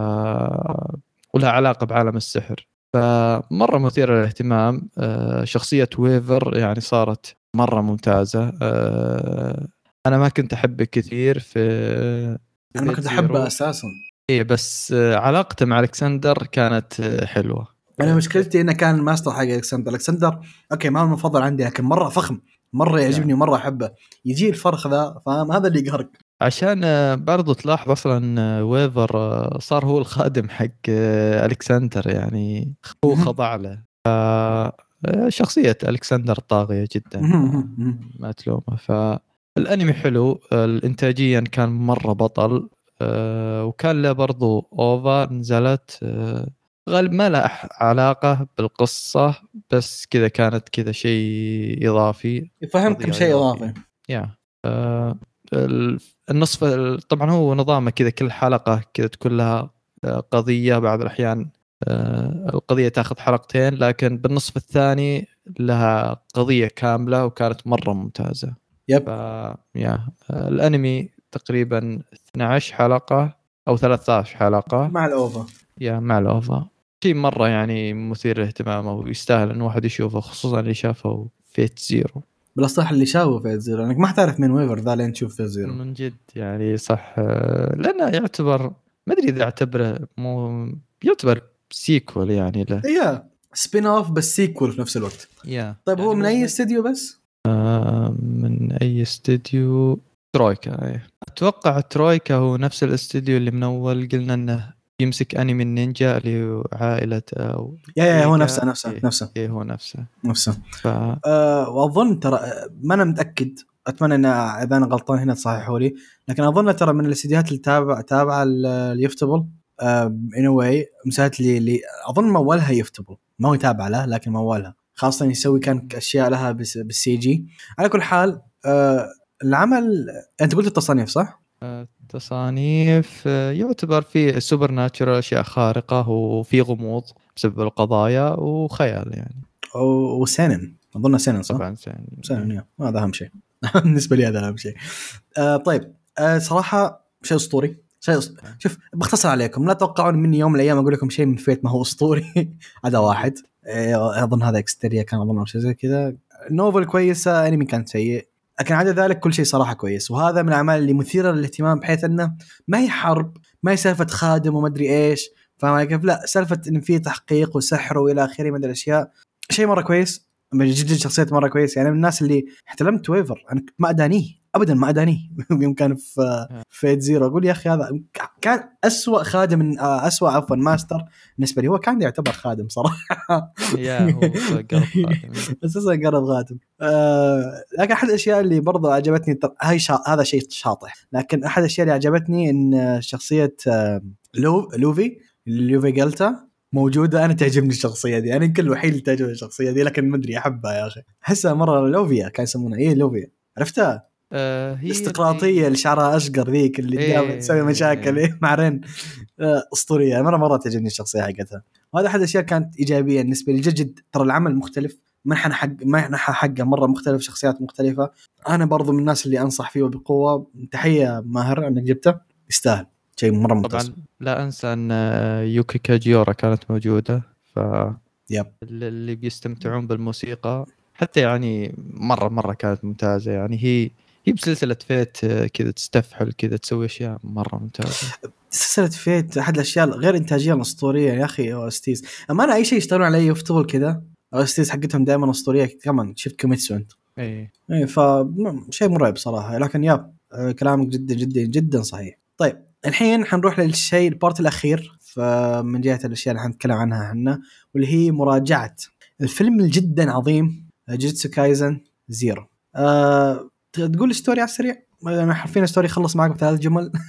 ولها علاقة بعالم السحر. فمره مثيرة للاهتمام. آه، شخصية ويفر يعني صارت مرة ممتازة. آه، أنا ما كنت احبه كثير في أنا ما كنت أحبه أساسا. إيه بس آه، علاقته مع ألكسندر كانت آه، حلوة. أنا مشكلتي إنه كان الماستر حق ألكسندر. ألكسندر okay ما هو المفضل عندي لكن مرة فخم. مرة يعجبني ومرة أحبه. يجي الفرخ ذا فاهم؟ هذا اللي يقهرك. عشان آه، برضو تلاحظ أصلا ويفر صار هو الخادم حق ألكسندر يعني هو. خضع له. ف شخصية ألكسندر طاغية جدا. ما تلومه. فالانمي حلو الانتاجيا كان مرة بطل آه، وكان له برضو أوفا نزلت آه، غالب ما لها أح- علاقة بالقصة بس كذا كانت كذا شيء إضافي. يفهمكم شيء. إضافي. يا. آه، ال- النصف طبعا هو نظامه كذا كل حلقة كذا تكون لها قضية بعض الأحيان آه، القضية تاخذ حلقتين لكن بالنصف الثاني لها قضية كاملة وكانت مرة ممتازة. yep ف yeah الأنمي تقريبا 12 حلقة أو 13 حلقة. مع ال OVA. yeah مع ال OVA. شيء مرة يعني مثير للاهتمام ويستاهل إن واحد يشوفه خصوصا اللي شافه فيت زيرو بالأصح اللي شافه فيت زيرو أنك ما حتعرف مين ويفر ذا لين تشوف فيت زيرو من جد يعني صح. آه، لأنه يعتبر ما أدري إذا أعتبره مو يعتبر sequel يعني له. yeah spin-off بس sequel في نفس الوقت. yeah طيب هو يعني من أي استديو بس؟ آه، من أي استديو ترويكا إي. أتوقع ترويكا هو نفس الاستديو اللي من أول قلنا إنه يمسك أنمي النينجا اللي هو عائلة أو yeah yeah هو ترويكا. نفسه نفسه إيه. نفسه إيه هو نفسه نفسه ف أه وأظن ترى ما أنا متأكد أتمنى إن اذا أنا غلطان هنا تصححوا لي لكن أظن ترى من الاستديوهات اللي تابع تابعة ال- اليوفوتيبل anyway مساعد لي اللي أظن مولها يوفوتيبل ما هو يتابع له لكن مولها خاصة يسوي كان أشياء لها بال CG. على كل حال أه العمل أنت قلت التصانيف صح؟ آه، تصانيف آه، يعتبر فيه supernatural أشياء خارقة وفي غموض بسبب القضايا وخيال يعني. و seinen. أظن seinen صح؟ طبعا seinen. yeah. هذا أهم شيء. بالنسبة لي هذا أهم شيء. آه طيب. آه صراحة شيء أسطوري. شيء أسط... شوف بختصر عليكم لا تتوقعون مني يوم من الأيام أقول لكم شيء من فيت ما هو أسطوري. هذا واحد. آه أظن هذا Extra يا كان أظن أو شيء زي كذا. novel كويسة أنمي كان سيء. لكن عدا ذلك كل شيء صراحة كويس. وهذا من الأعمال اللي مثيرة للاهتمام بحيث إنه ما هي حرب ما هي سالفة خادم وما أدري إيش. فاهم كيف؟ لا سالفة إن في تحقيق وسحر وإلى آخره من الأشياء. شيء مرة كويس. جدا شخصيته مرة كويس يعني من الناس اللي احترمت ويفر أنا ما أدانيه ابدا ما أدانيه. يوم كان في فيت زيرو أقول يا أخي هذا كان اسوء خادم من آه، اسوء عفوا ماستر بالنسبة لي. هو كان يعتبر خادم صراحة. yeah هو خادم. أساسا قرب خادم. آه لكن أحد الأشياء اللي برضو عجبتني هاي شا... هذا شيء شاطح. لكن أحد الأشياء اللي عجبتني إن شخصية آه لو لوفي لوفي جلتا موجودة أنا تعجبني الشخصية دي. أنا يمكن الوحيد اللي تعجبني الشخصية دي لكن ما أدري أحبها يا أخي. احسها مرة لوفيا كان يسمونها. إيه لوفيا. عرفتها؟ آه، هي الاستقراطية اللي شعرها أشقر ذيك اللي إيه. دائما تسوي مشاكل. إيه. مع رين آه، أسطورية. مرة مرة تعجبني الشخصية حقتها. وهذا أحد الأشياء كانت إيجابية بالنسبة لي. جد ترى العمل مختلف. منحنى حق منحى حقه مرة مختلف شخصيات مختلفة. أنا برضو من الناس اللي أنصح فيه بقوه تحية ماهر أنك جبته. يستاهل. شيء مره ممتاز طبعا لا أنسى أن آه، يوكي كاجيورا كانت موجودة ف yep. اللي بيستمتعون بالموسيقى حتى يعني مرة مرة كانت ممتازة. يعني هي هي بسلسلة فيت آه، كذا تستفحل كذا تسوي أشياء مرة ممتازة. سلسلة فيت أحد الأشياء غير إنتاجية اسطوريه يا أخي OSTs. أما أنا أي شيء يشتغلون عليه يوفوتيبل كذا OSTs حقتهم دائما أسطورية. كمان شفت كيميتسو أنت؟ اي إيه ف م- شيء مرعب صراحة. لكن yep آه، كلامك جدا جدا جدا صحيح. طيب الحين حنروح للشيء ال part الأخير فمن جهة الأشياء اللي حنتكلم عنها إحنا واللي هي مراجعة الفيلم الجدا عظيم Jujutsu Kaisen Zero أه تقول ال story على السريع؟ أنا حرفيا ال story خلص معك بثلاث جمل.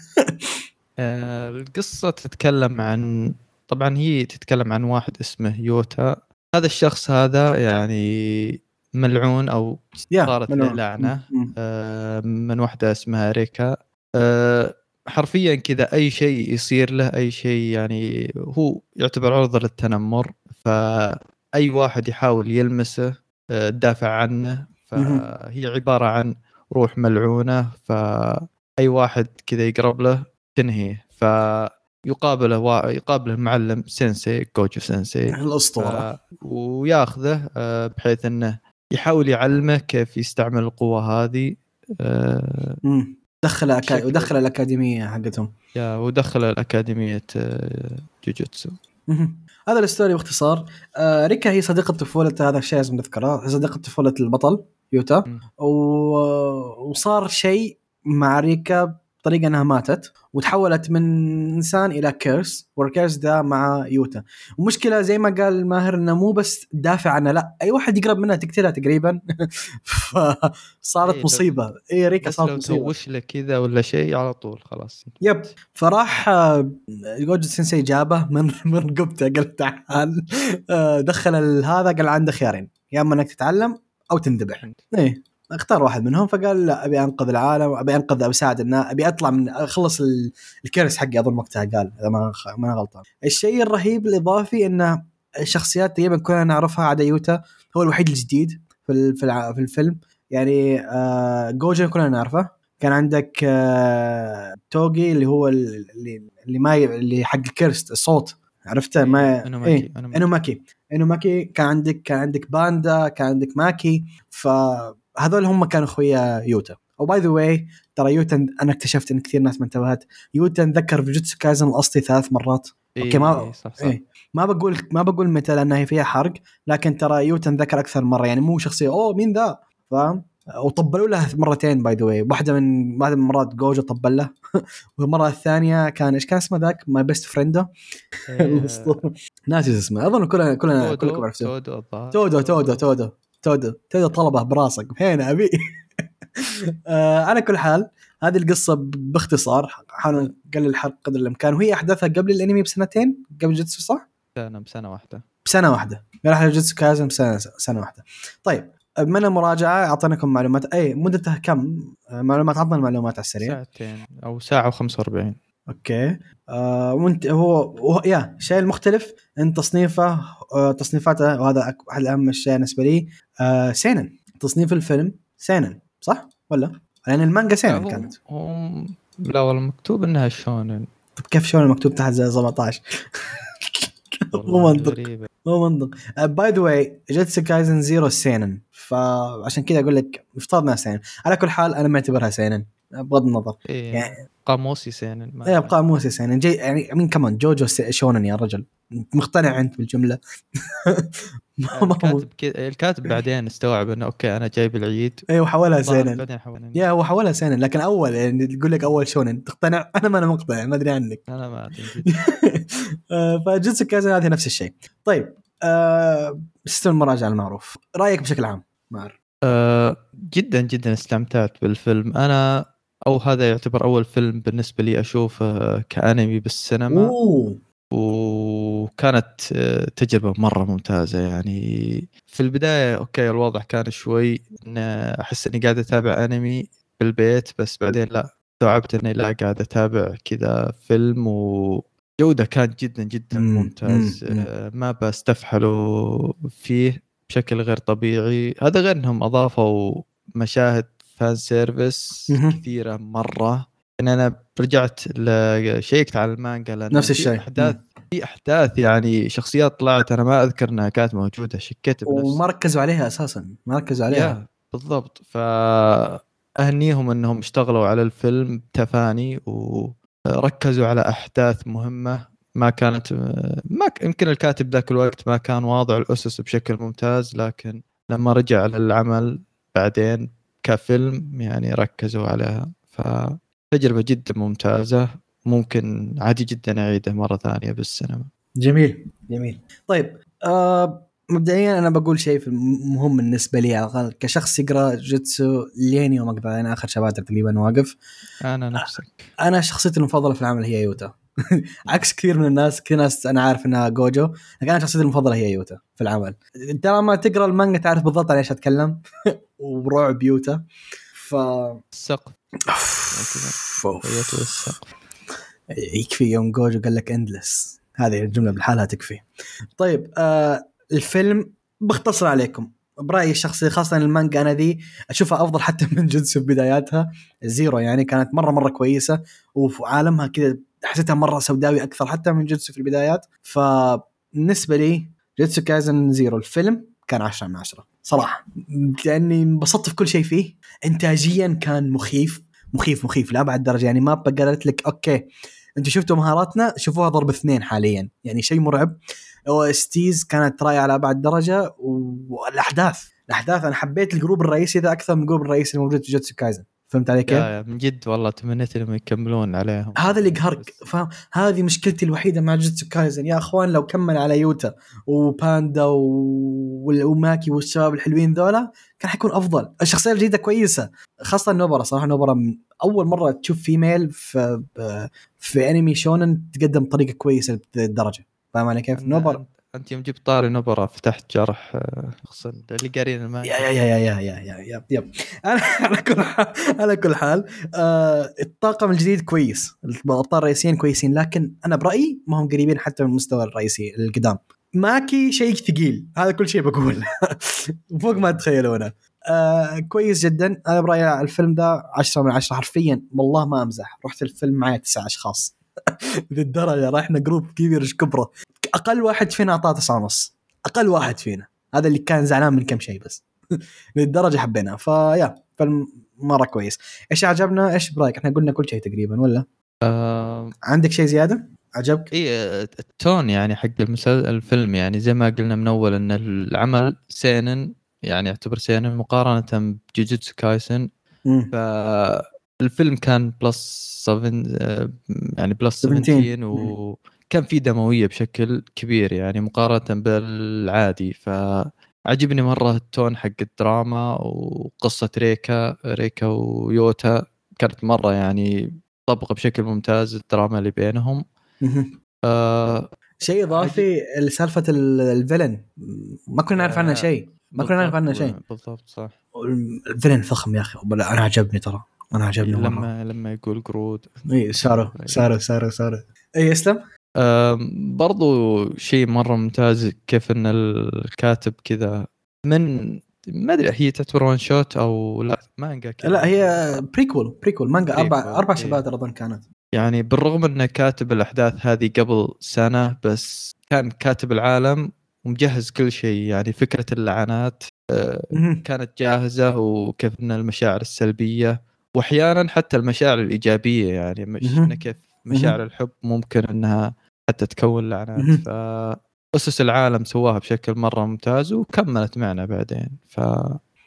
آه، القصة تتكلم عن طبعا هي تتكلم عن واحد اسمه يوتا. هذا الشخص هذا يعني ملعون أو صارت له م. آه، من واحدة اسمها ريكا. آه، حرفيا كذا أي شيء يصير له أي شيء يعني هو يعتبر عرضة للتنمر. فأي واحد يحاول يلمسه آه، تدافع عنه. فهي عبارة عن روح ملعونة. فأي واحد كذا يقرب له تنهيه. فيقابله وا... يقابله المعلم سينسي جوجو سينسي. الأسطورة. ف... وياخذه آه، بحيث إنه يحاول يعلمه كيف يستعمل القوة هذه. آه،. دخل أكا... ودخل الأكاديمية حقتهم يا ودخل الأكاديمية آه، جوجوتسو. هذا ال story باختصار آه ريكا هي صديقة طفولة هذا الشيء لازم نذكره صديقة طفولة البطل يوتا. و... وصار شيء مع ريكا بطريقة إنها ماتت وتحولت من إنسان إلى curse وال curse ده مع يوتا. ومشكلة زي ما قال ماهر إنه مو بس تدافع عنها لا أي واحد يقرب منها تقتلها تقريبا. فصارت إيه، مصيبة. اي ريكا صارت لو مصيبة. توش له كذا ولا شيء على طول خلاص. Yep. فراح آه، جوجو sensei جابه من من رقبته قال تعال. آه، دخل هذا قال عنده خيارين. يا إما إنك تتعلم أو تنذبح إيه. اختار واحد منهم فقال لا أبي أنقذ العالم أبي أنقذ ابي اساعد الناس أبي أطلع من أخلص ال- ال curse حقي أظن وقتها قال إذا ما ما أنا غلطان. الشيء الرهيب الإضافي انه الشخصيات تقريبا كلنا نعرفها عدا يوتا هو الوحيد الجديد في في الفيلم. يعني آه جوجو كلنا نعرفه. كان عندك آه توجي اللي هو ال- اللي اللي ما اللي حق ال cursed الصوت. عرفته؟ ما إنوماكي إيه إنوماكي. إنوماكي. إنوماكي. كان عندك كان عندك باندا كان عندك ماكي. فهذول هم كانوا اخويا يوتا. و by the way ترى يوتا أنا اكتشفت إن كثير ناس ما انتبهت. يوتا نذكر في Jujutsu Kaisen الأصلي ثلاث مرات. okay ما إيه، صح صح. إيه. ما بقول ما بقول متى لأنها هي فيها حرق. لكن ترى يوتا نذكر أكثر مرة. يعني مو شخصية أوه مين ذا؟ فاهم؟ وطبلوا له مرتين by the way واحدة من واحدة من مرات جوجو طبل له. والمرة الثانية كان إيش كان اسمه ذاك؟ my best الاسطوره ناسي اسمه. أظن كلنا كلنا كلكم عرفتوه. تودو تودو تودو تودو تودو تودو طلبه براسك. فين أبي؟ آه، على كل حال هذه القصة باختصار حاول نقلل الحرق قدر الإمكان. وهي احداثها قبل الأنمي بسنتين؟ قبل جوتسو صح؟ سنة بسنة واحدة. بسنة واحدة. راح جوتسو كايزن بسنة سنة واحدة. طيب من المراجعة؟ أعطيناكم معلومات. أي مدتها كم؟ آه، معلومات عطنا المعلومات على السريع. ساعتين أو ساعة و45 أوكي. آه وأنت هو, هو يا الشيء المختلف إن تصنيفه آه تصنيفاته وهذا أحد أهم الاشياء بالنسبة لي. آه seinen. تصنيف الفيلم seinen صح؟ ولا؟ لأن المانجا seinen كانت. هو لا والله مكتوب إنها shonen. طب كيف شلون مكتوب تحت زي 17 مو منطق. مو منطق. by the way Jujutsu Kaisen Zero seinen. فعشان كذا أقول لك افترضنا seinen. على كل حال أنا معتبرها seinen. بغض النظر. إيه يعني- قاموسي سينن ما إيه مو سينن. جي يعني مين كمان جوجو شونن يا رجل. مقتنع أنت بالجملة. ما- ما الكاتب كي... الكاتب بعدين استوعب إنه أوكي أنا جايب العيد. وحولها ظهر سينن. يا هو حولها سينن لكن أول يعني تقول لك أول شونن. تقتنع؟ أنا ما أنا مقتنع ما أدري عنك. أنا ما. آه، فجوتسو كايزن هذه نفس الشيء. طيب آه سيستم المراجعه المعروف؟ رأيك بشكل عام مار؟ آه، جدا جدا استمتعت بالفيلم. أنا أو هذا يعتبر أول فيلم بالنسبة لي أشوفه كأنمي بالسينما. أوه! وكانت آه، تجربة مرة ممتازة يعني في البداية أوكي الوضع كان شوي إن أحس إني قاعد أتابع أنمي بالبيت بس بعدين لا استوعبت إني لا قاعد أتابع كذا فيلم وجودة كانت جدا جدا مم، ممتاز مم، مم. آه، ما بستفحله فيه بشكل غير طبيعي هذا غير إنهم أضافوا مشاهد fan service مهم. كثيرة مرة إن أنا رجعت check ت على المانجا لأن نفس الشيء. احداث في أحداث يعني شخصيات طلعت أنا ما أذكر إنها كانت موجودة شكيت بنفسي. وما ركزوا عليها أساسا ما ركزوا عليها. بالضبط. فأهنيهم إنهم اشتغلوا على الفيلم تفاني وركزوا على أحداث مهمة. ما كانت ما يمكن الكاتب ذاك الوقت ما كان واضع الأسس بشكل ممتاز لكن لما رجع للعمل بعدين كفيلم يعني ركزوا عليها. فتجربه جدا ممتازة ممكن عادي جدا اعيده مرة ثانية بالسينما. جميل. جميل. طيب آه مبدئيا أنا بقول شيء مهم بالنسبة لي على الأقل. كشخص يقرأ جوتسو لين يوم أقدر أنا آخر شباتر تقريبا واقف. أنا نفسك. أنا شخصيتي المفضلة في العمل هي يوتا. عكس كثير من الناس كثير ناس أنا عارف إنها جوجو لكن أنا شخصيتي المفضلة هي يوتا في العمل. ترى ما تقرأ المانجا تعرف بالضبط عن إيش أتكلم. ورعب يوتا. ف السقف يكفي يوم جوجو قال لك اندلس هذه الجملة بحالها تكفي. طيب آه الفيلم بختصر عليكم. برأيي الشخصي خاصة المانجا أنا ذي أشوفها أفضل حتى من في بداياتها. زيرو يعني كانت مرة مرة كويسة وفي عالمها كذا حسيتها مرة سوداوي أكثر حتى من جوتسو في البدايات. فبالنسبة لي جوتسو كايزن زيرو الفيلم كان 10 من 10 صراحة لأني انبسطت في كل شيء فيه. انتاجيا كان مخيف. مخيف مخيف لأبعد درجة. يعني ما قالت لك أوكي أنتم شفتوا مهاراتنا؟ شوفوها ضرب اثنين حاليا. يعني شيء مرعب. ستيز كانت راية على أبعد درجة والأحداث الأحداث. أنا حبيت ال group الرئيسي ذا أكثر من ال group الرئيسي الموجود في Jujutsu Kaisen. فهمت علي كيف؟ من جد والله تمنيت إنهم يكملون عليهم. هذا اللي يقهرك فاهم؟ هذه مشكلتي الوحيدة مع Jujutsu Kaisen. يا أخوان لو كمل على يوتا وباندا و... وماكي والشباب الحلوين ذولا كان حيكون أفضل. الشخصية الجديدة كويسة خاصة نوبرا. صراحة نوبرا من أول مرة تشوف female في في انمي shonen تقدم بطريقه كويسة للدرجة. فاهم علي كيف؟ نوبرا انت يوم جبت طاري نبرة فتحت جرح آه، خصوصا اللي قارين المانجا يا يا يا يا يا يا يا يا. أنا على كل حال على كل حال آه الطاقم الجديد كويس. الأبطال الرئيسيين كويسين لكن أنا برأيي ما هم قريبين حتى من المستوى الرئيسي القدام. ماكي شيء ثقيل. هذا كل شيء بقول. فوق ما تتخيلونه آه كويس جدا. أنا برأيي الفيلم ذا 10 من 10 حرفيا والله ما أمزح. رحت الفيلم معي تسع أشخاص. للدرجة رحنا جروب كبير كبره؟ أقل واحد فينا أعطاه تسعة ونص. أقل واحد فينا. هذا اللي كان زعلان من كم شيء بس. للدرجه حبيناه فيا فيلم مره كويس. إيش عجبنا إيش برأيك؟ إحنا قلنا كل شيء تقريبا ولا؟ آه. عندك شيء زيادة؟ عجبك؟ اي التون يعني حق المسلسل الفيلم يعني زي ما قلنا من أول إن العمل سينن يعني يعتبر سينن مقارنة بجوجوتسو كايسن. فالفيلم كان plus 7 آه، يعني plus 17. 17 وكان في دموية بشكل كبير يعني مقارنة بالعادي. فعجبني مرة ال tone حق الدراما وقصة ريكا ريكا ويوتا. كانت مرة يعني طبقة بشكل ممتاز الدراما اللي بينهم. آه شيء إضافي لسالفة ال- ال villain. ما كنا نعرف عنه آه، شيء. ما كنا نعرف عنه بالضبط- شيء. بالضبط صح. ال villain فخم يا أخي. أنا عجبني ترى. أنا عجبني لما لما يقول قرود. اي سارو سارو سارو سارو. اي اسلم برضو شيء مرة ممتاز كيف إن الكاتب كذا من ما أدري هي تعتبر one shot أو لا؟ مانجا كذا. لا هي prequel prequel مانجا أربع prequel، أربع إيه. chapters اظن كانت. يعني بالرغم انه كاتب الأحداث هذه قبل سنة بس كان كاتب العالم ومجهز كل شيء يعني فكرة اللعنات آه،. كانت جاهزة وكيف إن المشاعر السلبية واحيانا حتى المشاعر الإيجابية يعني مش كيف مشاعر الحب ممكن إنها حتى تكون لعنات. مهم. ف اسس العالم سواها بشكل مرة ممتاز وكملت معنا بعدين. ف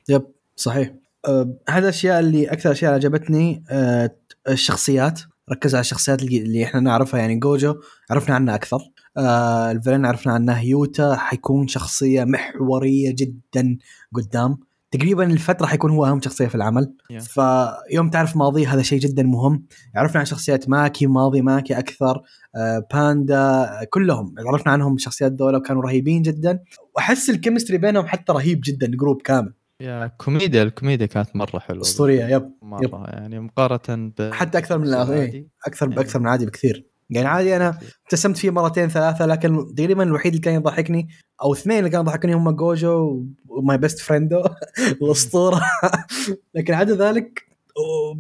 يب صحيح. أه، هذا الاشياء اللي أكثر اشياء عجبتني أه، الشخصيات. ركز على الشخصيات اللي, إحنا نعرفها يعني جوجو عرفنا عنها أكثر. آه ال villain عرفنا عنه يوتا حيكون شخصية محورية جدا قدام. تقريبا الفترة حيكون هو أهم شخصية في العمل. Yeah. فيوم تعرف ماضيه هذا شيء جدا مهم. عرفنا عن شخصيات ماكي ماضي ماكي أكثر آه باندا كلهم. عرفنا عنهم الشخصيات دولة وكانوا رهيبين جدا. وأحس ال chemistry بينهم حتى رهيب جدا group كامل. يا كوميديا الكوميديا كانت مرة حلوة. أسطورية yep مرة يعني مقارنة ب حتى أكثر من. أكثر إيه. باكثر من العادي بكثير. يعني عادي أنا ابتسمت فيه مرتين ثلاثة لكن تقريبا الوحيد اللي كان يضحكني أو اثنين اللي كانوا يضحكوني هم جوجو و my best friendo الأسطورة. لكن عدا ذلك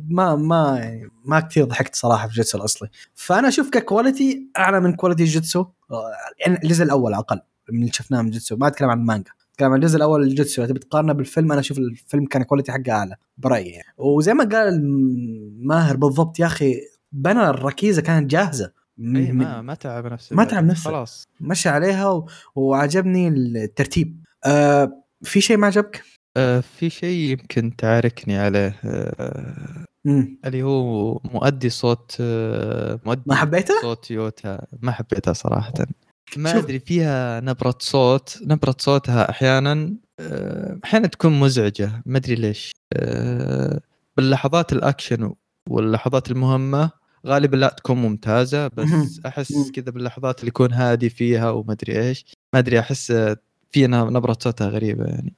ما ما يعني ما كثير ضحكت صراحة في جيتسو الأصلي. فأنا أشوف ك quality أعلى من quality جيتسو يعني الجزء الأول أقل من اللي شفناه من جيتسو. ما أتكلم عن المانجا أتكلم عن الجزء الأول للجيتسو إذا بتقارنه بالفيلم أنا أشوف الفيلم كان quality حقه أعلى برأيي يعني. وزي ما قال ماهر بالضبط يا أخي بنى الركيزه كانت جاهزة. اي إيه، ما ما تعب نفسه ما. تعب نفسه. خلاص مشى عليها و... وعجبني الترتيب آه في شيء ما عجبك؟ آه في شيء يمكن تعاركني عليه آه. اللي هو مؤدي صوت آه مؤدي ما حبيته؟ صوت يوتا ما حبيتها صراحة ما شوف. أدري فيها نبرة صوت نبرة صوتها أحيانا آه، أحيانا تكون مزعجة ما أدري ليش آه، باللحظات الأكشن واللحظات المهمة غالبا لا تكون ممتازة بس. أحس. كذا باللحظات اللي يكون هادي فيها وما أدري إيش. ما أدري أحس في نبرة صوتها غريبة يعني.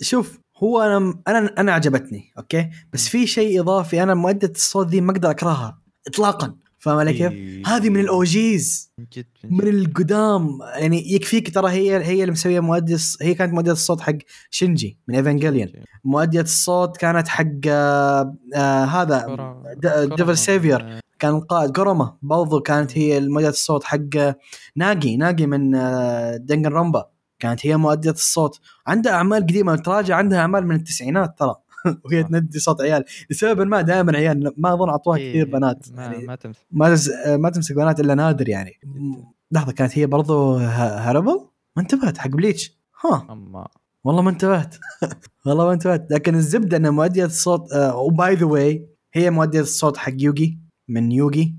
شوف هو أنا أنا أنا عجبتني okay؟ بس في شيء إضافي أنا مؤدة الصوت ذي ما أقدر أكرهها اطلاقا. فاهم علي كيف؟ هذه من ال OGs من القدام. يعني يكفيك ترى هي هي اللي مسوية مؤدي الص- هي كانت مؤدية الصوت حق شينجي من ايفانجيليون مؤدية الصوت كانت حق آه آه هذا ديفل سيفير كان القائد كوروما. برضو كانت هي مؤدية الصوت حق ناجي ناجي من آه، دنجن رومبا كانت هي مؤدية الصوت. عندها أعمال قديمة تراجع عندها أعمال من التسعينات ترى. وهي. تندي صوت عيال. لسبب ما دائما عيال ما أظن أعطوها إيه، كثير بنات. ما يعني ما تمثل ما تمسك بنات إلا نادر يعني. لحظة كانت هي برضو هاريبل ما انتبهت حق بليتش. ها. والله ما انتبهت. والله ما انتبهت. لكن الزبدة إن مؤدية الصوت و by the way هي مؤدية الصوت حق يوغي من يوغي.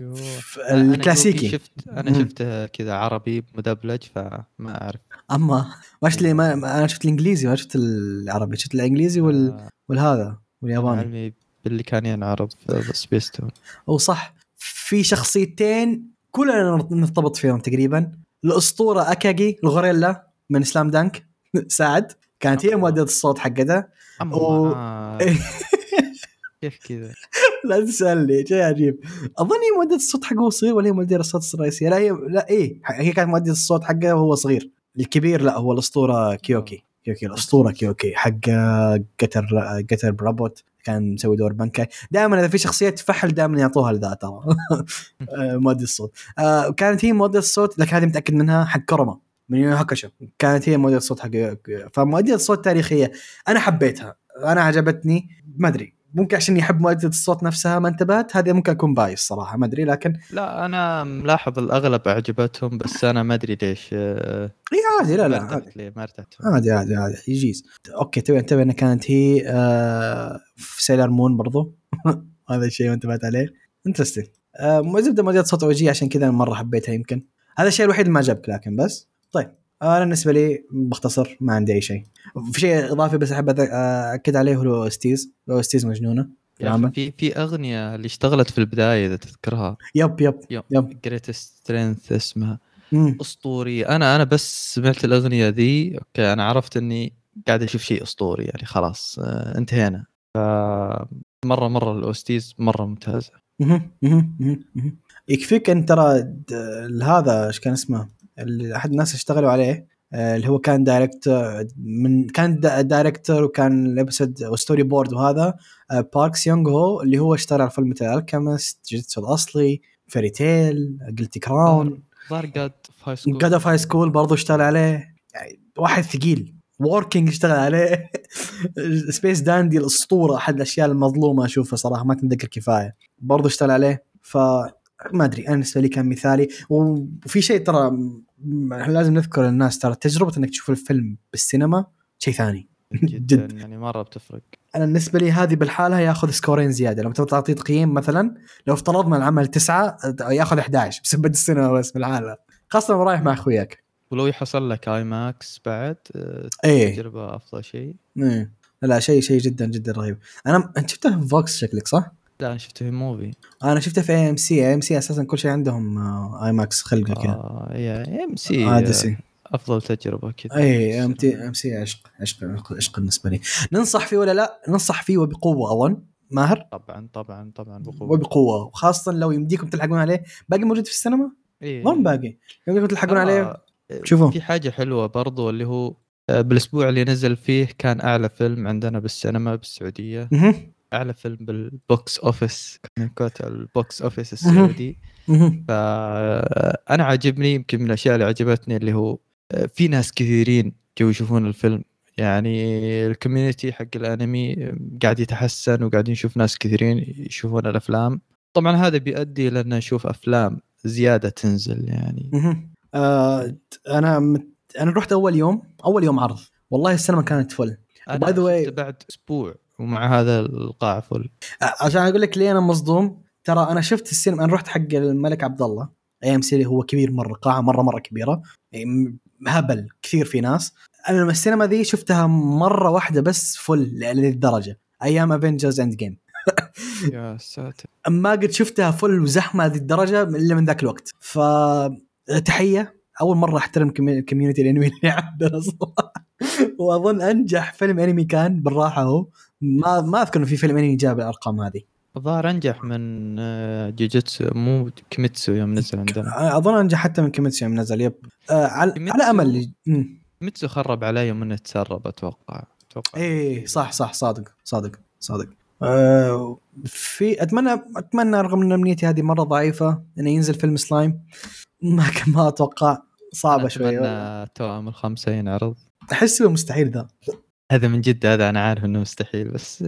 أنا- أنا الكلاسيكي. يوغي شفت أنا مم. شفته كذا عربي مدبلج فما أعرف. أما ما شفت لي ما أنا شفت الإنجليزي ما شفت العربي شفت الإنجليزي وال... آه، والهذا والياباني. علمي باللي كان ينعرض في سبيستون هو صح في شخصيتين كلنا نرتبط فيهم تقريبا. الأسطورة أكاجي الغوريلا من سلام دانك سعد. كانت هي. مؤدية الصوت حقتها. و- كيف كذا؟ لا تسالني شيء عجيب. اظن هي مؤدية الصوت حقه صغير ولا هي مؤدية الصوت الرئيسية؟ لا هي لا إيه هي كانت مؤدية الصوت حقه وهو صغير. الكبير لا هو الأسطورة كيوكي. كيوكي الأسطورة كيوكي حق قتر قتر برابوت كان مسوي دور بنكاي دائما إذا في شخصية تفحل دائما يعطوها لذا ترى. مؤدي الصوت. آه، كانت هي مؤدية الصوت لكن هذه متأكد منها حق كرمه من هاكاشو كانت هي مؤدية الصوت حق فمؤدية الصوت تاريخية. أنا حبيتها. أنا عجبتني. ما أدري. ممكن عشان يحب مؤدية الصوت نفسها ما انتبهت هذه ممكن أكون بايس صراحة ما أدري لكن لا أنا ملاحظ الأغلب عجبتهم بس أنا ما أدري ليش آه، إي عادي لا لا عادي. ما ارتحت. عادي عادي عادي يجيز. okay تبي انتبه انها كانت هي آه في سيلر مون برضو. هذا الشيء ما انتبهت عليه. interesting آه زبدة مؤدية صوت OG عشان كذا مرة حبيتها يمكن. هذا الشيء الوحيد اللي ما عجبك لكن بس. طيب. أنا بالنسبة لي بختصر ما عندي أي شيء. في شيء إضافي بس أحب أكد عليه هو OSTs لو OSTs مجنونة. في في أغنية اللي اشتغلت في البداية إذا تذكرها. yep yep يوم yep. Greatest Strength اسمها. مم. أسطوري. أنا أنا بس سمعت الأغنية ذي. okay أنا عرفت إني قاعد أشوف شيء أسطوري يعني خلاص آه، انتهينا. ف مرة مرة ال OSTs مرة ممتازة. يكفيك أن ترى هذا إيش كان اسمه؟ أحد الناس اشتغلوا عليه آه، اللي هو كان director من كان دا- director وكان ال episode و storyboard وهذا آه، بارك سيونغ هو اللي هو اشتغل على فول ميتال الكيمست جيتسو الاصلي Fairy Tail Guilty Crown ظهر في High School God of High School برضه اشتغل عليه. يعني واحد ثقيل Working اشتغل عليه. Space Dandy الاسطوره أحد الأشياء المظلومة اشوفها صراحة ما تنذكر كفاية. برضه اشتغل عليه ف ما أدري أنا بالنسبة لي كان مثالي. وفي شيء ترى لازم نذكر للناس ترى تجربة إنك تشوف الفيلم بالسينما شيء ثاني. جدا جد. يعني مرة بتفرق. أنا بالنسبة لي هذه بالحالة ياخذ سكورين زيادة. لما تعطيه تقييم مثلا لو افترضنا العمل تسعة ياخذ 11 بسبب السينما بس بالحالة. خاصة لو رايح مع أخوياك. ولو يحصل لك IMAX بعد آه، إيه. تجربة أفضل شيء. إيه. لا لا شيء شيء جدا جدا رهيب. أنا انت شفته في VOX شكلك صح؟ لا أنا شفته في موفي أنا شفته في اي ام سي اي ام سي أساسا كل شيء عندهم آه، IMAX خلقه كذا. آه AMC عادسي أفضل تجربة كذا. اي ام تي ام سي عشق عشق عشق- بالنسبة لي. ننصح فيه ولا لا؟ ننصح فيه وبقوة أظن. ماهر؟ طبعا طبعا طبعا بقوة. وبقوة. وخاصة لو يمديكم تلحقون عليه. باقي موجود في السينما؟ إيه. ظن باقي. يمديكم تلحقون عليه آه، شوفوا. في حاجة حلوة برضو اللي هو آه، بالأسبوع اللي نزل فيه كان أعلى فيلم عندنا بالسينما بالسعودية. أعلى فيلم بال box office كان كوت ال box office السعودي. فانا عاجبني يمكن من الأشياء اللي عجبتني اللي هو في ناس كثيرين جو يشوفون الفيلم. يعني ال community حق الانمي قاعد يتحسن وقاعدين نشوف ناس كثيرين يشوفون الأفلام. طبعا هذا بيؤدي إلى ان نشوف أفلام زيادة تنزل يعني. آه أنا مت... أنا رحت أول يوم أول يوم عرض. والله السينما كانت full the way- شفته بعد أسبوع. ومع هذا القاعة full. عشان أقول لك ليه أنا مصدوم ترى أنا شفت السينما أنا رحت حق الملك عبد الله AMC هو كبير مرة قاعة مرة مرة كبيرة يعني هبل كثير في ناس. أنا السينما ذي شفتها مرة واحدة بس full للدرجه أيام Avengers Endgame يا ساتر. ما قد شفتها full وزحمة هذه الدرجة إلا من ذاك الوقت. فتحيه أول مرة أحترم community الانمي اللي عندنا صراحة وأظن أنجح فيلم أنمي كان بالراحة هو. ما ما أذكر إنه في فيلم إنمي جاب الأرقام هذه. الظاهر أنجح من آه، جوجيتسو مو كيميتسو يوم نزل عندنا. أظن أنجح حتى من كيميتسو يوم نزل yep. آه على, على أمل. كيميتسو خرب علي يوم إنه تسرب أتوقع. أتوقع. إيه صح صح صادق صادق صادق. آه في أتمنى أتمنى رغم إن أمنيتي هذه مرة ضعيفة إنه ينزل فيلم سلايم. ما ما أتوقع صعبة شوي. اتمنى توأم الخمسة ينعرض. احسه مستحيل ذا. هذا من جد هذا أنا عارف إنه مستحيل بس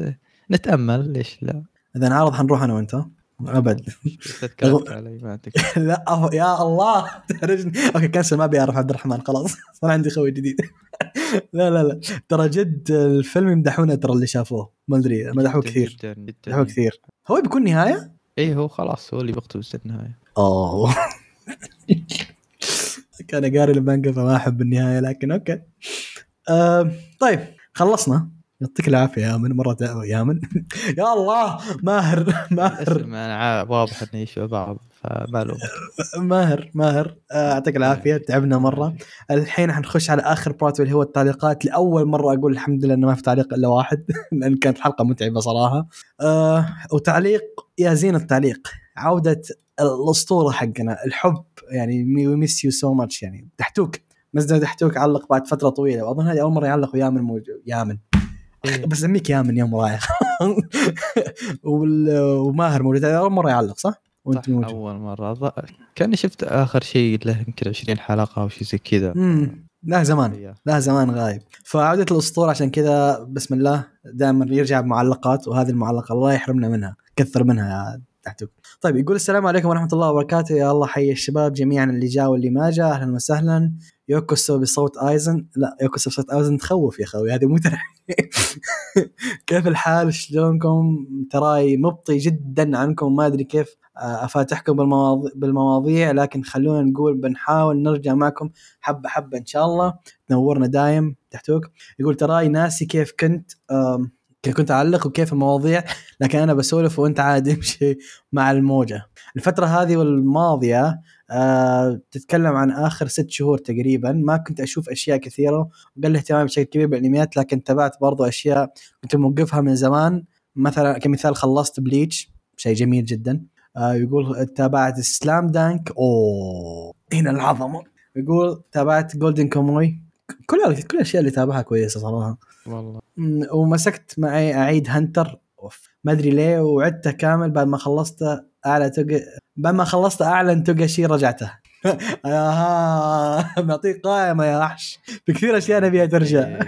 نتأمل ليش لا؟ إذا انعرض حنروح أنا وأنت؟ أبد. علي ما لا يا الله! تهرجني أوكي كنسل ما أبي أعرف عبد الرحمن خلاص. صار عندي خوي جديد. لا لا لا. ترى جد الفيلم يمدحونه ترى اللي شافوه. ما أدري مدحوه كثير. مدحوه كثير. هو بيكون نهاية؟ اي هو خلاص هو اللي بيقتبس النهاية. أوه. كان قاري المانجا فما أحب النهاية لكن أوكي. آه طيب. خلصنا. يعطيك العافية يا من مرة يا من يا الله ماهر ماهر. أنا واضح انه يشبه بعض فما ماهر ماهر. آه، يعطيك العافية تعبنا مرة. الحين حنخش على آخر part اللي هو التعليقات. لأول مرة أقول الحمد لله إنه ما في تعليق إلا واحد لأن كانت الحلقة متعبة صراحة. آه وتعليق يا زين التعليق. عودة الأسطورة حقنا الحب. يعني miss you so much يعني تحتوك. مزد تحتوك علق بعد فترة طويلة. وأظن هذه أول مرة يعلق ويامن موجود يامن. إيه. بسميك يامن يا مرايح وال- وماهر موجود. هذه أول مرة يعلق صح؟ وأنت موجود. أول مرة. كأني شفت آخر شيء له يمكن 20 حلقة أو شيء زي كذا. لا زمان. إيه. لا زمان غايب. فعودة الأسطورة عشان كذا بسم الله دائما يرجع بمعلقات وهذه المعلقة الله يحرمنا منها كثر منها يا تحتوك. طيب يقول السلام عليكم ورحمة الله وبركاته. يا الله حي الشباب جميعا اللي جاء واللي ما جاء أهلا وسهلا. يوكوسو بصوت آيزن؟ لا يوكوسو بصوت آيزن تخوف يا أخوي هذه مو كيف الحال؟ شلونكم؟ تراي مبطي جدا عنكم ما أدري كيف آه، أفاتحكم بالمواضيع, بالمواضيع لكن خلونا نقول بنحاول نرجع معكم حبة حبة إن شاء الله. تنورنا دايم تحتوك. يقول تراي ناسي كيف كنت كيف كنت أعلق وكيف المواضيع لكن أنا بسولف وأنت عاد امشي مع الموجة. الفترة هذه والماضية آه تتكلم عن آخر ست شهور تقريبا. ما كنت أشوف أشياء كثيرة. وقل اهتمامي بشكل كبير بالأنميات لكن تابعت برضو أشياء كنت موقفها من زمان. مثلا كمثال خلصت بليتش شيء جميل جدا. آه يقول تابعت سلام دانك. أوه هنا العظمة. يقول تابعت Golden Kamuy كل كل الأشياء اللي تابعها كويسة صراحة. والله. ومسكت معي أعيد Hunter. ما أدري ليه وعدته كامل بعد ما خلصته. أعلن توجا بعد ما خلصت اعلن توجاشي رجعته. آها معطيك قائمة يا وحش. في كثير أشياء نبيها ترجع.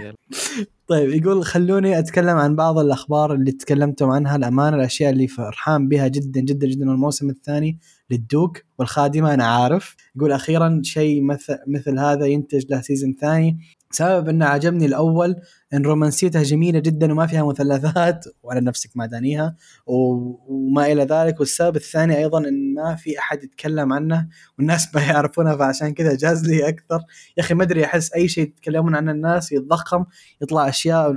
طيب يقول خلوني أتكلم عن بعض الأخبار اللي تكلمتم عنها. الأمانة الأشياء اللي فرحان بها جدا جدا جدا. الموسم الثاني لل Duke والخادمة أنا عارف. يقول أخيرا شيء مثل مثل هذا ينتج له season ثاني. سبب إنه عجبني الأول إن رومانسيتها جميلة جدا وما فيها مثلثات وعلى نفسك ما دانيها وما إلى ذلك والسبب الثاني أيضا إن ما في أحد يتكلم عنه والناس ما يعرفونها فعشان كذا جاز لي أكثر يا أخي ما أدري أحس أي شيء يتكلمون عنه الناس يتضخم يطلع أشياء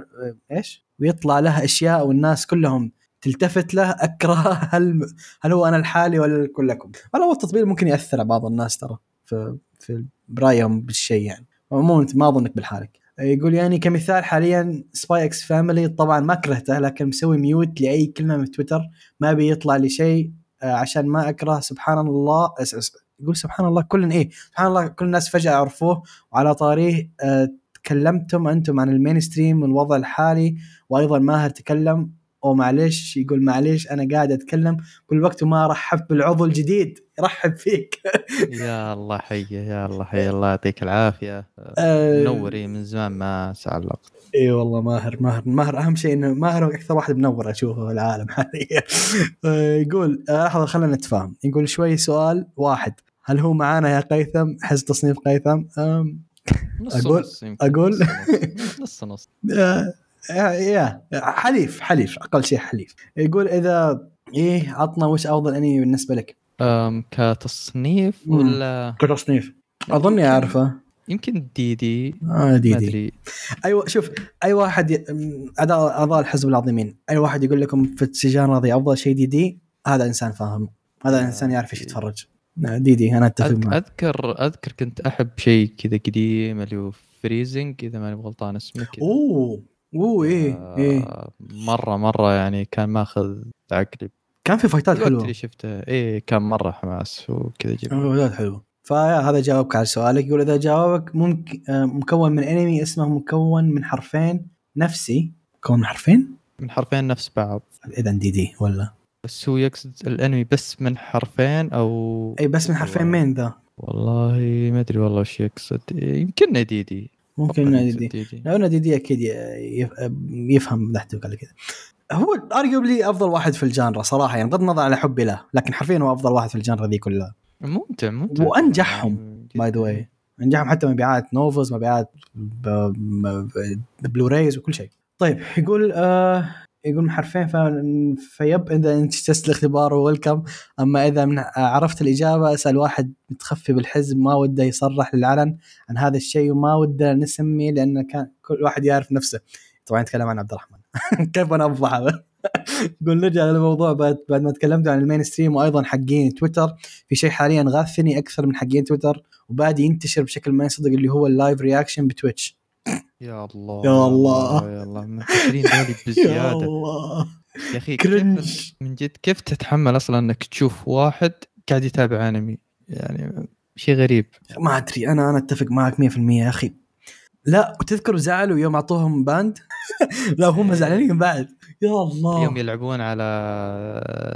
إيش؟ ويطلع له أشياء والناس كلهم تلتفت له أكره هل هل هو أنا الحالي ولا كلكم؟ والله هو التطبيل ممكن يأثر على بعض الناس ترى في في برايهم بالشيء يعني مو أنت ما أظنك بالحالك. يقول يعني كمثال حاليا Spy x Family طبعا ما كرهته لكن مسوي mute لأي كلمة من تويتر ما بيطلع لي شيء آه، عشان ما أكره سبحان الله. أس يقول سبحان الله كل إيه سبحان الله كل الناس فجأة عرفوه. وعلى طاريه آه، تكلمتم أنتم عن ال mainstream والوضع الحالي وأيضا ماهر تكلم. أو معلش يقول معلش أنا قاعد أتكلم كل وقت وما رحبت بالعضو الجديد يرحب فيك. يا الله حيه يا الله حيه الله يعطيك العافية. آه، منور إيه، من زمان ما تعلقت إي والله ماهر ماهر ماهر. أهم شيء إنه ماهر أكثر واحد منور أشوفه في العالم حاليا. آه، يقول آه، لحظة خلينا نتفاهم. يقول شوي سؤال واحد. هل هو معانا يا قيثم؟ حز تصنيف قيثم. أم نص أقول- نص أقول؟ نص. نص, نص. آه، يا حليف حليف أقل شيء حليف. يقول إذا إيه عطنا وش أفضل أنمي بالنسبة لك؟ أم كتصنيف. ولا؟ كتصنيف. أظني أعرفه. يمكن دي دي. آه دي دي. أيوه شوف أي واحد ي- اعضاء اعضاء الحزب العظيمين. أي واحد يقول لكم في السجان راضي أفضل شيء دي دي هذا إنسان فاهم. هذا آه، إنسان يعرف إيش دي. يتفرج. آه، DD أنا أتفق أذك- معك. أذكر أذكر كنت أحب شيء كذا قديم اللي هو Freezing إذا ماني غلطان اسمه كذا. أوه. أوه إيه إيه. آه، مرة مرة يعني كان ماخذ عقلي. كان في فايتات حلوة. اللي شفته إيه كان مرة حماس وكذا كان جميل في فايتات حلوة. فهذا جاوبك على سؤالك. يقول إذا جاوبك ممكن آه، مكون من انمي اسمه مكون من حرفين نفسي. مكون من حرفين؟ من حرفين نفس بعض. إذا DD ولا؟ بس هو يقصد الانمي بس من حرفين أو إي بس من حرفين مين ذا؟ والله ما أدري والله وش يقصد. يمكن DD. ممكن أتوقع D. DD. لو DD أكيد يف- يفهم ضحكتك على كذا. هو arguably أفضل واحد في ال genre صراحة يعني بغض النظر على حبي له لكن حرفيا هو أفضل واحد في ال genre ذي كلها. ممتع ممتع. وأنجحهم، يعني by the way أنجحهم حتى مبيعات novels مبيعات Blu-rays وكل شيء. طيب يقول آه يقول حرفين. فيب إذا أنت اجتزت الاختبار welcome أما إذا من عرفت الإجابة أسأل واحد متخفي بالحزب ما وده يصرح للعلن عن هذا الشيء وما وده نسمي لأن كان كل واحد يعرف نفسه. طبعا يتكلم عن عبد الرحمن. كيف أنا أفضح؟ قول نرجع للموضوع بعد بعد ما تكلمت عن ال mainstream وأيضا حقين تويتر. في شيء حاليا غاثني أكثر من حقين تويتر وبادي ينتشر بشكل ما يصدق اللي هو ال live reaction ب Twitch. يا الله يا الله. يا الله ذولي يا بزيادة. الله. يا أخي cringe من جد كيف تتحمل أصلا إنك تشوف واحد قاعد يتابع أنمي؟ يعني شيء غريب. ما أدري أنا أنا أتفق معك 100% يا أخي. لا وتذكر زعلوا يوم أعطوهم banned؟ لا هم زعلانين بعد. يا الله. يوم يلعبون على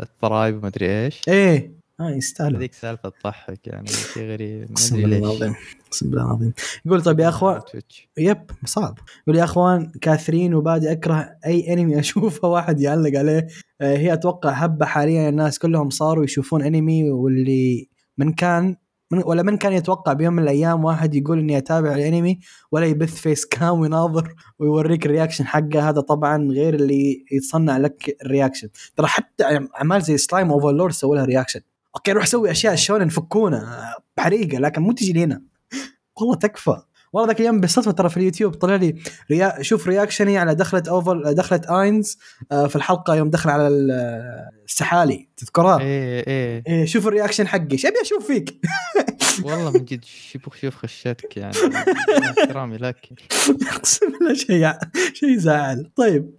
الضرايب وما أدري إيش. إيه. آه يستاهلوا. هذيك سالفة تضحك يعني شيء غريب. أقسم بالله العظيم أقسم بالله العظيم. يقول طيب يا أخوان Twitch. yep صعب. يقول يا أخوان كاثرين وبادي أكره أي أنمي أشوفه. واحد يعلق عليه. آه، هي أتوقع هبه حاليا الناس كلهم صاروا يشوفون أنمي واللي من كان من ولا من كان يتوقع بيوم من الأيام واحد يقول إني أتابع الأنمي ولا يبث face cam ويناظر ويوريك ال reaction حقه. هذا طبعا غير اللي يتصنع لك ال reaction. ترى حتى أعمال زي Slime Overlord سووا لها reaction okay روح سوي أشياء شلون نفكونا بحريقة لكن مو تجي لي هنا والله تكفى. والله ذاك اليوم بالصدفه ترى في اليوتيوب طلع لي rea... شوف reaction ي على دخلت Over دخلت آينز آه، في الحلقة يوم دخل على ال- السحالي تذكرها؟ إيه إيه إيه. شوف ال reaction حقي. إيش ابي أشوف فيك؟ والله من جد شوف شوف خشتك يعني. احترامي لك. أقسم بالله شيء شيء يزعل طيب.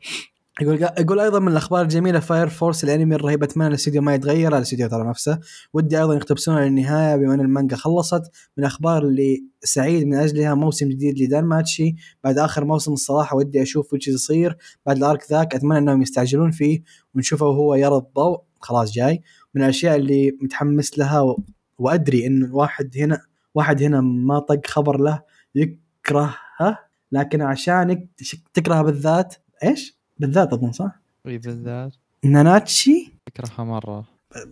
يقول يقول أيضا من الأخبار الجميلة Fire Force الأنمي الرهيب أتمنى الاستوديو ما يتغير الاستوديو ترى نفسه. ودي أيضا يقتبسونه للنهايه بما أن المانجا خلصت. من الاخبار اللي سعيد من أجلها موسم جديد لدانماتشي. بعد آخر موسم الصراحة ودي أشوف وش يصير. بعد ال arc ذاك أتمنى إنهم يستعجلون فيه ونشوفه وهو يرى الضوء خلاص جاي. من الأشياء اللي متحمس لها و... وأدري انه الواحد هنا واحد هنا ما طق خبر له يكرهها لكن عشانك تكرهها بالذات. إيش؟ بالذات أظن صح؟ إي بالذات. ناناتشي؟ أكرهها مرة.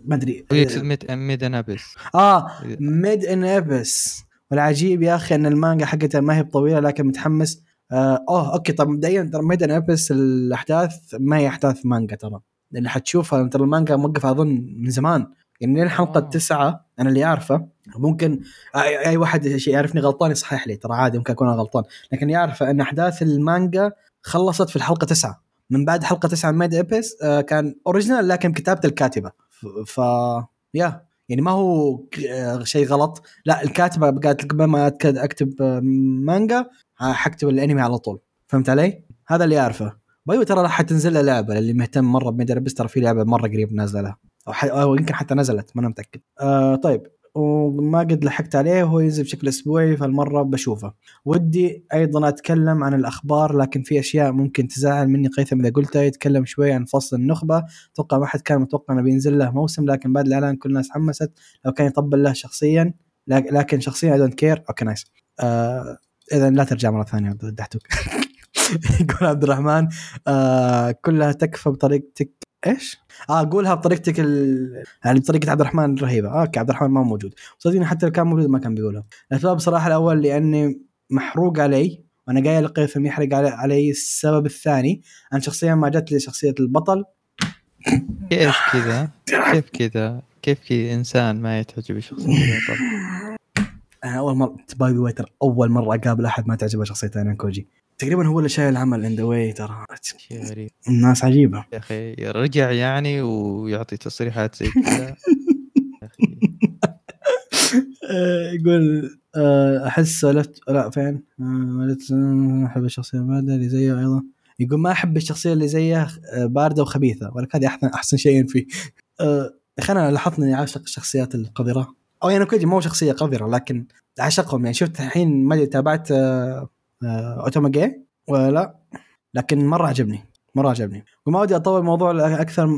ما أدري. Made Made in Abyss آه Made in Abyss. والعجيب يا أخي أن المانجا حقتها ما هي بطويلة لكن متحمس. آه أوه okay. طب مبدئيا ترى Made in Abyss الأحداث ما هي أحداث مانجا ترى. اللي حتشوفها ترى المانجا موقفه أظن من زمان. يعني لين الحلقة آه. التسعة أنا اللي أعرفه. ممكن اي واحد يعرفني غلطان يصحح لي ترى عادي ممكن أكون أنا غلطان. لكن يعرف أن أحداث المانجا خلصت في الحلقة تسعة. من بعد حلقة تسعة من Made Abyss آه كان original لكن كتابة الكاتبة. ف. يا يعني ما هو آه، شيء غلط. لا الكاتبة قالت قبل ما أكتب آه، مانجا حكتب الأنمي على طول. فهمت علي؟ هذا اللي أعرفه. by the way ترى راح تنزل لعبة للي مهتم مرة ب Made in Abyss ترى في لعبة مرة قريب نازلة. لها أو, ح... أو يمكن حتى نزلت ما أنا متأكد. آه طيب. وما قد لحقت عليه وهو ينزل بشكل أسبوعي فالمرة بشوفه. ودي أيضا أتكلم عن الأخبار لكن في أشياء ممكن تزعل مني قيثم إذا قلتها يتكلم شوي عن فصل النخبة. أتوقع ما حد كان متوقع إنه بينزل له موسم لكن بعد الإعلان كل الناس حمست. لو كان يطبل له شخصيا لك- لكن شخصيا I don't care okay nice آه اذا لا ترجع مرة ثانية دحتوك يقول عبد الرحمن آه كلها تكفى بطريقتك إيش؟ آه قولها بطريقتك ال... يعني بطريقة عبد الرحمن الرهيبة. آه okay عبد الرحمن ما موجود. صدقني حتى لو كان موجود ما كان بيقولها. الأسباب بصراحه الأول لأني محروق علي. وأنا قايل لقيثم يحرق علي, علي السبب الثاني. أنا شخصيا ما جت لي شخصيه البطل. كيف كذا؟ كيف كذا؟ كيف كذا إنسان ما تعجبه شخصيه البطل؟ أنا أول مره by the أول مرة أقابل أحد ما تعجبه شخصيه أيانوكوجي. تقريبا هو اللي شايل العمل in the way ترى. غريب الناس عجيبة. يا أخي رجع يعني ويعطي تصريحات زي كذا. آه، يقول آه، أحس سولفت لا فين؟ آه، أحب الشخصية البارده اللي زيه أيضا. يقول ما أحب الشخصية اللي زيه باردة وخبيثة ولك هذه أحسن أحسن شيء فيه. أنا لاحظت إني أعشق الشخصيات القذرة. أو يعني كوجي مو شخصية قذرة لكن أعشقهم. يعني شفت الحين ما تابعت آه، آه، اوتوماجي ولا. لا لكن مرة عجبني مرة عجبني. وما ودي أطول الموضوع أكثر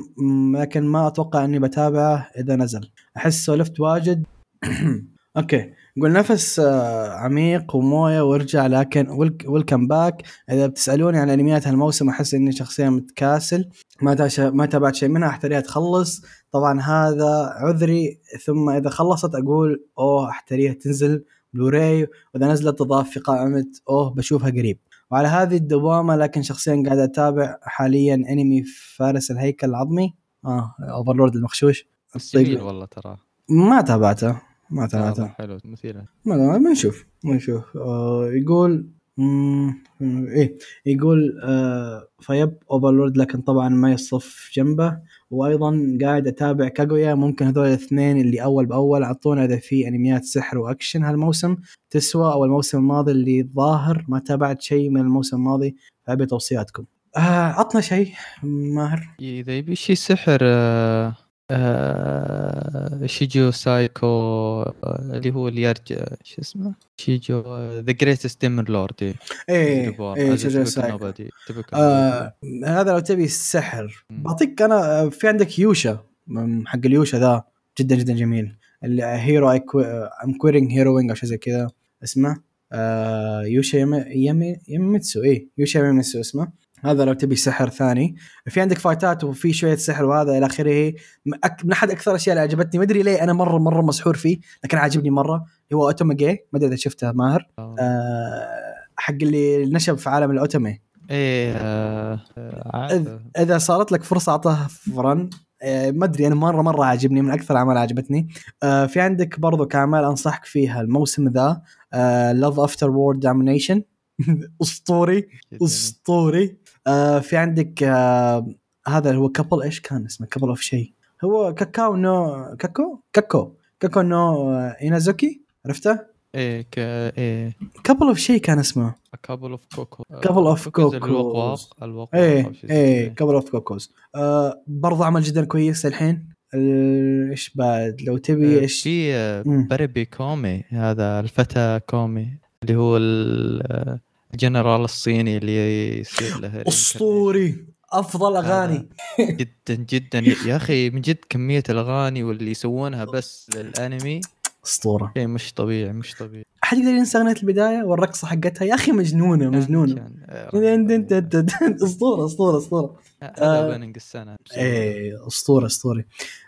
لكن ما أتوقع إني بتابعه إذا نزل. أحس سولفت واجد. okay. نقول نفس آه، عميق وموية وارجع لكن welcome back. إذا بتسألوني عن أنميات هالموسم أحس إني شخصيا متكاسل. ما ما تابعت شيء منها أحتريها تخلص. طبعا هذا عذري ثم إذا خلصت أقول أوه أحتريها تنزل. بلوراي وإذا نزلت تضاف في قائمة أوه بشوفها قريب. وعلى هذه الدوامة لكن شخصيا قاعد أتابع حاليا أنمي فارس الهيكل العظمي. آه Overlord المخشوش. جميل والله ترى. ما تابعته. ما تابعته. والله حلو مثيرة ما ما بنشوف بنشوف آه يقول مم، إيه يقول آه vibe Overlord لكن طبعا ما يصف جنبه. وأيضا قاعد أتابع كاغويا. ممكن هذول الاثنين اللي أول بأول أعطونا إذا في أنميات سحر وأكشن هالموسم. تسوى أو الموسم الماضي اللي ظاهر ما تابعت شيء من الموسم الماضي فأبي توصياتكم. آه عطنا شيء ماهر. إذا يبي شيء سحر آه، آه، شيجو سايكو آه، اللي هو اللي يرجع شو اسمه؟ شيجو the greatest demon lord إيه إيه شيجو سايكو. آه هذا لو تبي السحر. بعطيك أنا في عندك يوشا حق اليوشا ذا جدا جدا جميل. اللي hero I'm quitting heroing أو شيء زي كذا. اسمه آه يوشا يم... يم... ياميماسو إيه يوشا ياميماسو اسمه. هذا لو تبي سحر ثاني. في عندك فايتات وفي شوية سحر وهذا إلى آخره. من أحد أكثر الأشياء اللي عجبتني. ما أدري ليه أنا مره مرة مسحور فيه لكن عاجبني مرة. هو otome game. ما أدري إذا شفته ماهر؟ آه. حق اللي نشب في عالم الأوتومي. إيه آه، آه،. إذا صارت لك فرصة اعطها فرن آه، ما أدري أنا مره مرة عاجبني من أكثر الاعمال عجبتني. آه، في عندك برضو كاعمال أنصحك فيها الموسم ذا. Love After World Domination أسطوري. أسطوري. آه، في عندك آه، هذا هو Couple إيش كان اسمه؟ Couple of شيء. هو كاكو نو كاكو؟ كاكو. كاكو نو آه، إينازوكي؟ عرفته؟ إيه ك إيه. Couple of شيء كان اسمه. Couple of Cuckoo of Cuckoos Cuckoos. الوقواق الوقواق إيه إيه. Couple of Cuckoos آه برضو عمل جدا كويس الحين. ال- إيش بعد؟ لو تبي آه، إيش؟ في آه،. باريبي كومي هذا الفتى كومي اللي هو الجنرال الصيني اللي يصير له أسطوري. أفضل أغاني. جدا جدا. يا أخي من جد كمية الأغاني واللي يسوونها بس للأنمي أسطورة. شيء مش طبيعي مش طبيعي. أحد يقدر ينسى أغنية البداية والرقصة حقتها؟ يا أخي مجنونة مجنونة. آه،. أسطورة أسطورة أسطورة. آه، السنة إيه أسطورة اسطوري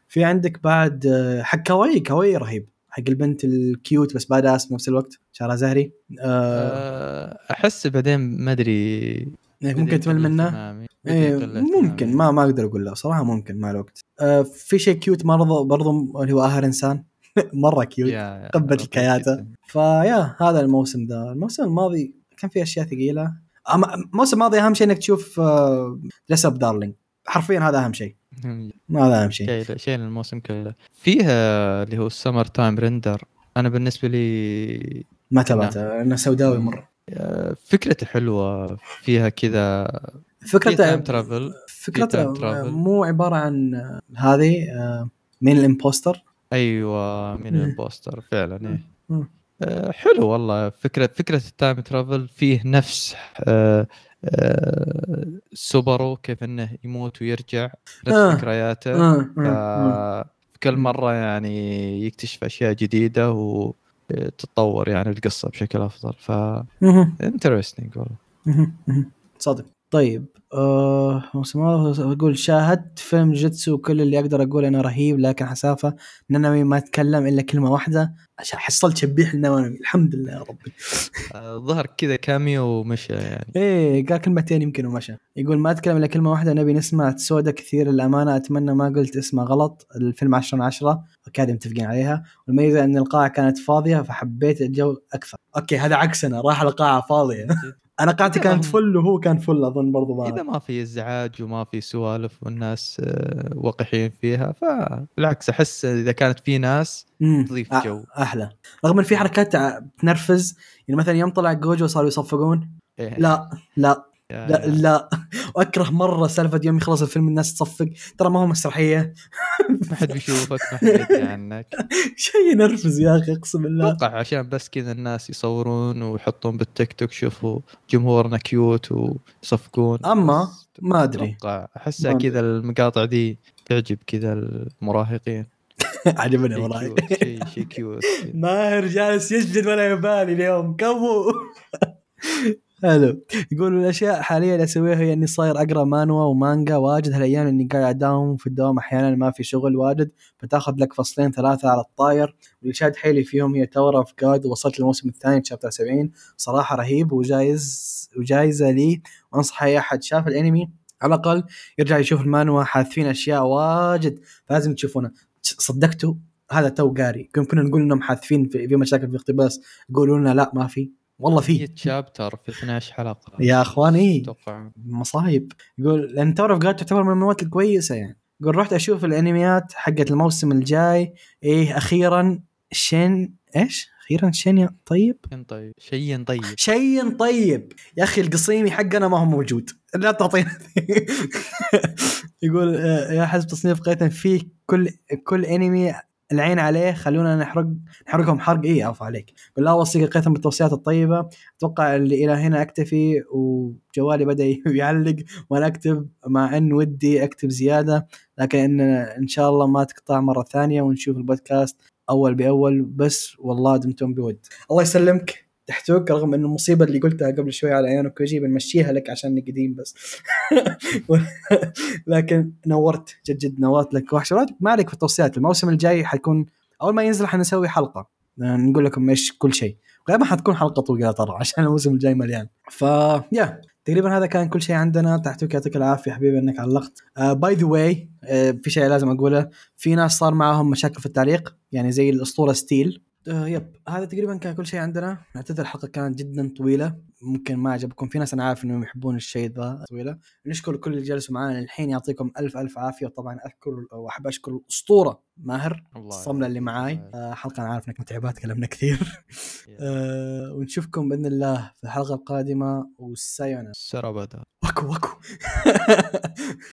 في عندك بعد آه، حق كاواي كاواي رهيب. حق البنت ال cute بس badass بنفس الوقت شعرها زهري. آه، أحس بعدين ما أدري. ممكن تمل منه. إيه ممكن. ما ما أقدر أقول لا صراحة ممكن مع الوقت. آه في شيء cute برضو برضو اللي هو آخر إنسان. مرة cute قمة الكياتة. ف yeah هذا الموسم ذا الموسم الماضي كان فيه أشياء ثقيلة. الموسم الماضي أهم شيء إنك تشوف Dress Up Darling حرفيا هذا أهم شيء. هذا أهم شيء. شيء الموسم كله. فيها اللي هو ال Summer Time Render أنا بالنسبة لي ما تابعته. أنا سوداوي مرة. آه، فكرته حلوة. فيها كذا فكرته time travel فكرته. مو عبارة عن هذه آه، مين ال imposter أيوه من مم. ال imposter فعلا إيه. آه، حلو والله. فكره فكرة ال time travel فيه نفس آه، سوبارو كيف إنه يموت ويرجع نفس آه. ذكرياته آه، آه، آه. فكل مم. مرة يعني يكتشف أشياء جديدة وتتطور يعني القصة بشكل أفضل ف. interesting والله مهم. طيب آه أقول شاهدت فيلم جيتسو وكل اللي أقدر أقول إنه رهيب لكن حسافة ننوي ما تكلم إلا كلمة واحدة عشان حصلت شبيح النووي الحمد لله يا ربي. آه، ظهر كذا كاميو ومشى يعني. إيه قال كلمتين يمكن ومشى. يقول ما أتكلم إلا كلمة واحدة نبي نسمع سودا كثير للأمانة. أتمنى ما قلت اسمه غلط. الفيلم 10 من 10 أوكي هذه متفقين عليها. والميزة إن القاعة كانت فاضية فحبيت الجو أكثر. أوكي هذا عكسنا راح القاعة فاضية. أنا ما كانت فل وهو كان فل أظن برضو إذا ما ما في إزعاج وما في سوالف والناس آه، وقحين فيها فبالعكس أحس إذا كانت في ناس. تضيف جو. أحلى رغم إن في حركات ع- تنرفز يعني مثلا يوم طلع جوجو صاروا يصفقون إيه. لا لا لا لا. واكره مرة سالفة يوم يخلص الفيلم الناس تصفق. ترى ما هو مسرحية. ما حد بيشوفك ما حد يدري عنك. شيء ينرفز يا أخي أقسم بالله. أتوقع عشان بس كذا الناس يصورون ويحطون بالتيك توك شوفوا جمهورنا cute ويصفقون. بس ما أدري. أتوقع أحسها كذا المقاطع دي تعجب كذا المراهقين. عجبني والله شيء شيء cute. ماهر جالس يسجد ولا يبالي اليوم. كفو حلو. يقول الأشياء حاليا اللي أسويها هي إني صاير أقرأ مانوا ومانجا واجد. هالأيام إني قاعد أداوم في الدوام أحيانا ما في شغل واجد. فتاخذ لك فصلين ثلاثة على الطاير. واللي شاد حيلي فيهم هي Tower of God ووصلت للموسم الثاني chapter 70 صراحة رهيب وجايز وجايزة لي. وأنصح أي أحد شاف الأنمي على الأقل يرجع يشوف المانوا. حاذفين أشياء واجد. فلازم تشوفونه. صدقتوا؟ هذا تو قاري. كنا نقول إنهم حاذفين في, مشاكل في الاقتباس يقولوا لنا لا ما في. والله في 100 chapter في 12 حلقة. يا اخوان إيه. أتوقع. مصايب. يقول لأن تاور اوف جاد تعتبر من المواد الكويسة يعني. يقول رحت أشوف الأنميات حقت الموسم الجاي. إيه أخيرا شين إيش؟ أخيرا شين يا طيب؟ طيب. شيء طيب. شيء طيب. يا أخي القصيمي حقنا ما هو موجود. لا تعطينا. يقول آه، يا حسب تصنيف قيتن في كل كل أنمي العين عليه خلونا نحرق نحرقهم حرق إيه عفو عليك. بالله أوصيك قيتن بالتوصيات الطيبة. أتوقع اللي إلى هنا أكتفي وجوالي بدأ يعلق وأنا أكتب مع إن ودي أكتب زيادة لكن إن إن شاء الله ما تقطع مرة ثانية ونشوف البودكاست أول بأول. بس والله دمتم بود. الله يسلمك. تحتوك رغم إنه المصيبة اللي قلتها قبل شوي على ايانو كوجي بنمشيها لك عشان قديم بس. لكن نورت جد جد نورت لك وحشرات ما عليك في التوصيات. الموسم الجاي حيكون أول ما ينزل حنسوي حلقة. نقول لكم إيش؟ كل شيء. غالبا حتكون حلقة طويلة ترى عشان الموسم الجاي مليان. ف yeah تقريبا هذا كان كل شيء عندنا. تحتوك يعطيك العافية حبيبي إنك علقت. by the way في شيء لازم أقوله. في ناس صار معهم مشاكل في التعليق يعني زي الأسطورة ستيل. آه yep. هذا تقريبا كان كل شيء عندنا. نعتذر الحلقة كانت جدا طويلة. ممكن ما عجبكم. في ناس أنا عارف إنهم يحبون الشيء ذا طويلة. نشكر كل اللي جلسوا معنا الحين يعطيكم ألف ألف عافية. وطبعا أذكر وأحب أشكر الأسطورة ماهر. الصمله اللي معاي. آه حلقة أنا عارف إنك متعبة تكلمنا كثير. آه ونشوفكم بإذن الله في الحلقة القادمة. والسايونا سرابدا وكو وكو